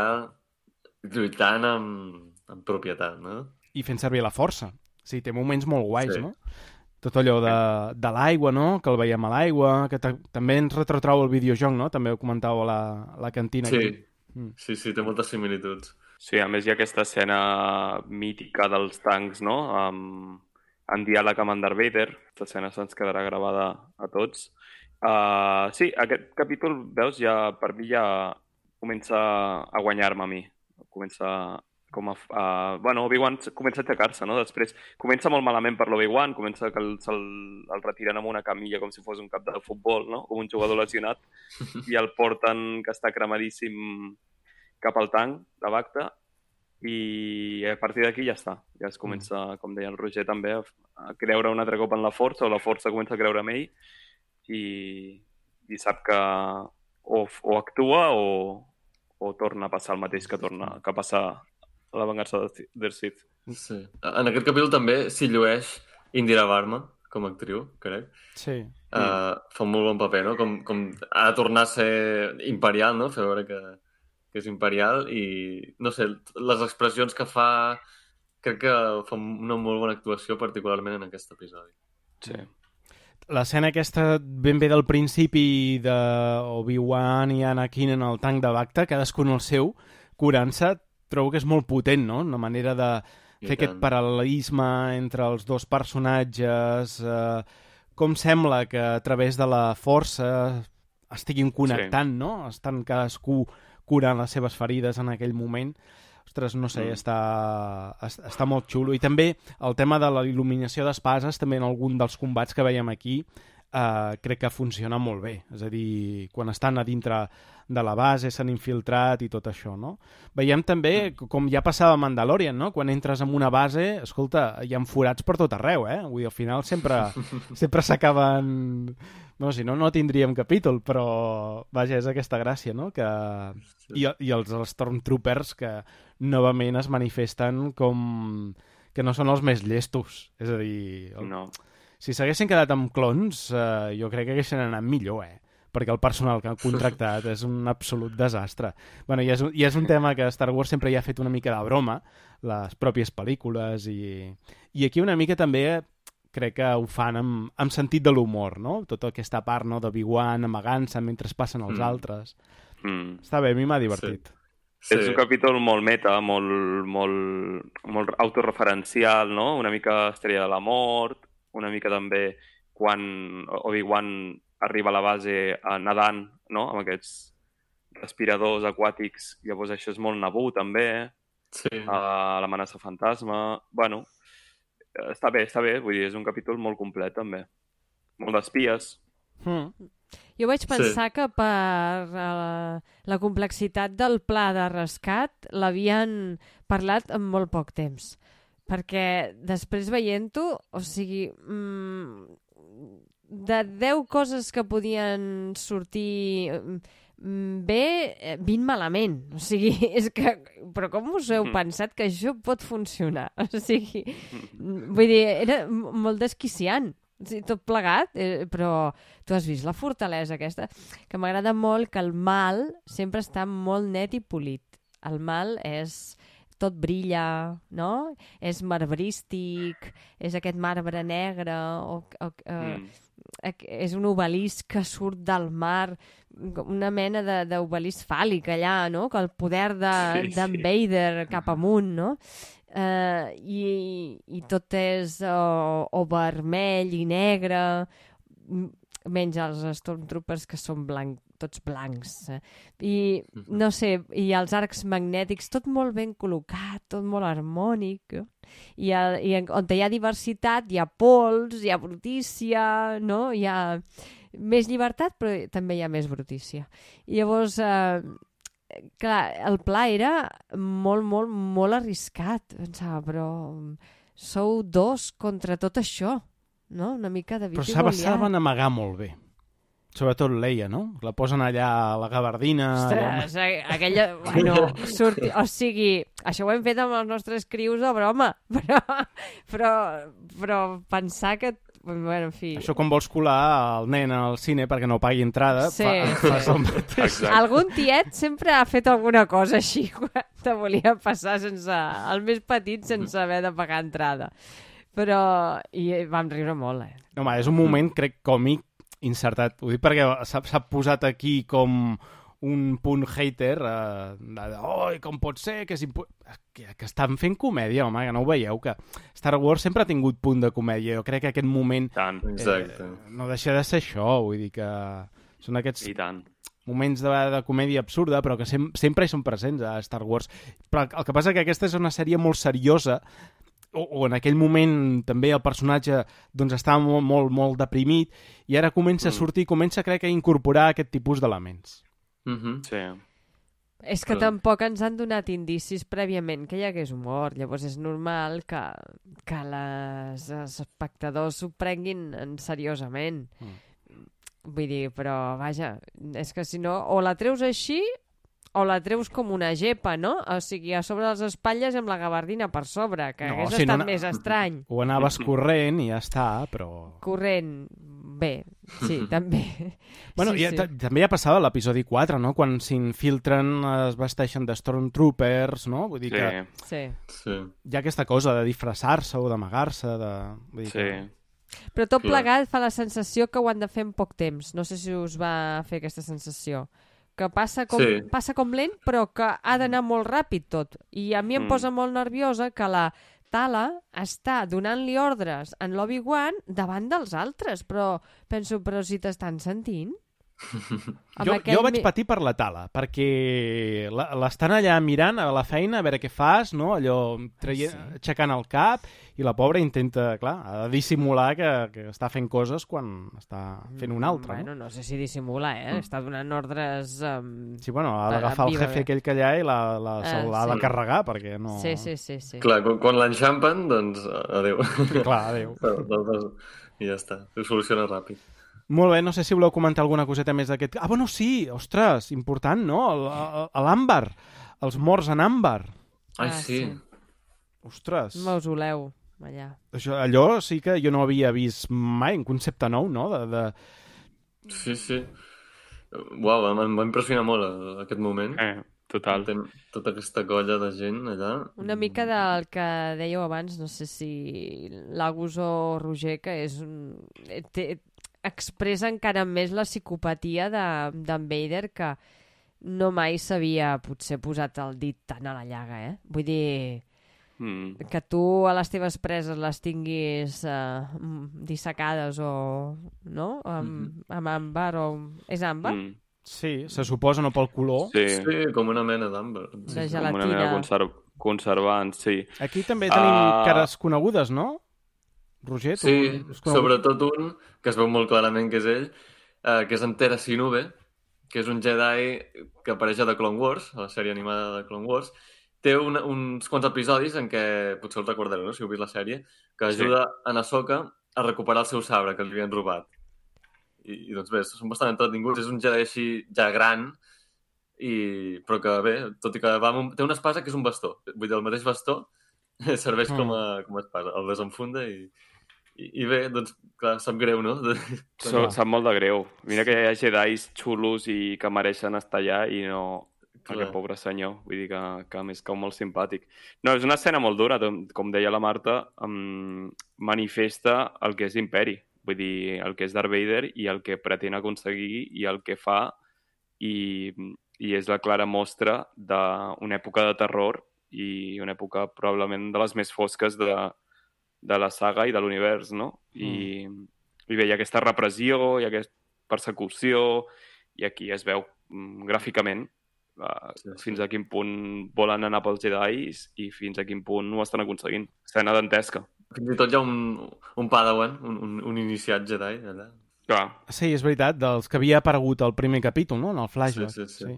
lluitant amb, amb propietat, no? I fent servir la força. Sí, té moments molt guais, Sí. no? Tot allò de, de l'aigua, no? Que el veiem a l'aigua, que ta també ens retrotrau el videojoc, no? També ho comentàveu a la, a la cantina. Sí. aquí. Mm. Sí, sí, té moltes similituds. Sí, a més hi ha aquesta escena mítica dels tancs, no? Amb, en diàleg amb en Darth Vader. Aquesta escena se'ns quedarà gravada a tots. Uh, sí, aquest capítol, veus, ja per mi ja comença a guanyar-me a mi. Comença com a... Uh, bueno, Obi-Wan comença a aixecar-se, no? Després comença molt malament per l'Obi-Wan, comença que el, se'l el retiren amb una camilla com si fos un cap de futbol, no? Com un jugador lesionat, i el porten, que està cremadíssim, cap al tanc de Bacta, i a partir d'aquí ja està. Ja es comença, com deia el Roger també, a, a creure un altre cop en la força, o la força comença a creure en ell, i, i sap que o, o actua o, o torna a passar el mateix que torna que passa la vengança de- del Sith. Sí. En aquest capítol també s'hi llueix Indira Varma, com a actriu, crec. Sí. Uh, fa un molt bon paper, no? Com, com ha de tornar a ser imperial, no? Fer veure que, que és imperial i, no sé, les expressions que fa crec que fa una molt bona actuació, particularment en aquest episodi. Sí. L'escena aquesta ben bé del principi de Obi-Wan i Anakin en el tanc de Bacta, cadascun el seu, curant-se, trobo que és molt potent, no? Una manera de I fer aquest paral·lelisme entre els dos personatges, eh, com sembla que a través de la força estiguin connectant, sí. no? Estan cadascú curant les seves ferides en aquell moment. Ostres, no sé, mm. està, es- està molt xulo. I també el tema de la il·luminació d'espases, també en algun dels combats que veiem aquí, eh, crec que funciona molt bé. És a dir, quan estan a dintre de la base, s'han infiltrat i tot això, no? Veiem també, com ja passava a Mandalorian, no? Quan entres en una base, escolta, hi ha forats per tot arreu, eh? Vull dir, al final sempre sempre s'acaben... No, si no, no tindríem capítol, però vaja, és aquesta gràcia, no? Que... I, I els, els Stormtroopers que novament es manifesten com que no són els més llestos. És a dir, el... No. Si s'haguessin quedat amb clons, eh, jo crec que haguessin anat millor, eh? perquè el personal que han contractat és un absolut desastre. Bueno, i, és, un- I és un tema que Star Wars sempre hi ha fet una mica de broma, les pròpies pel·lícules, i, i aquí una mica també crec que ho fan amb, amb sentit de l'humor, no? Tota aquesta part no, de Obi-Wan amagant-se mentre passen els Mm. altres. Mm. Està bé, a mi m'ha divertit. Sí. És un capítol molt meta, molt, molt, molt autorreferencial, no? Una mica Estrella de la Mort, una mica també quan Obi-Wan arriba a la base eh, nedant, no? Amb aquests respiradors aquàtics. Llavors això és molt Naboo, també. Sí. Uh, L'amenaça fantasma... Bueno, eh, està bé, està bé. Vull dir, és un capítol molt complet, també. Molt d'espies. Mm. Jo vaig Sí. pensar que per uh, la complexitat del pla de rescat l'havien parlat en molt poc temps. Perquè després veient-ho, o sigui, mm, de 10 coses que podien sortir mm, bé, eh, 20 malament. O sigui, és que... Però com us heu Mhm. pensat que això pot funcionar? O sigui, vull dir, era molt desquiciant. O sigui, tot plegat, eh, però tu has vist la fortalesa aquesta, que m'agrada molt que el mal sempre està molt net i polit. El mal és tot brilla, no? És marbrístic, és aquest marbre negre, o, o, eh, Mm. és un obelisc que surt del mar, una mena de- d'obelisc fàl·lic allà, no? Que el poder de- Sí, d'en sí. Vader cap amunt, no? Uh, i, i tot és o, o vermell i negre menys els Stormtroopers que són blanc, tots blancs eh? i no sé, i els arcs magnètics tot molt ben col·locat, tot molt harmònic eh? i, el, i en- on hi ha diversitat hi ha pols, hi ha brutícia no? hi ha més llibertat però també hi ha més brutícia i llavors eh, clar, el pla era molt, molt, molt arriscat. Pensava, però sou dos contra tot això, no? Una mica de Però Goliat. saben amagar molt bé. Sobretot Leia, no? La posen allà a la gabardina... Ostres, a- aquella... Bueno, surti... O sigui, això ho hem fet amb els nostres crius de broma, però, però, però pensar que... Bueno, en fi... Això quan vols colar el nen al cine perquè no pagui entrada, Sí, fa, sí. fas el mateix. Exacte. Algun tiet sempre ha fet alguna cosa així quan te volia passar sense... El més petit sense haver de pagar entrada. Però... I vam riure molt, eh? Home, és un moment, crec, còmic insertat. Ho dic perquè s'ha posat aquí com un punt hater eh, de, de, oi, com pot ser que és impu... que, que estan fent comèdia, home, que no ho veieu, que Star Wars sempre ha tingut punt de comèdia. Jo crec que aquest moment tant, Exacte. eh, no deixa de ser això, vull dir que són aquests i tant. moments de, de comèdia absurda, però que sem sempre hi són presents a Star Wars. Però el que passa que aquesta és una sèrie molt seriosa, o, o en aquell moment també el personatge doncs, estava molt, molt, molt deprimit i ara comença a sortir, comença crec a incorporar aquest tipus d'elements. Mm -hmm. Sí. És que Clar. tampoc ens han donat indicis prèviament que hi hagués humor, llavors és normal que, que les, els espectadors s'ho prenguin en seriosament. Mm. Vull dir, però vaja, és que si no, o la treus així o la treus com una gepa, no? O sigui, a sobre les espatlles amb la gabardina per sobre, que No, no, hagués si no estat na- més estrany. O anaves corrent i ja està, però... Corrent, bé, sí, també. Bueno, sí, ja, ta- també ja passava l'episodi 4, no? Quan s'infiltren, es vesteixen de Stormtroopers, no? Vull dir Sí, que Sí. Sí. hi ha aquesta cosa de disfressar-se o d'amagar-se, de... Vull dir sí. que... Però tot Clar. plegat fa la sensació que ho han de fer en poc temps. No sé si us va fer aquesta sensació. Que passa com, Sí. passa com lent, però que ha d'anar molt ràpid tot. I a mi em Mm. posa molt nerviosa que la Tala està donant-li ordres en l'Obi-Wan davant dels altres. Però penso, però si t'estan sentint... Jo, aquell jo vaig mi- patir per la tala, perquè la- l'estan allà mirant a la feina, a veure què fas, no? allò traient, sí. aixecant el cap, i la pobra intenta, clar, ha de dissimular que, que està fent coses quan està fent una altra. Bueno, no? no sé si dissimula, eh? Està donant ordres... Um... Sí, bueno, ha d'agafar el jefe aquell que hi ha i la, la, Ah, se'l ha de sí. carregar, perquè no... Sí, sí, sí, sí. Clar, quan, quan l'enxampen, doncs adéu. Clar, adéu. I ja està, ho soluciona ràpid. Molt bé, no sé si voleu comentar alguna coseta més d'aquest... Ah, bueno, sí, ostres, important, no? L'àmbar, els morts en àmbar. Ai, Ah, sí. sí. Ostres, Mausoleu, allà. això, allò sí que jo no havia vist mai, un concepte nou, no? De, de... Sí, sí. Uau, em, em va impressionar molt eh, aquest moment. Eh, total. Ten tota aquesta colla de gent allà. Una mica del que dèieu abans, no sé si l'Agus o Roger, que és un... Té, expressa encara més la psicopatia de- d'en Vader que no mai s'havia potser posat el dit tan a la llaga, eh? Vull dir, Mm. que tu a les teves preses les tinguis uh, dissecades o... no? Amb, amb àmbar o... És àmbar? Mm. Sí, se suposa, no pel color. Sí, Sí, com una mena d'amber. De com una gelatina. mena de conser conservant, sí. Aquí també tenim Ah. cares conegudes, no? Roger, tu Sí, conegut? sobretot un, que es veu molt clarament que és ell, eh, que és en Tera Sinube, que és un Jedi que apareix a The Clone Wars, a la sèrie animada de Clone Wars. Té un, uns quants episodis en què, potser el recordareu, no? si heu vist la sèrie, que Sí. ajuda a Ahsoka a recuperar el seu sabre que li havien robat. I, i doncs bé, són bastant entretinguts. És un Jedi així ja gran, i... però que bé, tot i que va amb un... té una espasa que és un bastó. Vull dir, el mateix bastó serveix com a, com a espasa. El desenfunda i, i, bé, doncs, clar, sap greu, no? So, sap molt de greu. Mira que hi ha Jedis xulos i que mereixen estar allà i no... Clar. Aquest pobre senyor, vull dir que, que a més cau molt simpàtic. No, és una escena molt dura, com, com deia la Marta, um, manifesta el que és imperi, vull dir, el que és Darth Vader i el que pretén aconseguir i el que fa i, i és la clara mostra d'una època de terror i una època probablement de les més fosques de, de la saga i de l'univers, no? I, I bé, hi ha aquesta repressió, hi ha aquesta persecució, i aquí es veu mm, gràficament uh, Sí, sí. fins a quin punt volen anar pels Jedis i fins a quin punt ho estan aconseguint. Escena dantesca. Fins i tot hi ha un, un padawan, un, un, un iniciat Jedi, allà. Clar, Sí, és veritat, dels que havia aparegut al primer capítol, no?, en el flashback. Sí, sí, sí.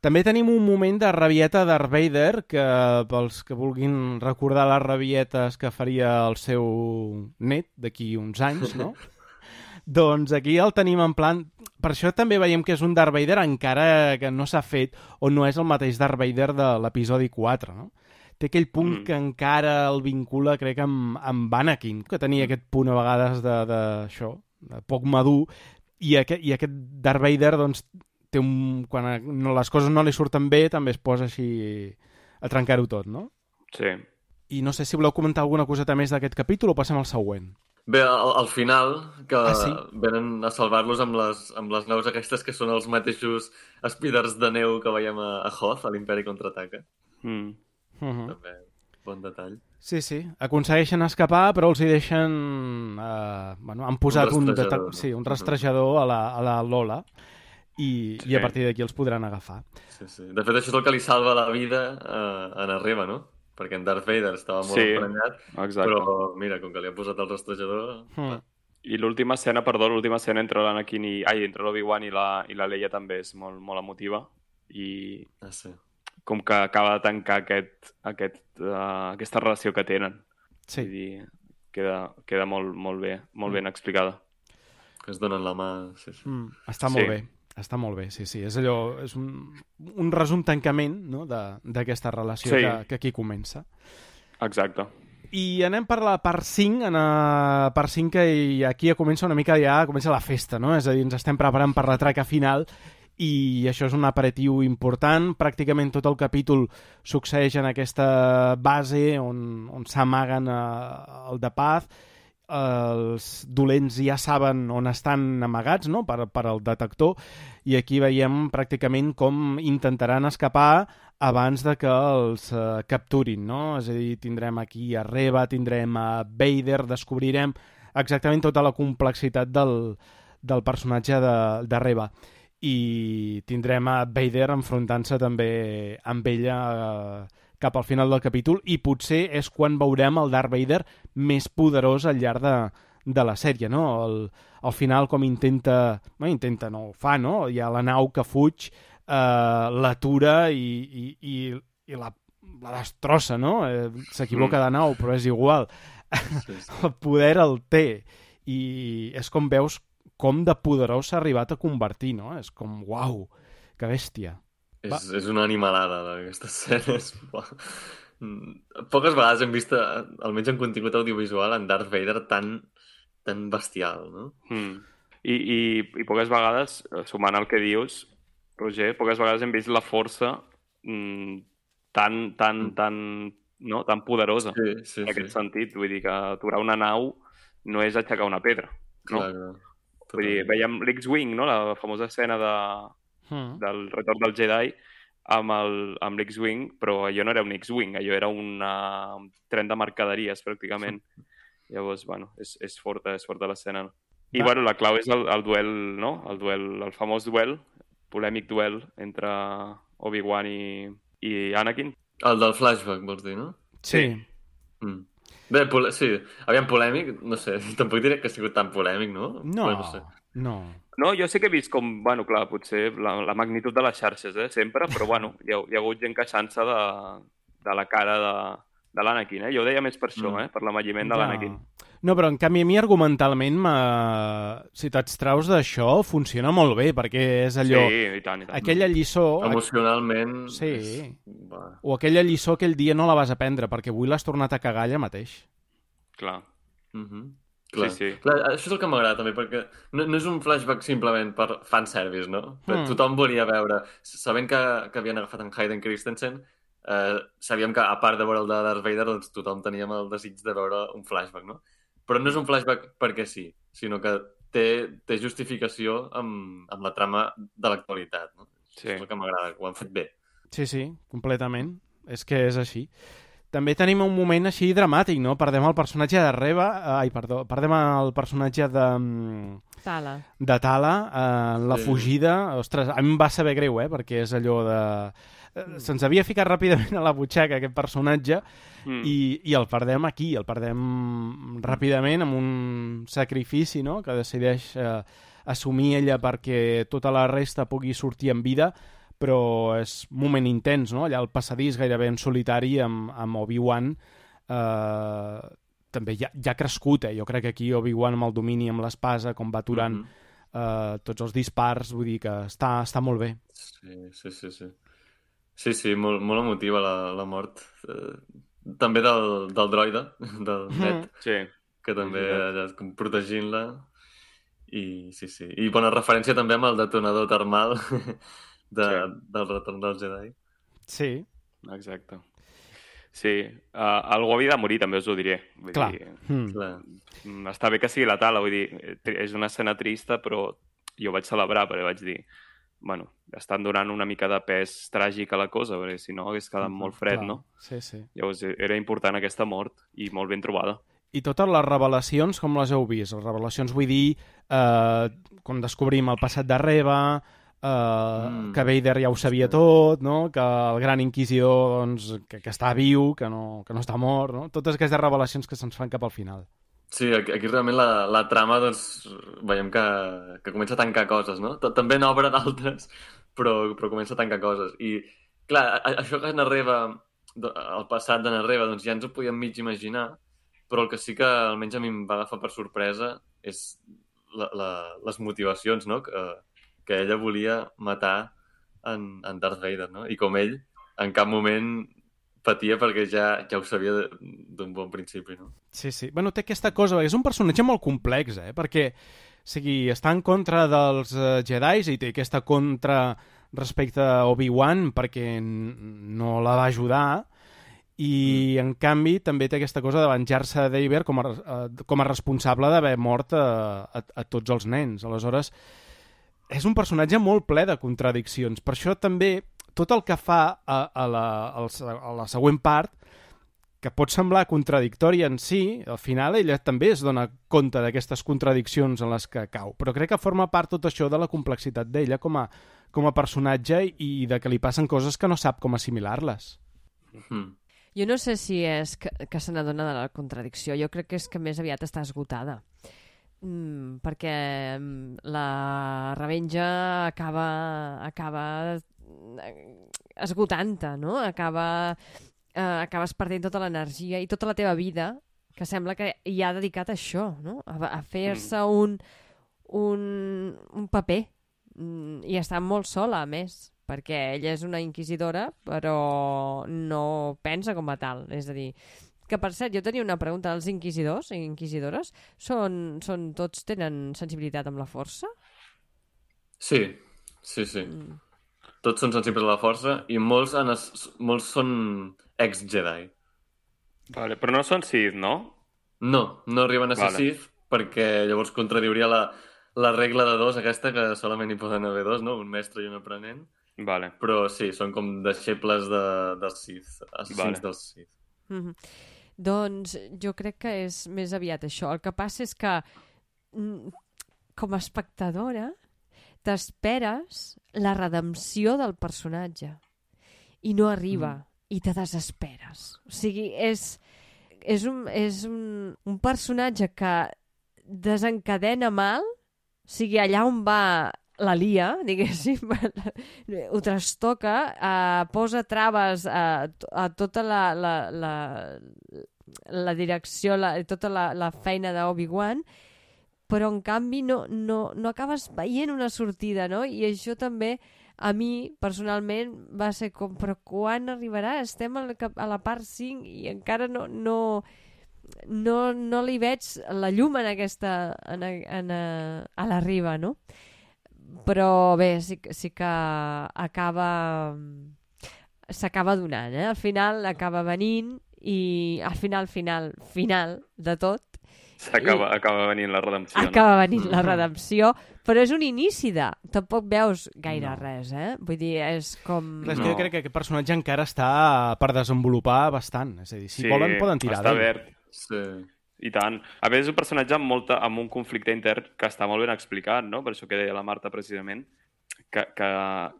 També tenim un moment de rabieta de Darth Vader, que pels que vulguin recordar les rabietes que faria el seu net d'aquí uns anys, no? doncs aquí el tenim en plan... Per això també veiem que és un Darth Vader encara que no s'ha fet o no és el mateix Darth Vader de l'episodi 4, no? Té aquell punt Mm. que encara el vincula, crec, amb, amb Anakin, que tenia aquest punt a vegades de, de, això, de poc madur, i aquest, i aquest Darth Vader, doncs, té un, quan a- no, les coses no li surten bé, també es posa així a trencar-ho tot, no? sí. I no sé si voleu comentar alguna coseta més d'aquest capítol o passem al següent. Bé, al, al final, que Ah, sí? venen a salvar-los amb, les, amb les naus aquestes que són els mateixos speeders de neu que veiem a, a Hoth, a l'Imperi Contraataca. Mm. Uh -huh. També, bon detall. Sí, sí. Aconsegueixen escapar, però els hi deixen... Eh, bueno, han posat un, rastrejador, deta- no? sí, un rastrejador a la, a la Lola. I, Sí. i a partir d'aquí els podran agafar. Sí, sí. De fet, això és el que li salva la vida a, a Narreva, no? Perquè en Darth Vader estava molt Sí, emprenyat, Exacte. però mira, com que li han posat el rastrejador... Mm. I l'última escena, perdó, l'última escena entre l'Anakin i... Ai, entre l'Obi-Wan i, la, i la Leia també és molt, molt emotiva. I Ah, sí. com que acaba de tancar aquest, aquest, uh, aquesta relació que tenen. Sí. Vull dir, queda, queda molt, molt bé, molt ben explicada. Que es donen la mà... Sí, sí. Mm, està Sí. molt bé. Està molt bé, sí, sí. És allò, és un, un resum tancament no? de- d'aquesta relació Sí. que, que aquí comença. Exacte. I anem per la part 5, en la part 5 que aquí ja comença una mica, ja comença la festa, no? És a dir, ens estem preparant per la traca final i això és un aperitiu important. Pràcticament tot el capítol succeeix en aquesta base on, on s'amaguen eh, el de Paz. Els dolents ja saben on estan amagats no? per, per al detector i aquí veiem pràcticament com intentaran escapar abans de que els eh, capturin, no? És a dir, tindrem aquí a Reba, tindrem a Vader, descobrirem exactament tota la complexitat del, del personatge de, de Reba i tindrem a Vader enfrontant-se també amb ella eh, cap al final del capítol i potser és quan veurem el Darth Vader més poderós al llarg de, de la sèrie, no? El, al final com intenta... No, intenta, no ho fa, no? Hi ha la nau que fuig, eh, l'atura i, i, i, i la, la destrossa, no? Eh, S'equivoca de nau, però és igual. sí, sí. El poder el té. I és com veus com de poderós s'ha arribat a convertir, no? És com, uau, que bèstia. Va. És, és una animalada, aquestes escenes. Buah. Mm, Poques vegades hem vist, eh, almenys en contingut audiovisual, en Darth Vader tan, tan bestial, no? Mm. I, i, I poques vegades, eh, sumant el que dius, Roger, poques vegades hem vist la força mm, tan, tan, Mm. tan, no? tan poderosa Sí, sí, en aquest sí. sentit. Vull dir que aturar una nau no és aixecar una pedra. No? Clar, clar. Vull dir, veiem l'X-Wing, no? la famosa escena de, Mm. del retorn del Jedi amb el- amb l'X-Wing, però allò no era un X-Wing, allò era una, un tren de mercaderies, pràcticament. Llavors, bueno, és, és forta, és forta l'escena. no? I, Va. bueno, la clau és el, el duel, no? El duel, el famós duel, polèmic duel entre Obi-Wan i, i Anakin. El del flashback, vols dir, no? Sí. Mm. Bé, pole... sí, aviam, polèmic, no sé, tampoc diré que ha sigut tan polèmic, no? No, no sé. no. No, jo sé que he vist com, bueno, clar, potser la, la magnitud de les xarxes, eh, sempre, però, bueno, hi ha, hi ha hagut gent queixant-se de, de la cara de, de l'Anakin, eh? Jo ho deia més per això, Mm. eh? Per l'amalliment de l'Anakin. No, però en canvi a mi argumentalment, me... si t'extraus d'això, funciona molt bé, perquè és allò... Sí, i tant, i tant. Aquella lliçó... Emocionalment... Sí. És... Va. O aquella lliçó aquell dia no la vas aprendre, perquè avui l'has tornat a cagar allà mateix. Clar. Mm -hmm. Clar. Sí, sí. Clar, això és el que m'agrada també, perquè no, no és un flashback simplement per fanservice, no? Mm. Tothom volia veure, sabent que, que havien agafat en Hayden Christensen, eh, sabíem que a part de veure el de Darth Vader, doncs tothom teníem el desig de veure un flashback, no? Però no és un flashback perquè sí, sinó que té, té justificació amb, amb la trama de l'actualitat, no? Sí. És el que m'agrada, que ho han fet bé. Sí, sí, completament. És que és així. També tenim un moment així dramàtic, no? Perdem el personatge de Reba... Ai, perdó, perdem el personatge de, mm, Tala. de Tala eh, la Sí. fugida. Ostres, a mi em va saber greu, eh? Perquè és allò de... eh, Se'ns havia ficat ràpidament a la butxaca aquest personatge Mm. i, i el perdem aquí, el perdem ràpidament amb un sacrifici no? que decideix eh, assumir ella perquè tota la resta pugui sortir en vida però és un moment intens, no? allà al passadís gairebé en solitari amb, amb Obi-Wan eh, també ja, ja ha crescut, eh? jo crec que aquí Obi-Wan amb el domini amb l'espasa, com va aturant Mhm. eh, tots els dispars, vull dir que està, està molt bé. Sí, sí, sí, sí. Sí, sí, molt, molt emotiva la, la mort. Eh, també del, del droide, del net, Sí. que també Sí, sí. allà protegint-la. I sí, sí. I bona referència també amb el detonador termal de, Sí. del retorn del Jedi. Sí, Exacte. Sí, uh, algú havia de morir, també us ho diré. Vull clar. Dir, Mm. Clar. mm, està bé que sigui la tala, vull dir, és una escena trista, però jo vaig celebrar, perquè vaig dir, bueno, estan donant una mica de pes tràgic a la cosa, perquè si no hagués quedat molt fred, Clar. no? Sí, sí. Llavors eh, era important aquesta mort i molt ben trobada. I totes les revelacions, com les heu vist? Les revelacions vull dir, eh, quan descobrim el passat de Reba, mm. que Vader ja ho sabia tot, no? que el gran inquisidor doncs, que, que està viu, que no, que no està mort, no? totes aquestes revelacions que se'ns fan cap al final. Sí, aquí, aquí realment la, la trama doncs, veiem que, que comença a tancar coses, no? També n'obre d'altres, però, però comença a tancar coses. I, clar, això que Narreva, do- el passat de Narreva, doncs ja ens ho podíem mig imaginar, però el que sí que almenys a mi em va agafar per sorpresa és la, la, les motivacions, no? Que, que ella volia matar en, en Darth Vader, no? I com ell en cap moment patia perquè ja, ja ho sabia d'un bon principi, no? Sí, sí. Bueno, té aquesta cosa, és un personatge molt complex, eh? Perquè, o sigui, està en contra dels uh, Jedis i té aquesta contra respecte a Obi-Wan perquè no la va ajudar i, en canvi, també té aquesta cosa de venjar-se de Vader com a, res- eh, com a responsable d'haver mort a, a, a tots els nens. Aleshores, és un personatge molt ple de contradiccions. Per això també tot el que fa a, a, la, a la següent part que pot semblar contradictòria en si, al final ella també es dona compte d'aquestes contradiccions en les que cau, però crec que forma part tot això de la complexitat d'ella com, a, com a personatge i de que li passen coses que no sap com assimilar-les. Mm. Jo no sé si és que, que se n'adona de la contradicció. Jo crec que és que més aviat està esgotada. Mm, perquè mm, la revenja acaba, acaba eh, esgotant-te, no? Acaba, eh, acabes perdent tota l'energia i tota la teva vida que sembla que hi ha dedicat a això, no? A, a fer-se un, un, un paper. Mm, I està molt sola, a més, perquè ella és una inquisidora, però no pensa com a tal. És a dir, que per cert, jo tenia una pregunta. Els inquisidors i inquisidores són, són tots tenen sensibilitat amb la força? Sí, sí, sí. Mm. Tots són sensibles a la força i molts, han es, molts són ex-Jedi. Vale, però no són Sith, no? No, no arriben a ser Vale. Sith perquè llavors contradiuria la, la regla de dos, aquesta, que solament hi poden haver dos, no? Un mestre i un aprenent. Vale. Però sí, són com deixebles de, dels Sith, assassins Vale. dels Sith. Mm -hmm. Doncs jo crec que és més aviat això. El que passa és que mm, com a espectadora t'esperes la redempció del personatge i no arriba mm. i te desesperes. O sigui, és, és, un, és un, un personatge que desencadena mal, o sigui, allà on va la lia, diguéssim, ho trastoca, eh, posa traves a, a tota la, la, la, la direcció, la, tota la, la feina d'Obi-Wan, però en canvi no, no, no acabes veient una sortida, no? I això també a mi, personalment, va ser com, però quan arribarà? Estem a la, a la part 5 i encara no, no, no, no li veig la llum en aquesta, en, en, a, a la riba, no? Però bé, sí, que- sí que acaba s'acaba donant, eh? Al final acaba venint i al final, final, final de tot S'acaba acaba venint la redempció. acaba venint la redempció, però és un inici de... Tampoc veus gaire res, eh? Vull dir, és com... Clar, és que No. jo crec que aquest personatge encara està per desenvolupar bastant. És a dir, si Sí, volen poden tirar Està d'ell. verd. Sí. I tant. A més, és un personatge amb, molta, amb un conflicte intern que està molt ben explicat, no? Per això que deia la Marta, precisament, que, que,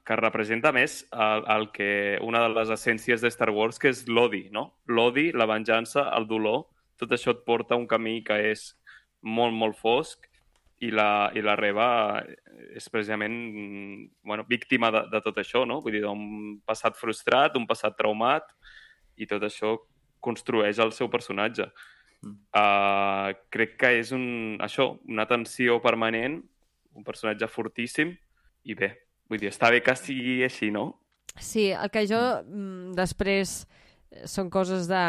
que representa més el, el que una de les essències de Star Wars, que és l'odi, no? L'odi, la venjança, el dolor, tot això et porta a un camí que és molt, molt fosc i la, i la Reba és precisament bueno, víctima de, de tot això, no? Vull dir, d'un passat frustrat, un passat traumat i tot això construeix el seu personatge. Uh, crec que és un, això, una tensió permanent, un personatge fortíssim, i bé, vull dir, està bé que sigui així, no? Sí, el que jo mm, després són coses de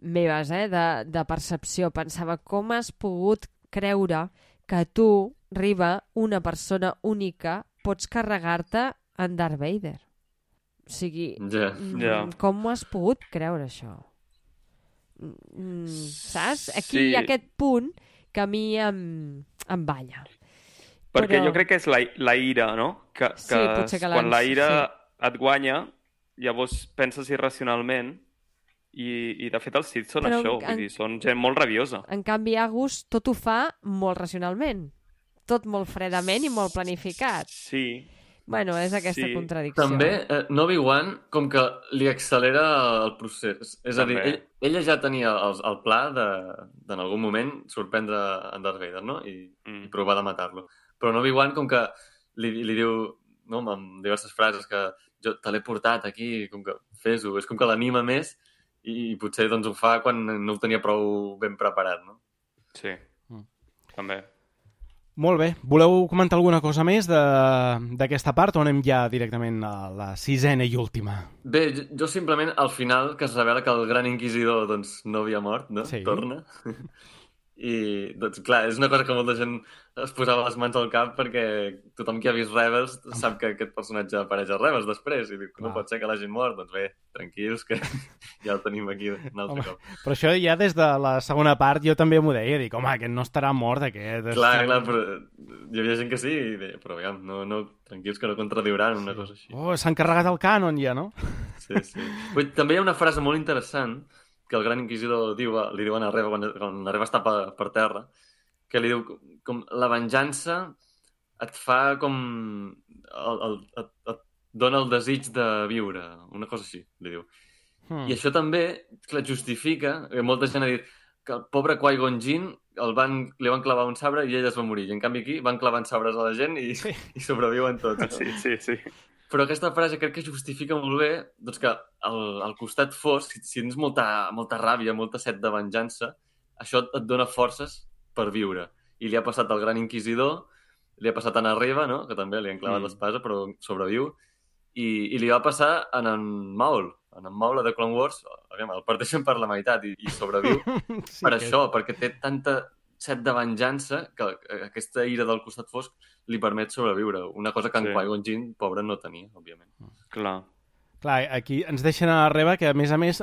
meves, eh? de, de percepció. Pensava, com has pogut creure que tu, Riba, una persona única, pots carregar-te en Darth Vader? O sigui, Ja. mm, Ja. com ho has pogut creure, això? Mm, saps? Aquí Sí. hi ha aquest punt que a mi em, em balla. Perquè Però- jo crec que és la, la ira, no? Que, que Sí, potser que quan la ira et guanya, llavors penses irracionalment i, i de fet els Sith són Però això, en- vull dir, són gent molt rabiosa. En canvi, Agus tot ho fa molt racionalment. Tot molt fredament i molt planificat. Sí, Bueno, és aquesta Sí, contradicció. També, eh, Obi-Wan, com que li accelera el procés. És a dir, També. ell, ella ja tenia el, el pla de, de, en algun moment, sorprendre en Darth Vader, no? I, Mm. i provar de matar-lo. Però en Obi-Wan, com que li, li diu, no, amb diverses frases, que jo te l'he portat aquí, com que fes-ho, és com que l'anima més i, potser doncs ho fa quan no ho tenia prou ben preparat, no? Sí, Mm. també. Molt bé. Voleu comentar alguna cosa més de- d'aquesta part o anem ja directament a la sisena i última? Bé, jo simplement al final que es revela que el gran inquisidor doncs, no havia mort, no? Sí. Torna. I, doncs, clar, és una cosa que molta gent es posava les mans al cap perquè tothom que ha vist Rebels sap que aquest personatge apareix a Rebels després i diu no Clar. pot ser que l'hagin mort. Doncs bé, tranquils, que ja el tenim aquí un altre Home, cop. Però això ja des de la segona part jo també m'ho deia, dic, home, aquest no estarà mort, aquest. Clar, clar, però hi havia gent que sí i deia, però aviam, no, no, tranquils que no contradiuran una cosa així. Oh, s'han carregat el cànon ja, no? Sí, sí. Vull, també hi ha una frase molt interessant que el gran inquisidor diu, li diuen a Reva quan, quan la Reva està per, per terra, que li diu com la venjança et fa com... El, el, et, et dona el desig de viure, una cosa així, li diu. Hmm. I això també, clar, justifica, que molta gent ha dit que el pobre Qui-Gon Jinn el van, li van clavar un sabre i ell es va morir. I en canvi aquí van clavant sabres a la gent i, Sí. i sobreviuen tots. No? Sí, sí, sí. Però aquesta frase crec que justifica molt bé doncs que al, al costat fosc, si, si tens molta, molta ràbia, molta set de venjança, això et, et dona forces per viure. I li ha passat al gran inquisidor, li ha passat a Narreva, no? que també li han clavat Mm. mm. l'espasa, però sobreviu, i, i li va passar en en Maul, en en Maul de Clone Wars, aviam, el parteixen per la meitat i, i sobreviu Sí, per que- això, perquè té tanta set de venjança que eh, aquesta ira del costat fosc li permet sobreviure. Una cosa que en Sí. Qui-Gon Jinn, pobre, no tenia, òbviament. Clar. Clar, aquí ens deixen a la Reba que, a més a més,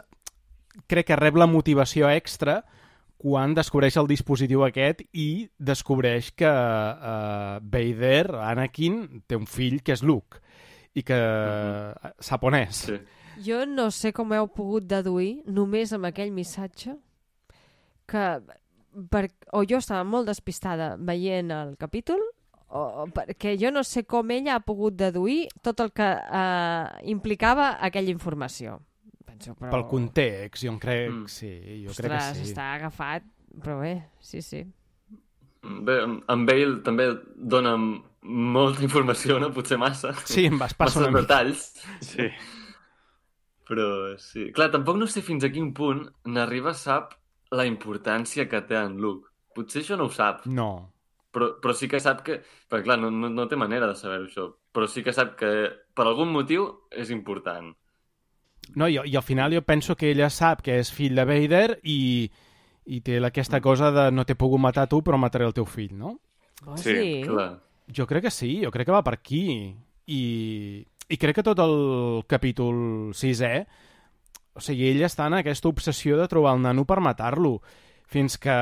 crec que rep la motivació extra quan descobreix el dispositiu aquest i descobreix que uh, Vader, Anakin, té un fill que és Luke i que uh sap on és. Sí. Jo no sé com heu pogut deduir, només amb aquell missatge, que per, o jo estava molt despistada veient el capítol, o, o perquè jo no sé com ella ha pogut deduir tot el que eh, implicava aquella informació. Penso, però... Pel context, jo en crec, Mm. sí, jo Ostres, crec que sí. està agafat, però bé, sí, sí. Bé, en Bale també dona molta informació, no? Potser massa. Sí, em vas passar una mica. detalls. Sí. Però sí. Clar, tampoc no sé fins a quin punt Narriba sap la importància que té en Luke. Potser això no ho sap, No. però, però sí que sap que... Perquè clar, no, no, no té manera de saber això, però sí que sap que per algun motiu és important. No, i, i al final jo penso que ella sap que és fill de Vader i, i té aquesta cosa de no t'he pogut matar tu, però mataré el teu fill, no? Oh, Sí, sí? Clar. Jo crec que sí, jo crec que va per aquí. I, i crec que tot el capítol sisè, o sigui, ell està en aquesta obsessió de trobar el nano per matar-lo, fins que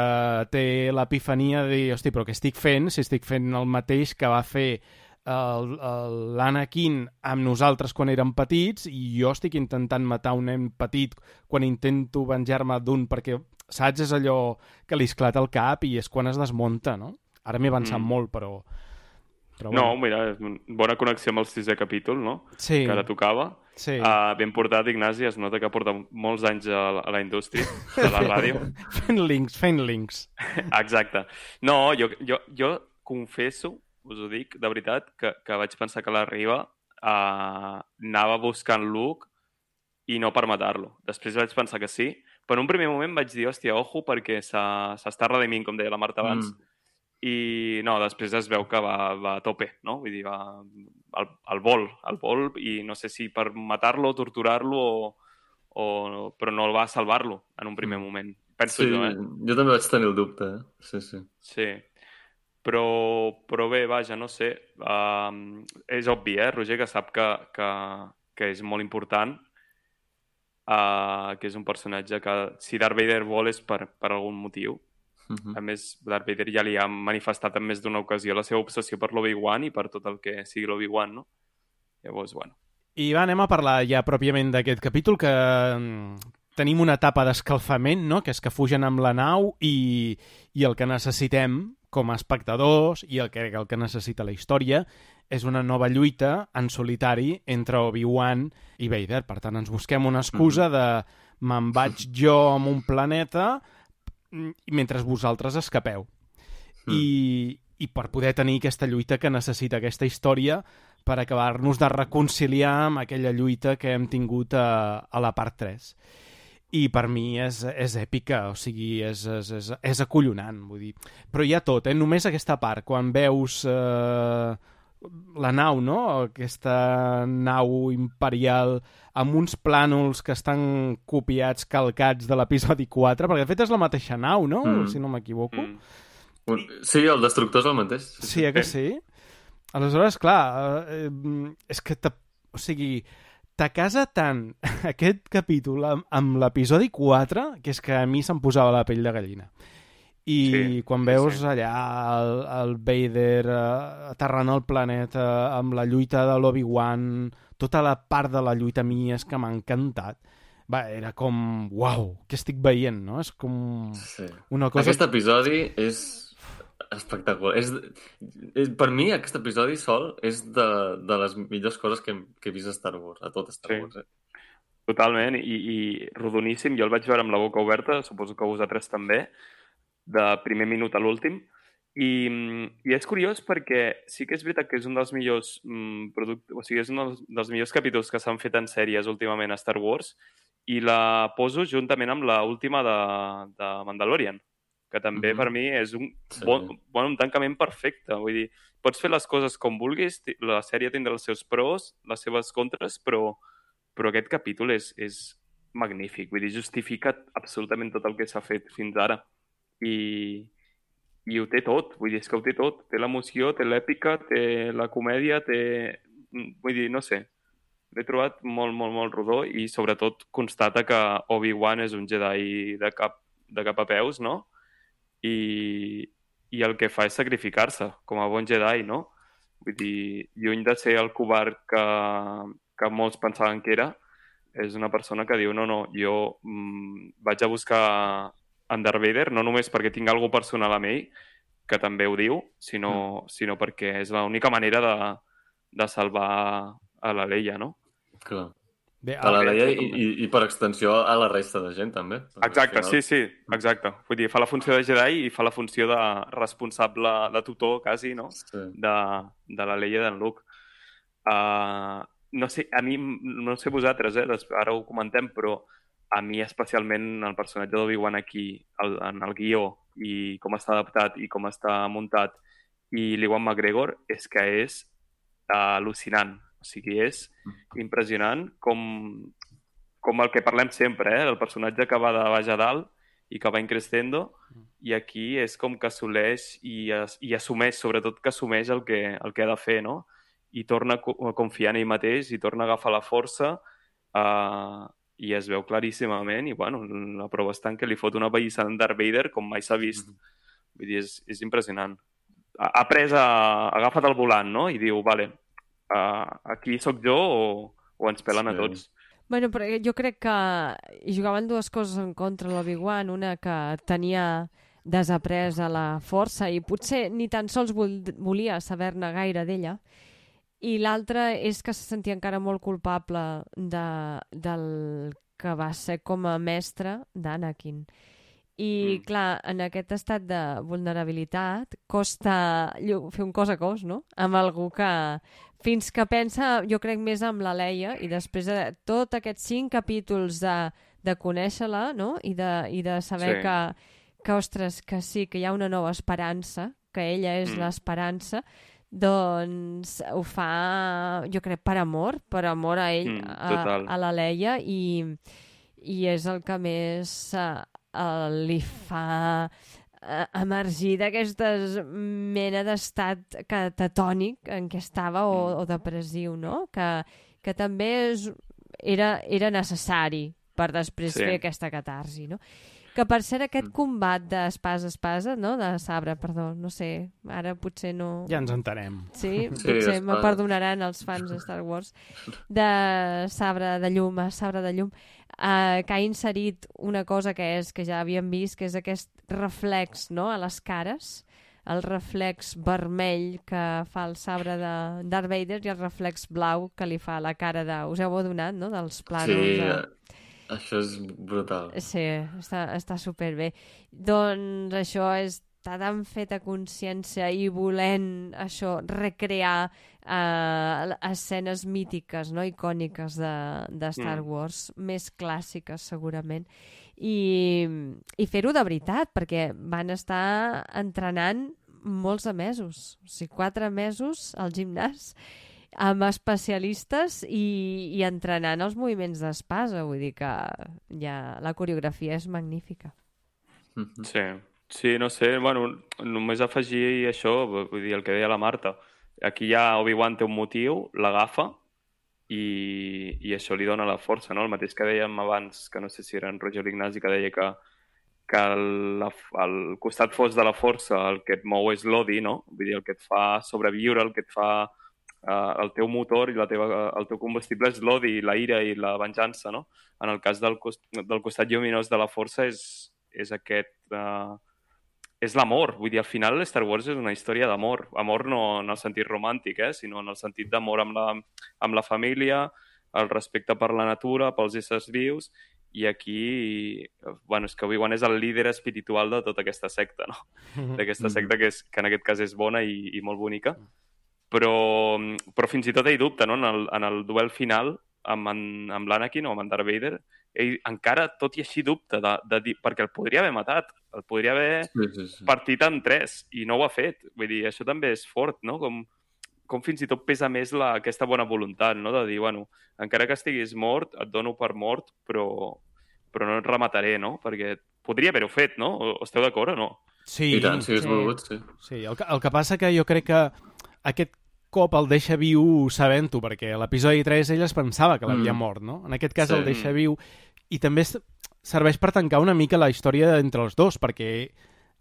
té l'epifania de dir, hosti, però què estic fent si estic fent el mateix que va fer l'Anakin amb nosaltres quan érem petits i jo estic intentant matar un nen petit quan intento venjar-me d'un perquè, saps, és allò que li esclata el cap i és quan es desmunta, no? Ara m'he avançat Mm. molt, però... però No, mira, és bona connexió amb el sisè capítol, no? Sí, Que ara tocava. Sí. Uh, ben portat, Ignasi, es nota que porta molts anys a, la- a la indústria de la ràdio. fent links, fent links. Exacte. No, jo, jo, jo confesso, us ho dic, de veritat, que, que vaig pensar que la Riva uh, anava buscant Luke i no per matar-lo. Després vaig pensar que sí, però en un primer moment vaig dir, hòstia, ojo, perquè s'està redimint, com deia la Marta abans, Mm. i no, després es veu que va, va a tope, no? Vull dir, va al, al vol, al vol, i no sé si per matar-lo, torturar-lo o, o... però no el va salvar-lo en un primer moment. Penso Sí, jo, eh? jo també vaig tenir el dubte, eh? Sí, sí. Sí. Però, però bé, vaja, no sé. Um, és obvi, eh, Roger, que sap que, que, que és molt important, uh, que és un personatge que, si Darth Vader vol, és per, per algun motiu. Mhm. A més, Darth Vader ja li ha manifestat en més d'una ocasió la seva obsessió per l'Obi-Wan i per tot el que sigui l'Obi-Wan, no? Llavors, bueno. I va, anem a parlar ja pròpiament d'aquest capítol, que mm, tenim una etapa d'escalfament, no? que és que fugen amb la nau i, i el que necessitem com a espectadors i el que, el que necessita la història és una nova lluita en solitari entre Obi-Wan i Vader. Per tant, ens busquem una excusa de me'n vaig jo amb un planeta mentre vosaltres escapeu. I, I per poder tenir aquesta lluita que necessita aquesta història per acabar-nos de reconciliar amb aquella lluita que hem tingut a, a la part 3 i per mi és, és èpica, o sigui, és, és, és, és acollonant, vull dir. Però hi ha tot, eh? Només aquesta part, quan veus eh, la nau, no? Aquesta nau imperial amb uns plànols que estan copiats, calcats de l'episodi 4, perquè de fet és la mateixa nau, no? Mm. Si no m'equivoco. Mm. Sí, el destructor és el mateix. Sí, eh que sí? Aleshores, clar, eh, eh, és que, te, o sigui, te casa tant aquest capítol amb, amb l'episodi 4 que és que a mi se'm posava la pell de gallina. I Sí, quan sí, veus sí. allà el, el Vader eh, aterrant el planeta amb la lluita de l'Obi-Wan, tota la part de la lluita a mi és que m'ha encantat. Va, era com, uau, què estic veient, no? És com Sí. una cosa... Aquest episodi és espectacular. És, és, per mi, aquest episodi sol és de, de les millors coses que, hem- que he vist a Star Wars, a tot Star Sí. Wars. Eh? Totalment, i, i rodoníssim. Jo el vaig veure amb la boca oberta, suposo que vosaltres també, de primer minut a l'últim. I, I és curiós perquè sí que és veritat que és un dels millors mm, productes, o sigui, és un dels, dels millors capítols que s'han fet en sèries últimament a Star Wars i la poso juntament amb la última de, de Mandalorian, que també Mhm. per mi és un, Sí. bon, bon, un tancament perfecte. Vull dir, pots fer les coses com vulguis, la sèrie tindrà els seus pros, les seves contres, però, però aquest capítol és, és magnífic. Vull dir, justifica absolutament tot el que s'ha fet fins ara. I, i ho té tot. Vull dir, és que ho té tot. Té l'emoció, té l'èpica, té la comèdia, té... Vull dir, no sé. L'he trobat molt, molt, molt rodó i sobretot constata que Obi-Wan és un Jedi de cap, de cap a peus, no? I, i el que fa és sacrificar-se com a bon Jedi, no? Vull dir, lluny de ser el covard que, que molts pensaven que era, és una persona que diu, no, no, jo mm, vaig a buscar en Darth Vader, no només perquè tinc alguna personal amb ell, que també ho diu, sinó, sinó perquè és l'única manera de, de salvar a la Leia, no? Clar. Bé, A la Leia i, i, i per extensió a la resta de gent, també. Exacte, al sí, final- sí, exacte. Vull dir, fa la funció de Jedi i fa la funció de responsable de tutor, quasi, no? Sí. de, de la Leia d'en Luke. Uh, no sé, a mi, no sé vosaltres, eh, ara ho comentem, però a mi especialment el personatge d'Obi-Wan aquí, el, en el guió, i com està adaptat i com està muntat, i l'Iwan McGregor, és que és uh, al·lucinant. O sigui, és impressionant com, com el que parlem sempre, eh, del personatge que va de baix a dalt i que va increscendo, i aquí és com que assoleix i, as, i assumeix, sobretot que assumeix el que, el que ha de fer, no? I torna a co- a confiar en ell mateix i torna a agafar la força uh, i es veu claríssimament i, bueno, la prova està en que li fot una pallissada en Darth Vader com mai s'ha vist. Vull dir, és, és impressionant. Ha, ha pres, a, ha agafat el volant, no? I diu, vale, uh, aquí sóc jo o, o ens pelen a Sí. tots. Bueno, però jo crec que hi jugaven dues coses en contra l'Obi-Wan. Una que tenia desapresa la força i potser ni tan sols vol, volia saber-ne gaire d'ella. I l'altra és que se sentia encara molt culpable de, del que va ser com a mestre d'Anakin. I, Mm. clar, en aquest estat de vulnerabilitat costa fer un cos a cos, no? Amb algú que fins que pensa, jo crec, més amb la Leia i després de tot aquests cinc capítols de, de conèixer-la, no? I de, i de saber Sí. que, que, ostres, que sí, que hi ha una nova esperança, que ella és Mm. l'esperança, doncs ho fa, jo crec, per amor, per amor a ell, Mm, a, total. a la Leia, i, i és el que més uh, uh, li fa uh, emergir d'aquestes mena d'estat catatònic en què estava o, Mm. o depressiu, no? Que, que també és, era, era necessari per després Sí. fer aquesta catarsi, no? Que per Mm. aquest combat d'espasa a espasa, no? De sabre, perdó, no sé, ara potser no... Ja ens entenem. Sí, Sí, potser me perdonaran els fans de Star Wars de sabre de llum a sabre de llum uh, que ha inserit una cosa que és que ja havíem vist que és aquest reflex no? a les cares el reflex vermell que fa el sabre de Darth Vader i el reflex blau que li fa la cara de... Us heu adonat, no?, dels planos. Sí, de... això és brutal. Sí, està, està superbé. Doncs això és està tan fet a consciència i volent això, recrear eh, escenes mítiques, no? icòniques de, de Star Mm. Wars, més clàssiques segurament, i, i fer-ho de veritat, perquè van estar entrenant molts de mesos, o sigui, quatre mesos al gimnàs, amb especialistes i, i entrenant els moviments d'espasa, vull dir que ja la coreografia és magnífica. Mhm. Sí, sí, no sé, bueno, només afegir això, vull dir, el que deia la Marta. Aquí ja Obi-Wan té un motiu, l'agafa i, i això li dona la força, no? El mateix que dèiem abans, que no sé si era en Roger Ignasi que deia que, que el, el costat fos de la força el que et mou és l'odi, no? Vull dir, el que et fa sobreviure, el que et fa eh, el teu motor i la teva, el teu combustible és l'odi, la ira i la venjança, no? En el cas del, cos, del costat lluminós de la força és, és aquest... Eh, és l'amor, vull dir, al final Star Wars és una història d'amor. Amor no en el sentit romàntic, eh? sinó en el sentit d'amor amb, la, amb la família, el respecte per la natura, pels éssers vius, i aquí, bueno, és que Obi-Wan és el líder espiritual de tota aquesta secta, no? D'aquesta secta que, és, que en aquest cas és bona i, i molt bonica. Però, però fins i tot ell dubta, no? En el, en el duel final amb, en, amb l'Anakin o amb en Darth Vader, ell encara, tot i així, dubta de, de dir, perquè el podria haver matat, el podria haver Sí, sí, sí. partit en tres i no ho ha fet. Vull dir, això també és fort, no? Com, com fins i tot pesa més la, aquesta bona voluntat, no? De dir, bueno, encara que estiguis mort, et dono per mort, però, però no et remataré, no? Perquè podria haver-ho fet, no? O, esteu d'acord o no? Sí, I tant, si sí. volgut, sí. Sí, el que, el que passa que jo crec que aquest cop el deixa viu sabent-ho, perquè a l'episodi 3 ell es pensava que l'havia Mm. mort, no? En aquest cas Sí. el deixa viu i també serveix per tancar una mica la història entre els dos, perquè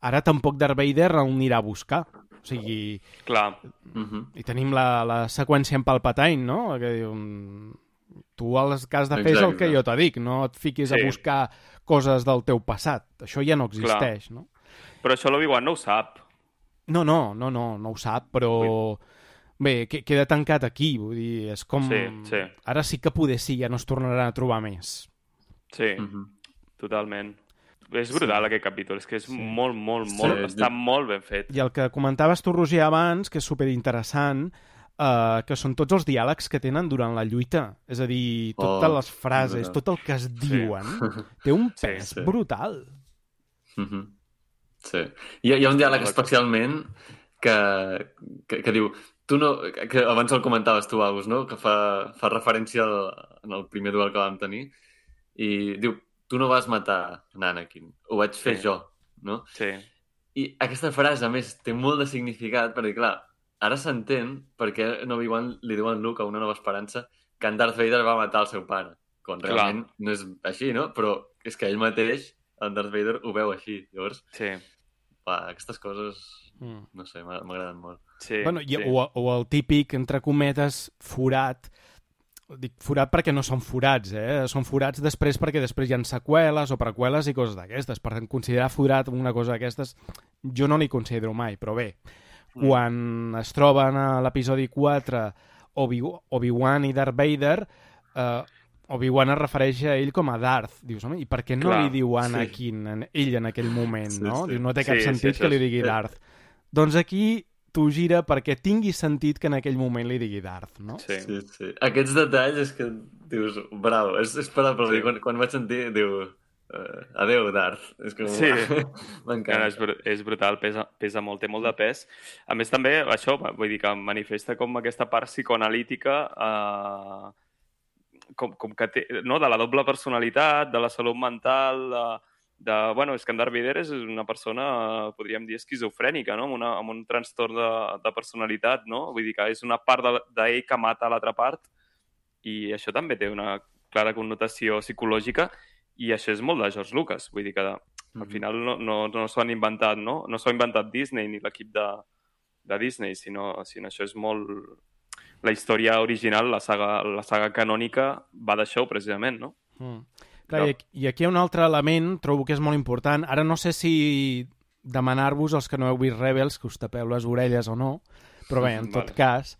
ara tampoc Darth Vader el anirà a buscar. O sigui, Clar, Mhm. i tenim la, la seqüència en Palpatine, no? Que diu, mm, tu el que has de fer és el Exacte. que jo t'he dit, no et fiquis Sí. a buscar coses del teu passat. Això ja no existeix, no? però això l'Obi-Wan no ho sap. No, no, no, no, no ho sap, però... Bé, que, queda tancat aquí, vull dir, és com... Sí, sí. Ara sí que poder sí, ja no es tornarà a trobar més. Sí, Mhm. totalment. És brutal aquest capítol, és que és molt, molt, Sí, molt... jo- Està molt ben fet. I el que comentaves tu, Roger, abans, que és superinteressant, eh, que són tots els diàlegs que tenen durant la lluita. És a dir, totes Oh, les frases, tot el que es diuen, té un Sí, pes sí. brutal. Mhm. Sí. Hi ha, hi ha un diàleg especialment que, que, que diu... Tu no, que abans el comentaves tu, Agus, no? Que fa, fa referència al, en el primer duel que vam tenir. I diu, tu no vas matar Anakin, ho vaig fer Sí. jo, no? Sí, I aquesta frase, a més, té molt de significat, perquè, clar, ara s'entén perquè en Obi-Wan li diuen Luke a Una nova esperança que en Darth Vader va matar el seu pare, quan Clar. realment no és així, no? Però és que ell mateix, en Darth Vader, ho veu així. Llavors, sí, va, aquestes coses, Mm. no sé, m'agraden molt. sí. bueno, i, sí. o, o el típic, entre cometes, forat, dic forat perquè no són forats, eh? Són forats després perquè després hi ha seqüeles o preqüeles i coses d'aquestes. Per tant, considerar forat una cosa d'aquestes jo no n'hi considero mai, però bé, Mm. quan es troben a l'episodi 4 Obi- Obi-Wan i Darth Vader, eh, Obi-Wan es refereix a ell com a Darth. Dius, home, i per què no Clar, li diu sí. Anakin en, ell en aquell moment, Sí, no? sí. Diu, no té cap Sí, sí, sentit això que li digui eh, Darth. Doncs aquí t'ho gira perquè tingui sentit que en aquell moment li digui Darth, no? Sí. Sí, sí. Aquests detalls és que dius, bravo, és, és per aplaudir. Sí. Quan, quan vaig sentir, diu, uh, adeu, Darth. És com, Sí. No, no, m'encanta. és, br és brutal, pesa, pesa molt, té molt de pes. A més, també, això, vull dir que manifesta com aquesta part psicoanalítica eh, com, com que té, no? de la doble personalitat, de la salut mental, de, de, bueno, és que en Darth Vader és una persona, eh, podríem dir, esquizofrènica, no? amb, una, amb un trastorn de, de personalitat, no? Vull dir que és una part d'ell de, que mata l'altra part i això també té una clara connotació psicològica i això és molt de George Lucas, vull dir que al final no, no, no s'ho han inventat, no? No s'ho ha inventat Disney ni l'equip de, de Disney, sinó, sinó això és molt... La història original, la saga, la saga canònica, va d'això, precisament, no? Mm. Clar, i, aquí- I aquí hi ha un altre element, trobo que és molt important. Ara no sé si demanar-vos, els que no heu vist Rebels, que us tapeu les orelles o no, però bé, en tot Vale. cas,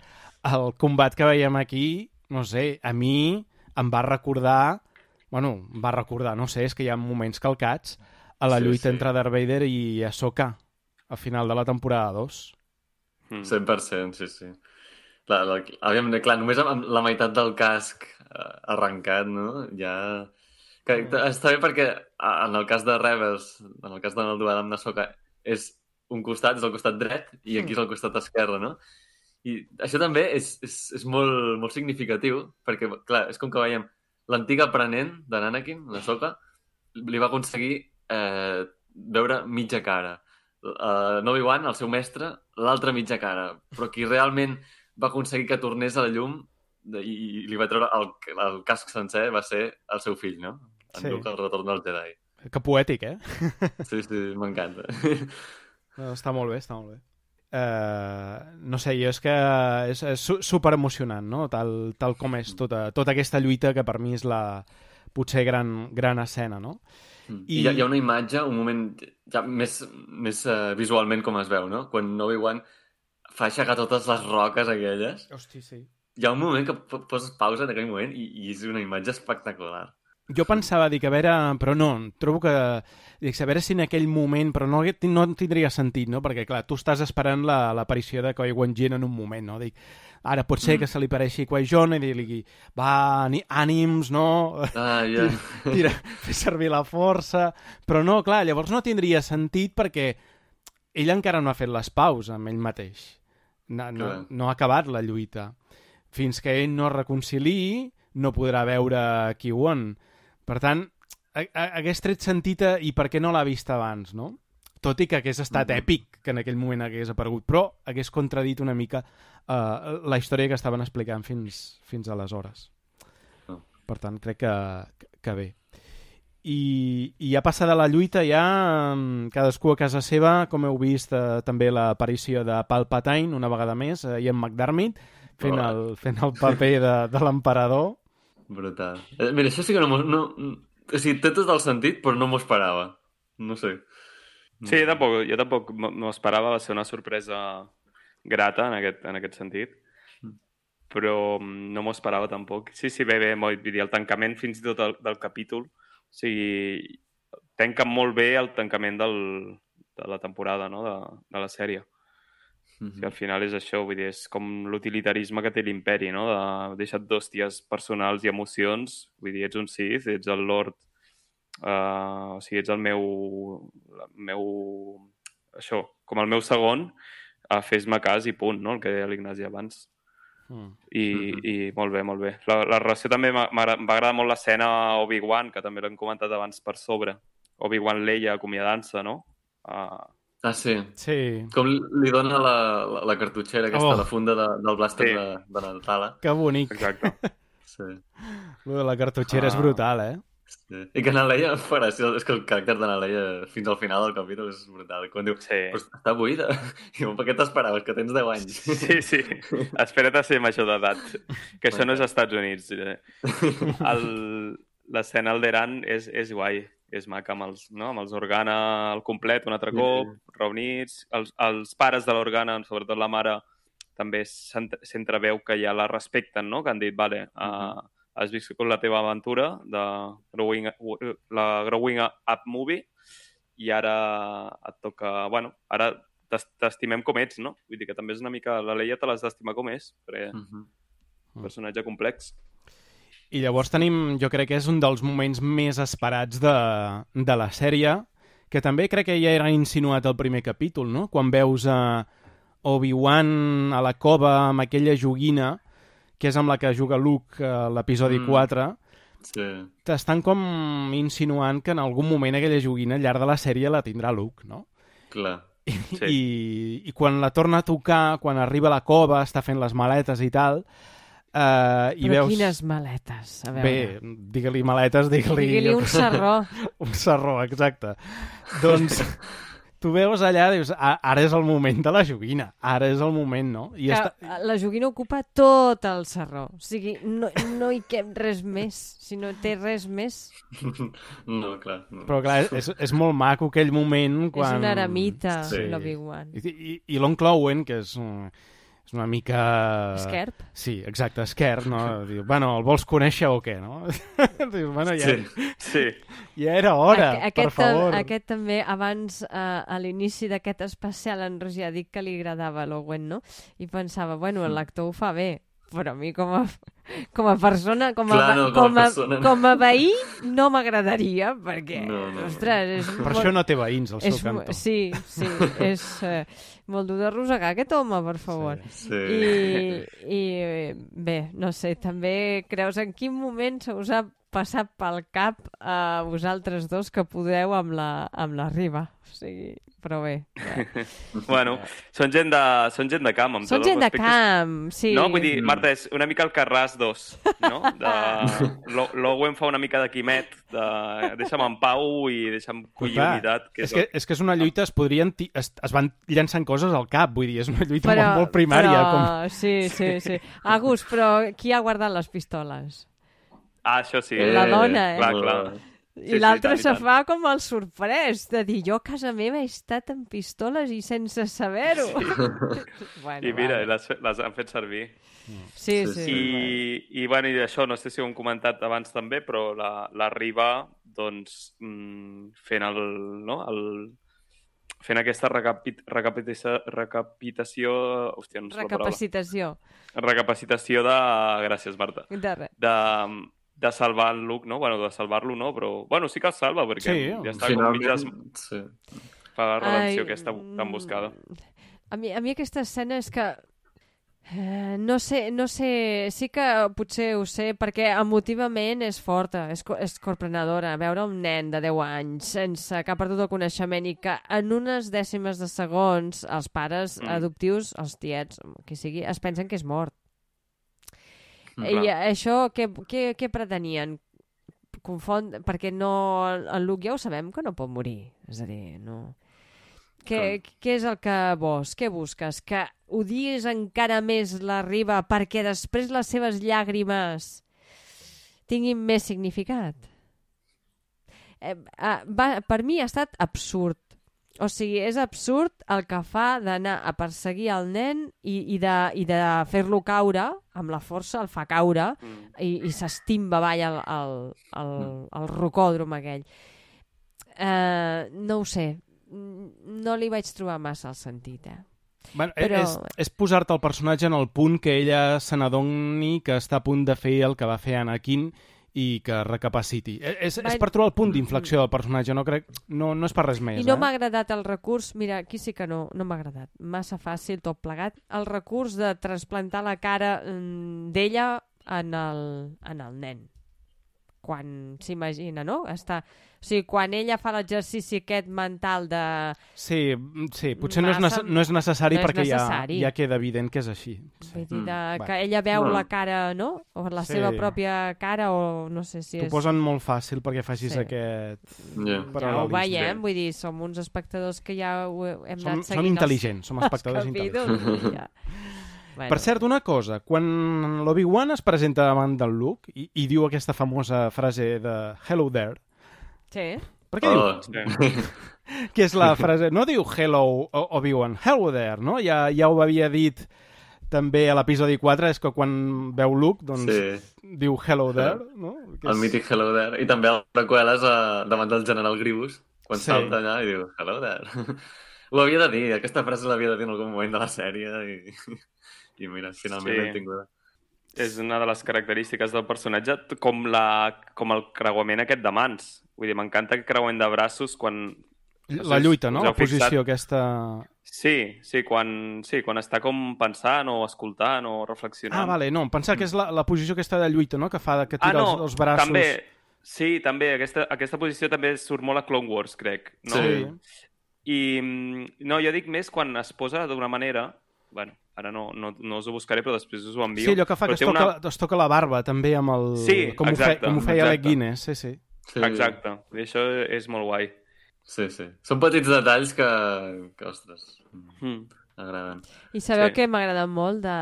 el combat que veiem aquí, no sé, a mi em va recordar, bueno, em va recordar, no sé, és que hi ha moments calcats a la Sí, lluita sí. entre Darth Vader i Ahsoka, al final de la temporada 2. Mm. 100%, sí, sí. La, la, aviam, clar, només amb, amb la meitat del casc eh, arrencat, no? Ja... Que, Mm. està bé perquè en el cas de Rebels, en el cas del duel amb Nasoka, és un costat, és el costat dret, i aquí és el costat esquerre, no? I això també és, és, és molt, molt significatiu, perquè, clar, és com que veiem l'antic aprenent de l'Anakin, Nasoka, li va aconseguir eh, veure mitja cara. Uh, Obi-Wan, el seu mestre, l'altra mitja cara. Però qui realment va aconseguir que tornés a la llum i, i li va treure el, el casc sencer va ser el seu fill, no? En Sí. Luke, el retorn del Jedi. Que poètic, eh? Sí, sí, m'encanta. No, està molt bé, està molt bé. Uh, no sé, jo és que és, és su- super emocionant, no? Tal, tal com és tota, tota aquesta lluita que per mi és la potser gran, gran escena, no? I, I- hi, ha, hi ha una imatge, un moment ja més, més uh, visualment com es veu, no? Quan Obi-Wan fa aixecar totes les roques aquelles. Hosti, sí. Hi ha un moment que po- poses pausa en aquell moment i, i és una imatge espectacular. Jo pensava, dic, a veure, però no, trobo que, dic, a veure si en aquell moment, però no, no tindria sentit, no? Perquè, clar, tu estàs esperant la- l'aparició de Qui-Gon Jinn en un moment, no? Dic, ara pot ser Mm. que se li pareixi Qui-Gon i dir-li, va, ànims, no? Ah, ja. Tira, fer servir la força... Però no, clar, llavors no tindria sentit perquè ell encara no ha fet les paus amb ell mateix. No, no, Clar. no ha acabat la lluita. Fins que ell no es reconciliï, no podrà veure Ki-Won. Per tant, ha- ha- hagués tret sentit i per què no l'ha vist abans, no? Tot i que hagués estat Mhm. èpic que en aquell moment hagués aparegut, però hagués contradit una mica uh, la història que estaven explicant fins, fins aleshores. Oh. Per tant, crec que, que bé. I, i ja passada la lluita, ja mm, cadascú a casa seva, com heu vist eh, també l'aparició de Palpatine una vegada més, eh, i en McDermott fent Oh. el, fent el paper de, de l'emperador. Brutal. Eh, mira, això sí que no m'ho... No, o sigui, té tot el sentit, però no m'ho esperava. No sé. Sí, jo tampoc, jo tampoc m'ho esperava, va ser una sorpresa grata en aquest, en aquest sentit, Mm. però mm, no m'ho esperava tampoc. Sí, sí, bé, bé, vull dir, el tancament fins i tot del, del capítol, o sigui, tanca molt bé el tancament del, de la temporada, no?, de, de la sèrie. Mhm. Que al final és això, vull dir, és com l'utilitarisme que té l'imperi, no? De deixar d'hòsties personals i emocions. Vull dir, ets un Sith, ets el Lord... Uh, o sigui, ets el meu... El meu... Això, com el meu segon, uh, fes-me cas i punt, no? El que deia l'Ignasi abans. Mm. I, Mhm. i molt bé, molt bé. La, la relació també m'ha- agradar molt l'escena Obi-Wan, que també l'hem comentat abans per sobre. Obi-Wan Leia acomiadant-se, no? Uh, Ah, sí. Sí, Com li dona la, la, la cartutxera aquesta, Oh. la funda de, del blàster Sí. de, de Nantala. que bonic. exacte. Sí. Lo de la cartutxera Ah. és brutal, eh? Sí. I que Naleia em fa gràcia, és que el caràcter de Naleia fins al final del capítol és brutal. Quan diu, Sí. però està buida. I diu, per què t'esperaves, que tens 10 anys? Sí, sí. Espera't a ser major d'edat. Que això no és als Estats Units. eh. El- L'escena al Deran és, és guai. És maca amb els, no? amb els Organa al complet un altre cop, sí. reunits. Els, els pares de l'Organa, sobretot la mare, també s'ent- s'entreveu que ja la respecten, no? que han dit, vale, uh, has viscut la teva aventura de growing, la Growing Up Movie i ara et toca... Bueno, ara t'es- t'estimem com ets, no? Vull dir que també és una mica... La Leia te l'has d'estimar com és, perquè és Mhm. un personatge complex. I llavors tenim, jo crec que és un dels moments més esperats de, de la sèrie, que també crec que ja era insinuat al primer capítol, no? Quan veus a Obi-Wan a la cova amb aquella joguina, que és amb la que juga Luke a l'episodi Mm. 4, Sí. t'estan com insinuant que en algun moment aquella joguina al llarg de la sèrie la tindrà Luke, no? Clar. Sí. I, i quan la torna a tocar, quan arriba a la cova, està fent les maletes i tal, eh, i Però veus... quines maletes, a veure. Bé, digue-li maletes, digue-li... Digui-li un serró. un serró, exacte. Doncs tu veus allà, dius, "A- ara és el moment de la joguina, ara és el moment, no? I Que està... la joguina ocupa tot el serró. O sigui, no, no hi cap res més. Si no té res més, No, clar. No. Però clar, és, és molt maco aquell moment quan... és una eremita, Sí. sí. l'Obi-Wan. I, i, i l'oncle Owen, que és, un- és una mica... Esquerp. Sí, exacte, esquerp, no? Diu, bueno, el vols conèixer o què, no? Diu, bueno, ja, Sí. Sí. ja era hora, per aquest, ta- favor. Aquest també, abans, eh, a l'inici d'aquest especial, en Roger ha dit que li agradava l'Owen, no? I pensava, bueno, l'actor ho fa bé, però a mi com a, com a persona, com a, Clar, no, com a com a, persona no. com a veí, no m'agradaria, perquè, No, no, no. ostres, és Per molt- això no té veïns, al seu cantó. Sí, sí, és eh, molt dur de rosegar aquest home, per favor. Sí. I, I bé, no sé, també creus en quin moment se us ha passat pel cap a vosaltres dos que podeu amb la, amb la riba. O sigui, però bé. Ja. Bueno, són gent de, són gent de camp, amb Són gent de camp, sí. No, vull dir, Marta, és una mica el Carràs 2, no? De... L'O- L'Owen fa una mica de quimet, de... deixa'm en pau i deixa'm collir Clar, unitat. Que és, que, és que és una lluita, es podrien... ti- Es, es van llançant coses al cap, vull dir, és una lluita però, molt, molt primària. Però... Com... Sí, sí, sí. Agus, però qui ha guardat les pistoles? Ah, això sí. La dona, eh? Clar, clar. I Sí, sí, l'altre i se fa com el sorprès, de dir, jo a casa meva he estat amb pistoles i sense saber-ho. bueno, I mira, vale. les, les han fet servir. Sí, Sí, sí. sí. I, i, bueno, i això, no sé si ho hem comentat abans també, però la, la Riba, doncs, mm, fent el, no, el, fent aquesta recapit, recapitació, recapitació, hòstia, no sé Recapacitació. recapacitació de, gràcies Marta, De res. de, de salvar en Luke, no? Bueno, de salvar-lo no, però, bueno, sí que el salva, perquè Sí, ja està com mig des... Finalment, sí. fa la redempció Ai, aquesta tan buscada. mm, A mi, a mi aquesta escena és que... Eh, no sé, no sé, sí que potser ho sé, perquè emotivament és forta, és, co- és corprenedora. Veure un nen de 10 anys sense que ha perdut el coneixement i que en unes dècimes de segons els pares Mm. adoptius, els tiets, qui sigui, es pensen que és mort. I clar. això, què, què, què pretenien? Confon... Perquè no... El Luke ja ho sabem que no pot morir. És a dir, no... Què, què és el que vols? Què busques? Que odies encara més la riba perquè després les seves llàgrimes tinguin més significat? Eh, ah, va, per mi ha estat absurd. O sigui, és absurd el que fa d'anar a perseguir el nen i, i de, i de fer-lo caure, amb la força el fa caure, Mm. i, i s'estimba avall el, el, el, el rocòdrom aquell. Eh, no ho sé, Mm, no li vaig trobar massa el sentit, eh? Bueno, Però- és, és posar-te el personatge en el punt que ella se n'adoni que està a punt de fer el que va fer Anakin i que recapaciti. Eh, És, és per trobar el punt d'inflexió del personatge, no crec... No, no és per res més, I no eh? m'ha agradat el recurs, mira, aquí sí que no, no m'ha agradat, massa fàcil tot plegat, el recurs de transplantar la cara mm, d'ella en, el, en el nen quan s'imagina, no? Està... O sigui, quan ella fa l'exercici aquest mental de... Sí, mm, sí potser no és, Massa- no és necessari no és perquè necessari. Ja, ja queda evident que és així. Vull dir, de, Mm, que bueno. ella veu Bueno. la cara, no? O la Sí. seva pròpia cara, o no sé si T'ho és... posen molt fàcil perquè facis Sí. aquest... Ja. Ja ho veiem, vull dir, som uns espectadors que ja ho hem Som, anat som seguint intel·ligents, som espectadors els intel·ligents. capítols. i Ja. Bueno, Per cert, una cosa, quan l'Obi-Wan es presenta davant del Luke i, i diu aquesta famosa frase de Hello there, Sí. per què diu? Oh, Sí. Que és la frase... No diu Hello Obi-Wan, Hello there, no? Ja, ja ho havia dit també a l'episodi 4, és que quan veu Luke, doncs sí, diu Hello there, no? Que el és- mític Hello There. I també el preqüeles a, davant del general Grievous, quan Sí. sí. salta allà i diu Hello There. Ho havia de dir, aquesta frase l'havia de dir en algun moment de la sèrie i, i mira, finalment Sí. l'hem tinguda. És una de les característiques del personatge, com, la, com el creuament aquest de mans. Vull dir, m'encanta aquest creuament de braços quan... La lluita, no? La posició aquesta... Sí, sí quan, sí, quan està com pensant o escoltant o reflexionant. Ah, vale, no, em pensava que és la, la posició aquesta de lluita, no? Que fa, que Ah, tira no, els, els braços... també, sí, també, aquesta, aquesta posició també surt molt a Clone Wars, crec. No? Sí. I, no, jo dic més quan es posa d'una manera... Bueno, ara no, no, no us ho buscaré, però després us ho envio. Sí, allò que fa però que es toca, una... es toca la barba, també, amb el... Sí, com ho exacte, feia, com ho feia. Alec Guinness, sí, sí. Sí. Exacte, i això és molt guai. Sí, sí. Són petits detalls que, que ostres, Mm. agraden. I sabeu Sí. que m'agrada molt de,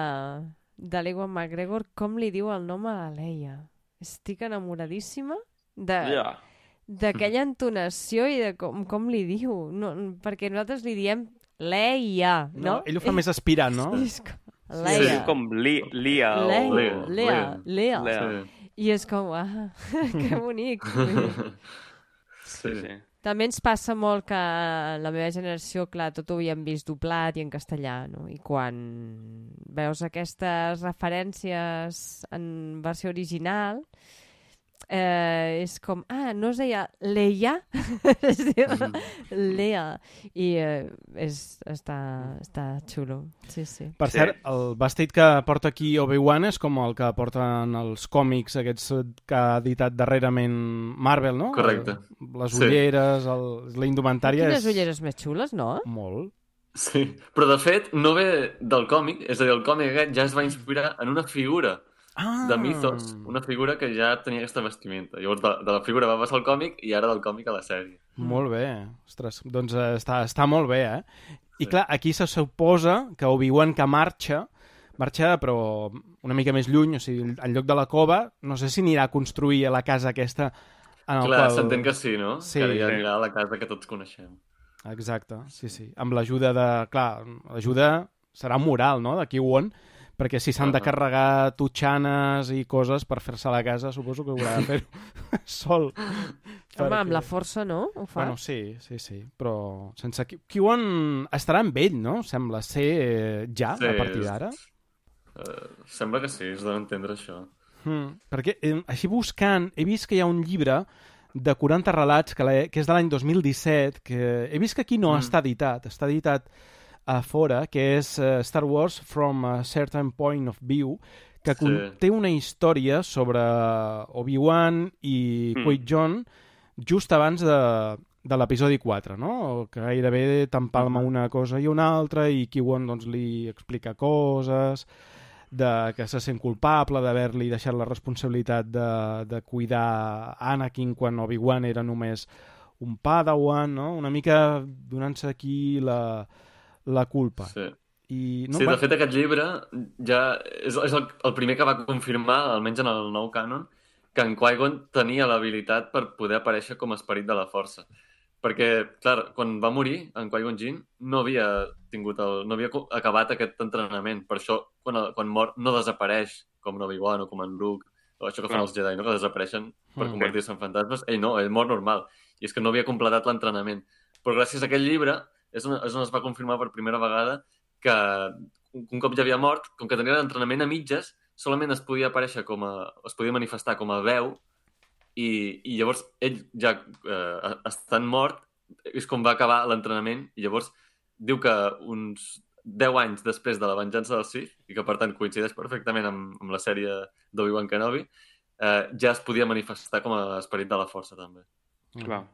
de l'Ewan McGregor com li diu el nom a la Leia. Estic enamoradíssima de, Ja. d'aquella entonació i de com, com li diu. No, perquè nosaltres li diem Leia, no? No, ell ho fa més aspirant, no? I és com, Sí, Leia. com Li, Lia o... Leia, Lea, Lea, Lea. Lea. Sí. I és com, ah, que bonic. Sí, sí. També ens passa molt que la meva generació, clar, tot ho havíem vist doblat i en castellà, no? I quan veus aquestes referències en versió original, eh, és com, ah, no es deia Leia, es diu Lea. I eh, és, està, està xulo, sí, sí. Per Sí. cert, el vestit que porta aquí Obi-Wan és com el que porten els còmics aquests que ha editat darrerament Marvel, no? Correcte. Les Sí. ulleres, el, la indumentària Quines és... ulleres més xules, no? Molt. Sí, però de fet no ve del còmic, és a dir, el còmic aquest ja es va inspirar en una figura Ah! de Mythos, una figura que ja tenia aquesta vestimenta. Llavors de, de la figura va passar al còmic i ara del còmic a la sèrie. Molt bé. Ostres, doncs eh, està, està molt bé, eh? I clar, aquí se suposa que Obi-Wan que marxa, marxa però una mica més lluny, o sigui, en lloc de la cova, no sé si anirà a construir la casa aquesta en el Clar, qual... s'entén que sí, no? Sí. que ja Sí. anirà a la casa que tots coneixem. Exacte, sí, sí. Amb l'ajuda de... Clar, l'ajuda serà moral, no?, de Kiwon, perquè si s'han de carregar tutxanes i coses per fer-se la casa, suposo que haurà de fer-ho sol. Home, amb la força, no? Ho fa? Bueno, sí, sí, sí, però sense... Ki- Kiwon estarà amb ell, no? Sembla ser eh, ja, Sí, a partir d'ara. Uh, sembla que sí, es dona a entendre això. Mm, perquè, eh, així buscant, he vist que hi ha un llibre de 40 relats que, l'he- que és de l'any 2017, que he vist que aquí no Mm. està editat, està editat a fora, que és uh, Star Wars from a Certain Point of View, que Sí. conté una història sobre Obi-Wan i Mm. Qui-Gon just abans de, de l'episodi 4, no? Que gairebé t'empalma una cosa i una altra i Qui-Gon doncs, li explica coses de que se sent culpable d'haver-li deixat la responsabilitat de, de cuidar Anakin quan Obi-Wan era només un padawan, no? Una mica donant-se aquí la, la culpa. Sí. I, No, sí, de fet, aquest llibre ja és, és el, el primer que va confirmar, almenys en el nou cànon, que en Qui-Gon tenia l'habilitat per poder aparèixer com a esperit de la força. Perquè, clar, quan va morir, en Qui-Gon Jinn no havia tingut el, no havia acabat aquest entrenament. Per això, quan, el- quan mor, no desapareix com en Obi-Wan o com en Luke, o això que fan Ah. els Jedi, no? que desapareixen per Mm. convertir-se en fantasmes. Ell no, ell mor normal. I és que no havia completat l'entrenament. Però gràcies a aquest llibre és on, és on es va confirmar per primera vegada que un, cop ja havia mort, com que tenia l'entrenament a mitges, solament es podia aparèixer com a... es podia manifestar com a veu i, i llavors ell ja eh, estant mort és com va acabar l'entrenament i llavors diu que uns 10 anys després de la venjança del Sith i que per tant coincideix perfectament amb, amb la sèrie d'Obi-Wan Kenobi eh, ja es podia manifestar com a esperit de la força també. Clar.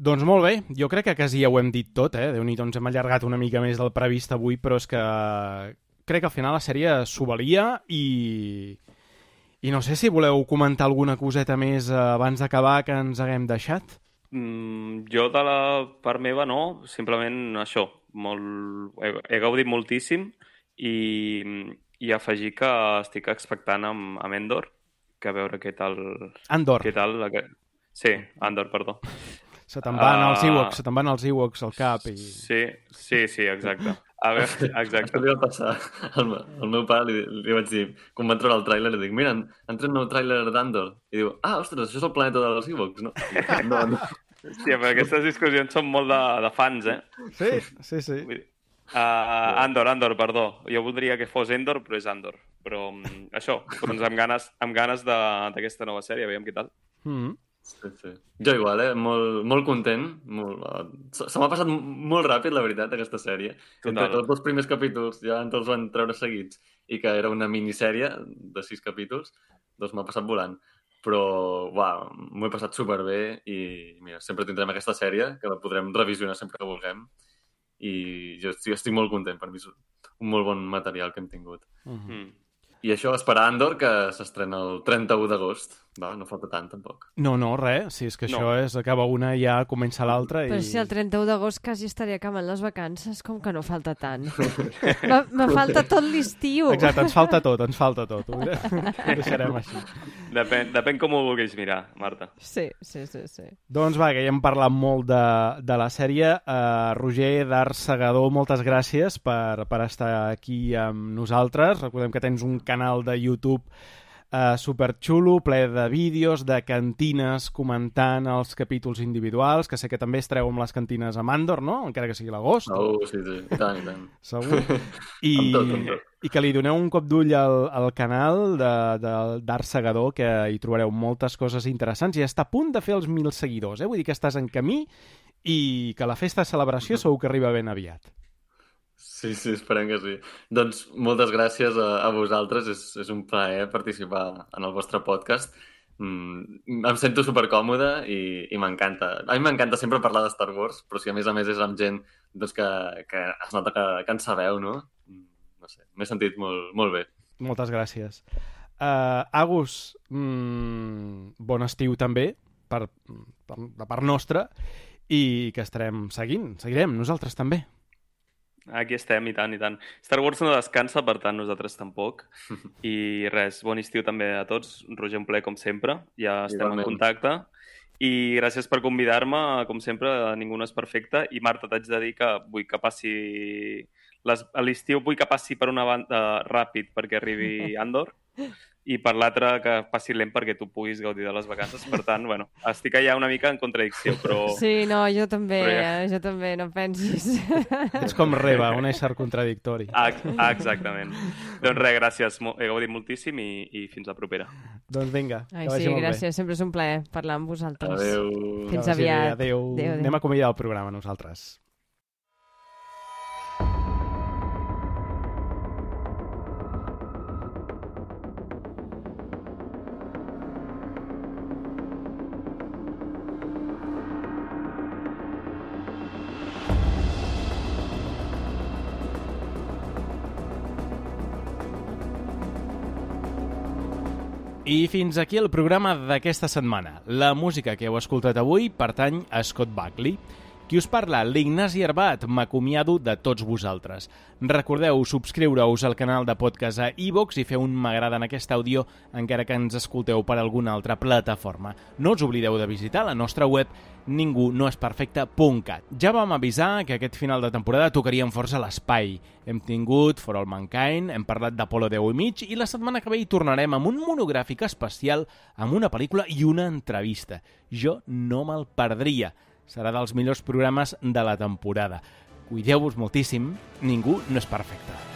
Doncs molt bé, jo crec que quasi ja ho hem dit tot, eh? Déu-n'hi-do, ens hem allargat una mica més del previst avui, però és que crec que al final la sèrie s'ho valia i... I no sé si voleu comentar alguna coseta més eh, abans d'acabar que ens haguem deixat. Mm, jo de la part meva no, simplement això, molt... he, he gaudit moltíssim i, i afegir que estic expectant amb, amb Endor, que a veure què tal... Andor, Què tal la... Sí, Andor, perdó. Se te'n van els Ah. Ewoks, se te'n van els Ewoks al cap i... Sí, sí, sí, exacte. A veure, exacte. Això li va passar al, me- al meu pare, li, li vaig dir, quan van treure el tràiler, li dic, mira, han, tret un nou tràiler d'Andor. I diu, ah, ostres, això és el planeta dels Ewoks, no? No, no. Hòstia, però aquestes discussions són molt de, de fans, eh? Sí, sí, sí. Vull dir, Uh, Andor, Andor, perdó. Jo voldria que fos Endor, però és Andor. Però um, això, doncs amb ganes, amb ganes de- d'aquesta nova sèrie, veiem què tal. Mm -hmm. Sí, sí. Jo igual, eh? Molt, molt content. Molt... eh, Se, m'ha passat molt ràpid, la veritat, aquesta sèrie. Entre Total. els dos primers capítols, ja ens els van treure seguits, i que era una minissèrie de sis capítols, doncs m'ha passat volant. Però, uau, m'ho he passat superbé i, mira, sempre tindrem aquesta sèrie, que la podrem revisionar sempre que vulguem. I jo estic, estic molt content, per mi és un molt bon material que hem tingut. Mm -hmm. Mm. I això, esperar Andor, que s'estrena el 31 d'agost. Va, no falta tant, tampoc. No, no, res. Si és que No. això és, acaba una i ja comença l'altra. Però I... si el 31 d'agost quasi estaria acabant les vacances, com que no falta tant? Me, me falta tot l'estiu. Exacte, ens falta tot, ens falta tot. Ho, ho deixarem així. Depèn, depèn com ho vulguis mirar, Marta. Sí, sí, sí, sí. Doncs va, que ja hem parlat molt de, de la sèrie. Uh, Roger d'Art Segador, moltes gràcies per, per estar aquí amb nosaltres. Recordem que tens un canal de YouTube uh, superxulo, ple de vídeos, de cantines comentant els capítols individuals, que sé que també es treu amb les cantines a Mandor, no? Encara que sigui l'agost. Oh, sí, sí, i tant, i tant. Segur. I, Amb tot, amb tot. I que li doneu un cop d'ull al, al canal d'Art Segador, que hi trobareu moltes coses interessants i està a punt de fer els mil seguidors, eh? Vull dir que estàs en camí i que la festa de celebració segur que arriba ben aviat. Sí, sí, esperem que sí. Doncs moltes gràcies a, a vosaltres, és, és un plaer participar en el vostre podcast. Mm, em sento supercòmode i, i m'encanta. A mi m'encanta sempre parlar de Star Wars, però si a més a més és amb gent doncs, que, que es nota que, que en sabeu, no? No sé, m'he sentit molt, molt bé. Moltes gràcies. Uh, Agus, mm, bon estiu també, per, per, de part nostra, i que estarem seguint, seguirem, nosaltres també. Aquí estem, i tant, i tant. Star Wars no descansa, per tant, nosaltres tampoc. I res, bon estiu també a tots. Roger, un plaer, com sempre. Ja estem Igualment. en contacte. I gràcies per convidar-me, com sempre, ningú no és perfecte. I Marta, t'haig de dir que vull que passi... Les... L'estiu vull que passi per una banda ràpid perquè arribi Andor i per l'altra que passi lent perquè tu puguis gaudir de les vacances. Per tant, bueno, estic allà una mica en contradicció, però... Sí, no, jo també, Però ja- eh, jo també, no pensis. Ets com Reba, un ésser contradictori. Ah, ah, exactament. doncs res, gràcies. He gaudit moltíssim i, i fins la propera. Doncs vinga, Ai, que vagi sí, molt bé. gràcies, sempre és un plaer parlar amb vosaltres. Adéu. Fins bé, aviat. Adéu. Adéu, adéu. Anem a acomiadar el programa nosaltres. I fins aquí el programa d'aquesta setmana. La música que heu escoltat avui pertany a Scott Buckley. Qui us parla, l'Ignasi Herbat, m'acomiado de tots vosaltres. Recordeu subscriure-us al canal de podcast a iVox i fer un m'agrada en aquest àudio encara que ens escolteu per alguna altra plataforma. No us oblideu de visitar la nostra web ningunoesperfecte.cat. Ja vam avisar que aquest final de temporada tocaríem força l'espai. Hem tingut For All Mankind, hem parlat d'Apolo 10 i mig i la setmana que ve hi tornarem amb un monogràfic especial amb una pel·lícula i una entrevista. Jo no me'l perdria. Serà dels millors programes de la temporada. Cuideu-vos moltíssim, ningú no és perfecte.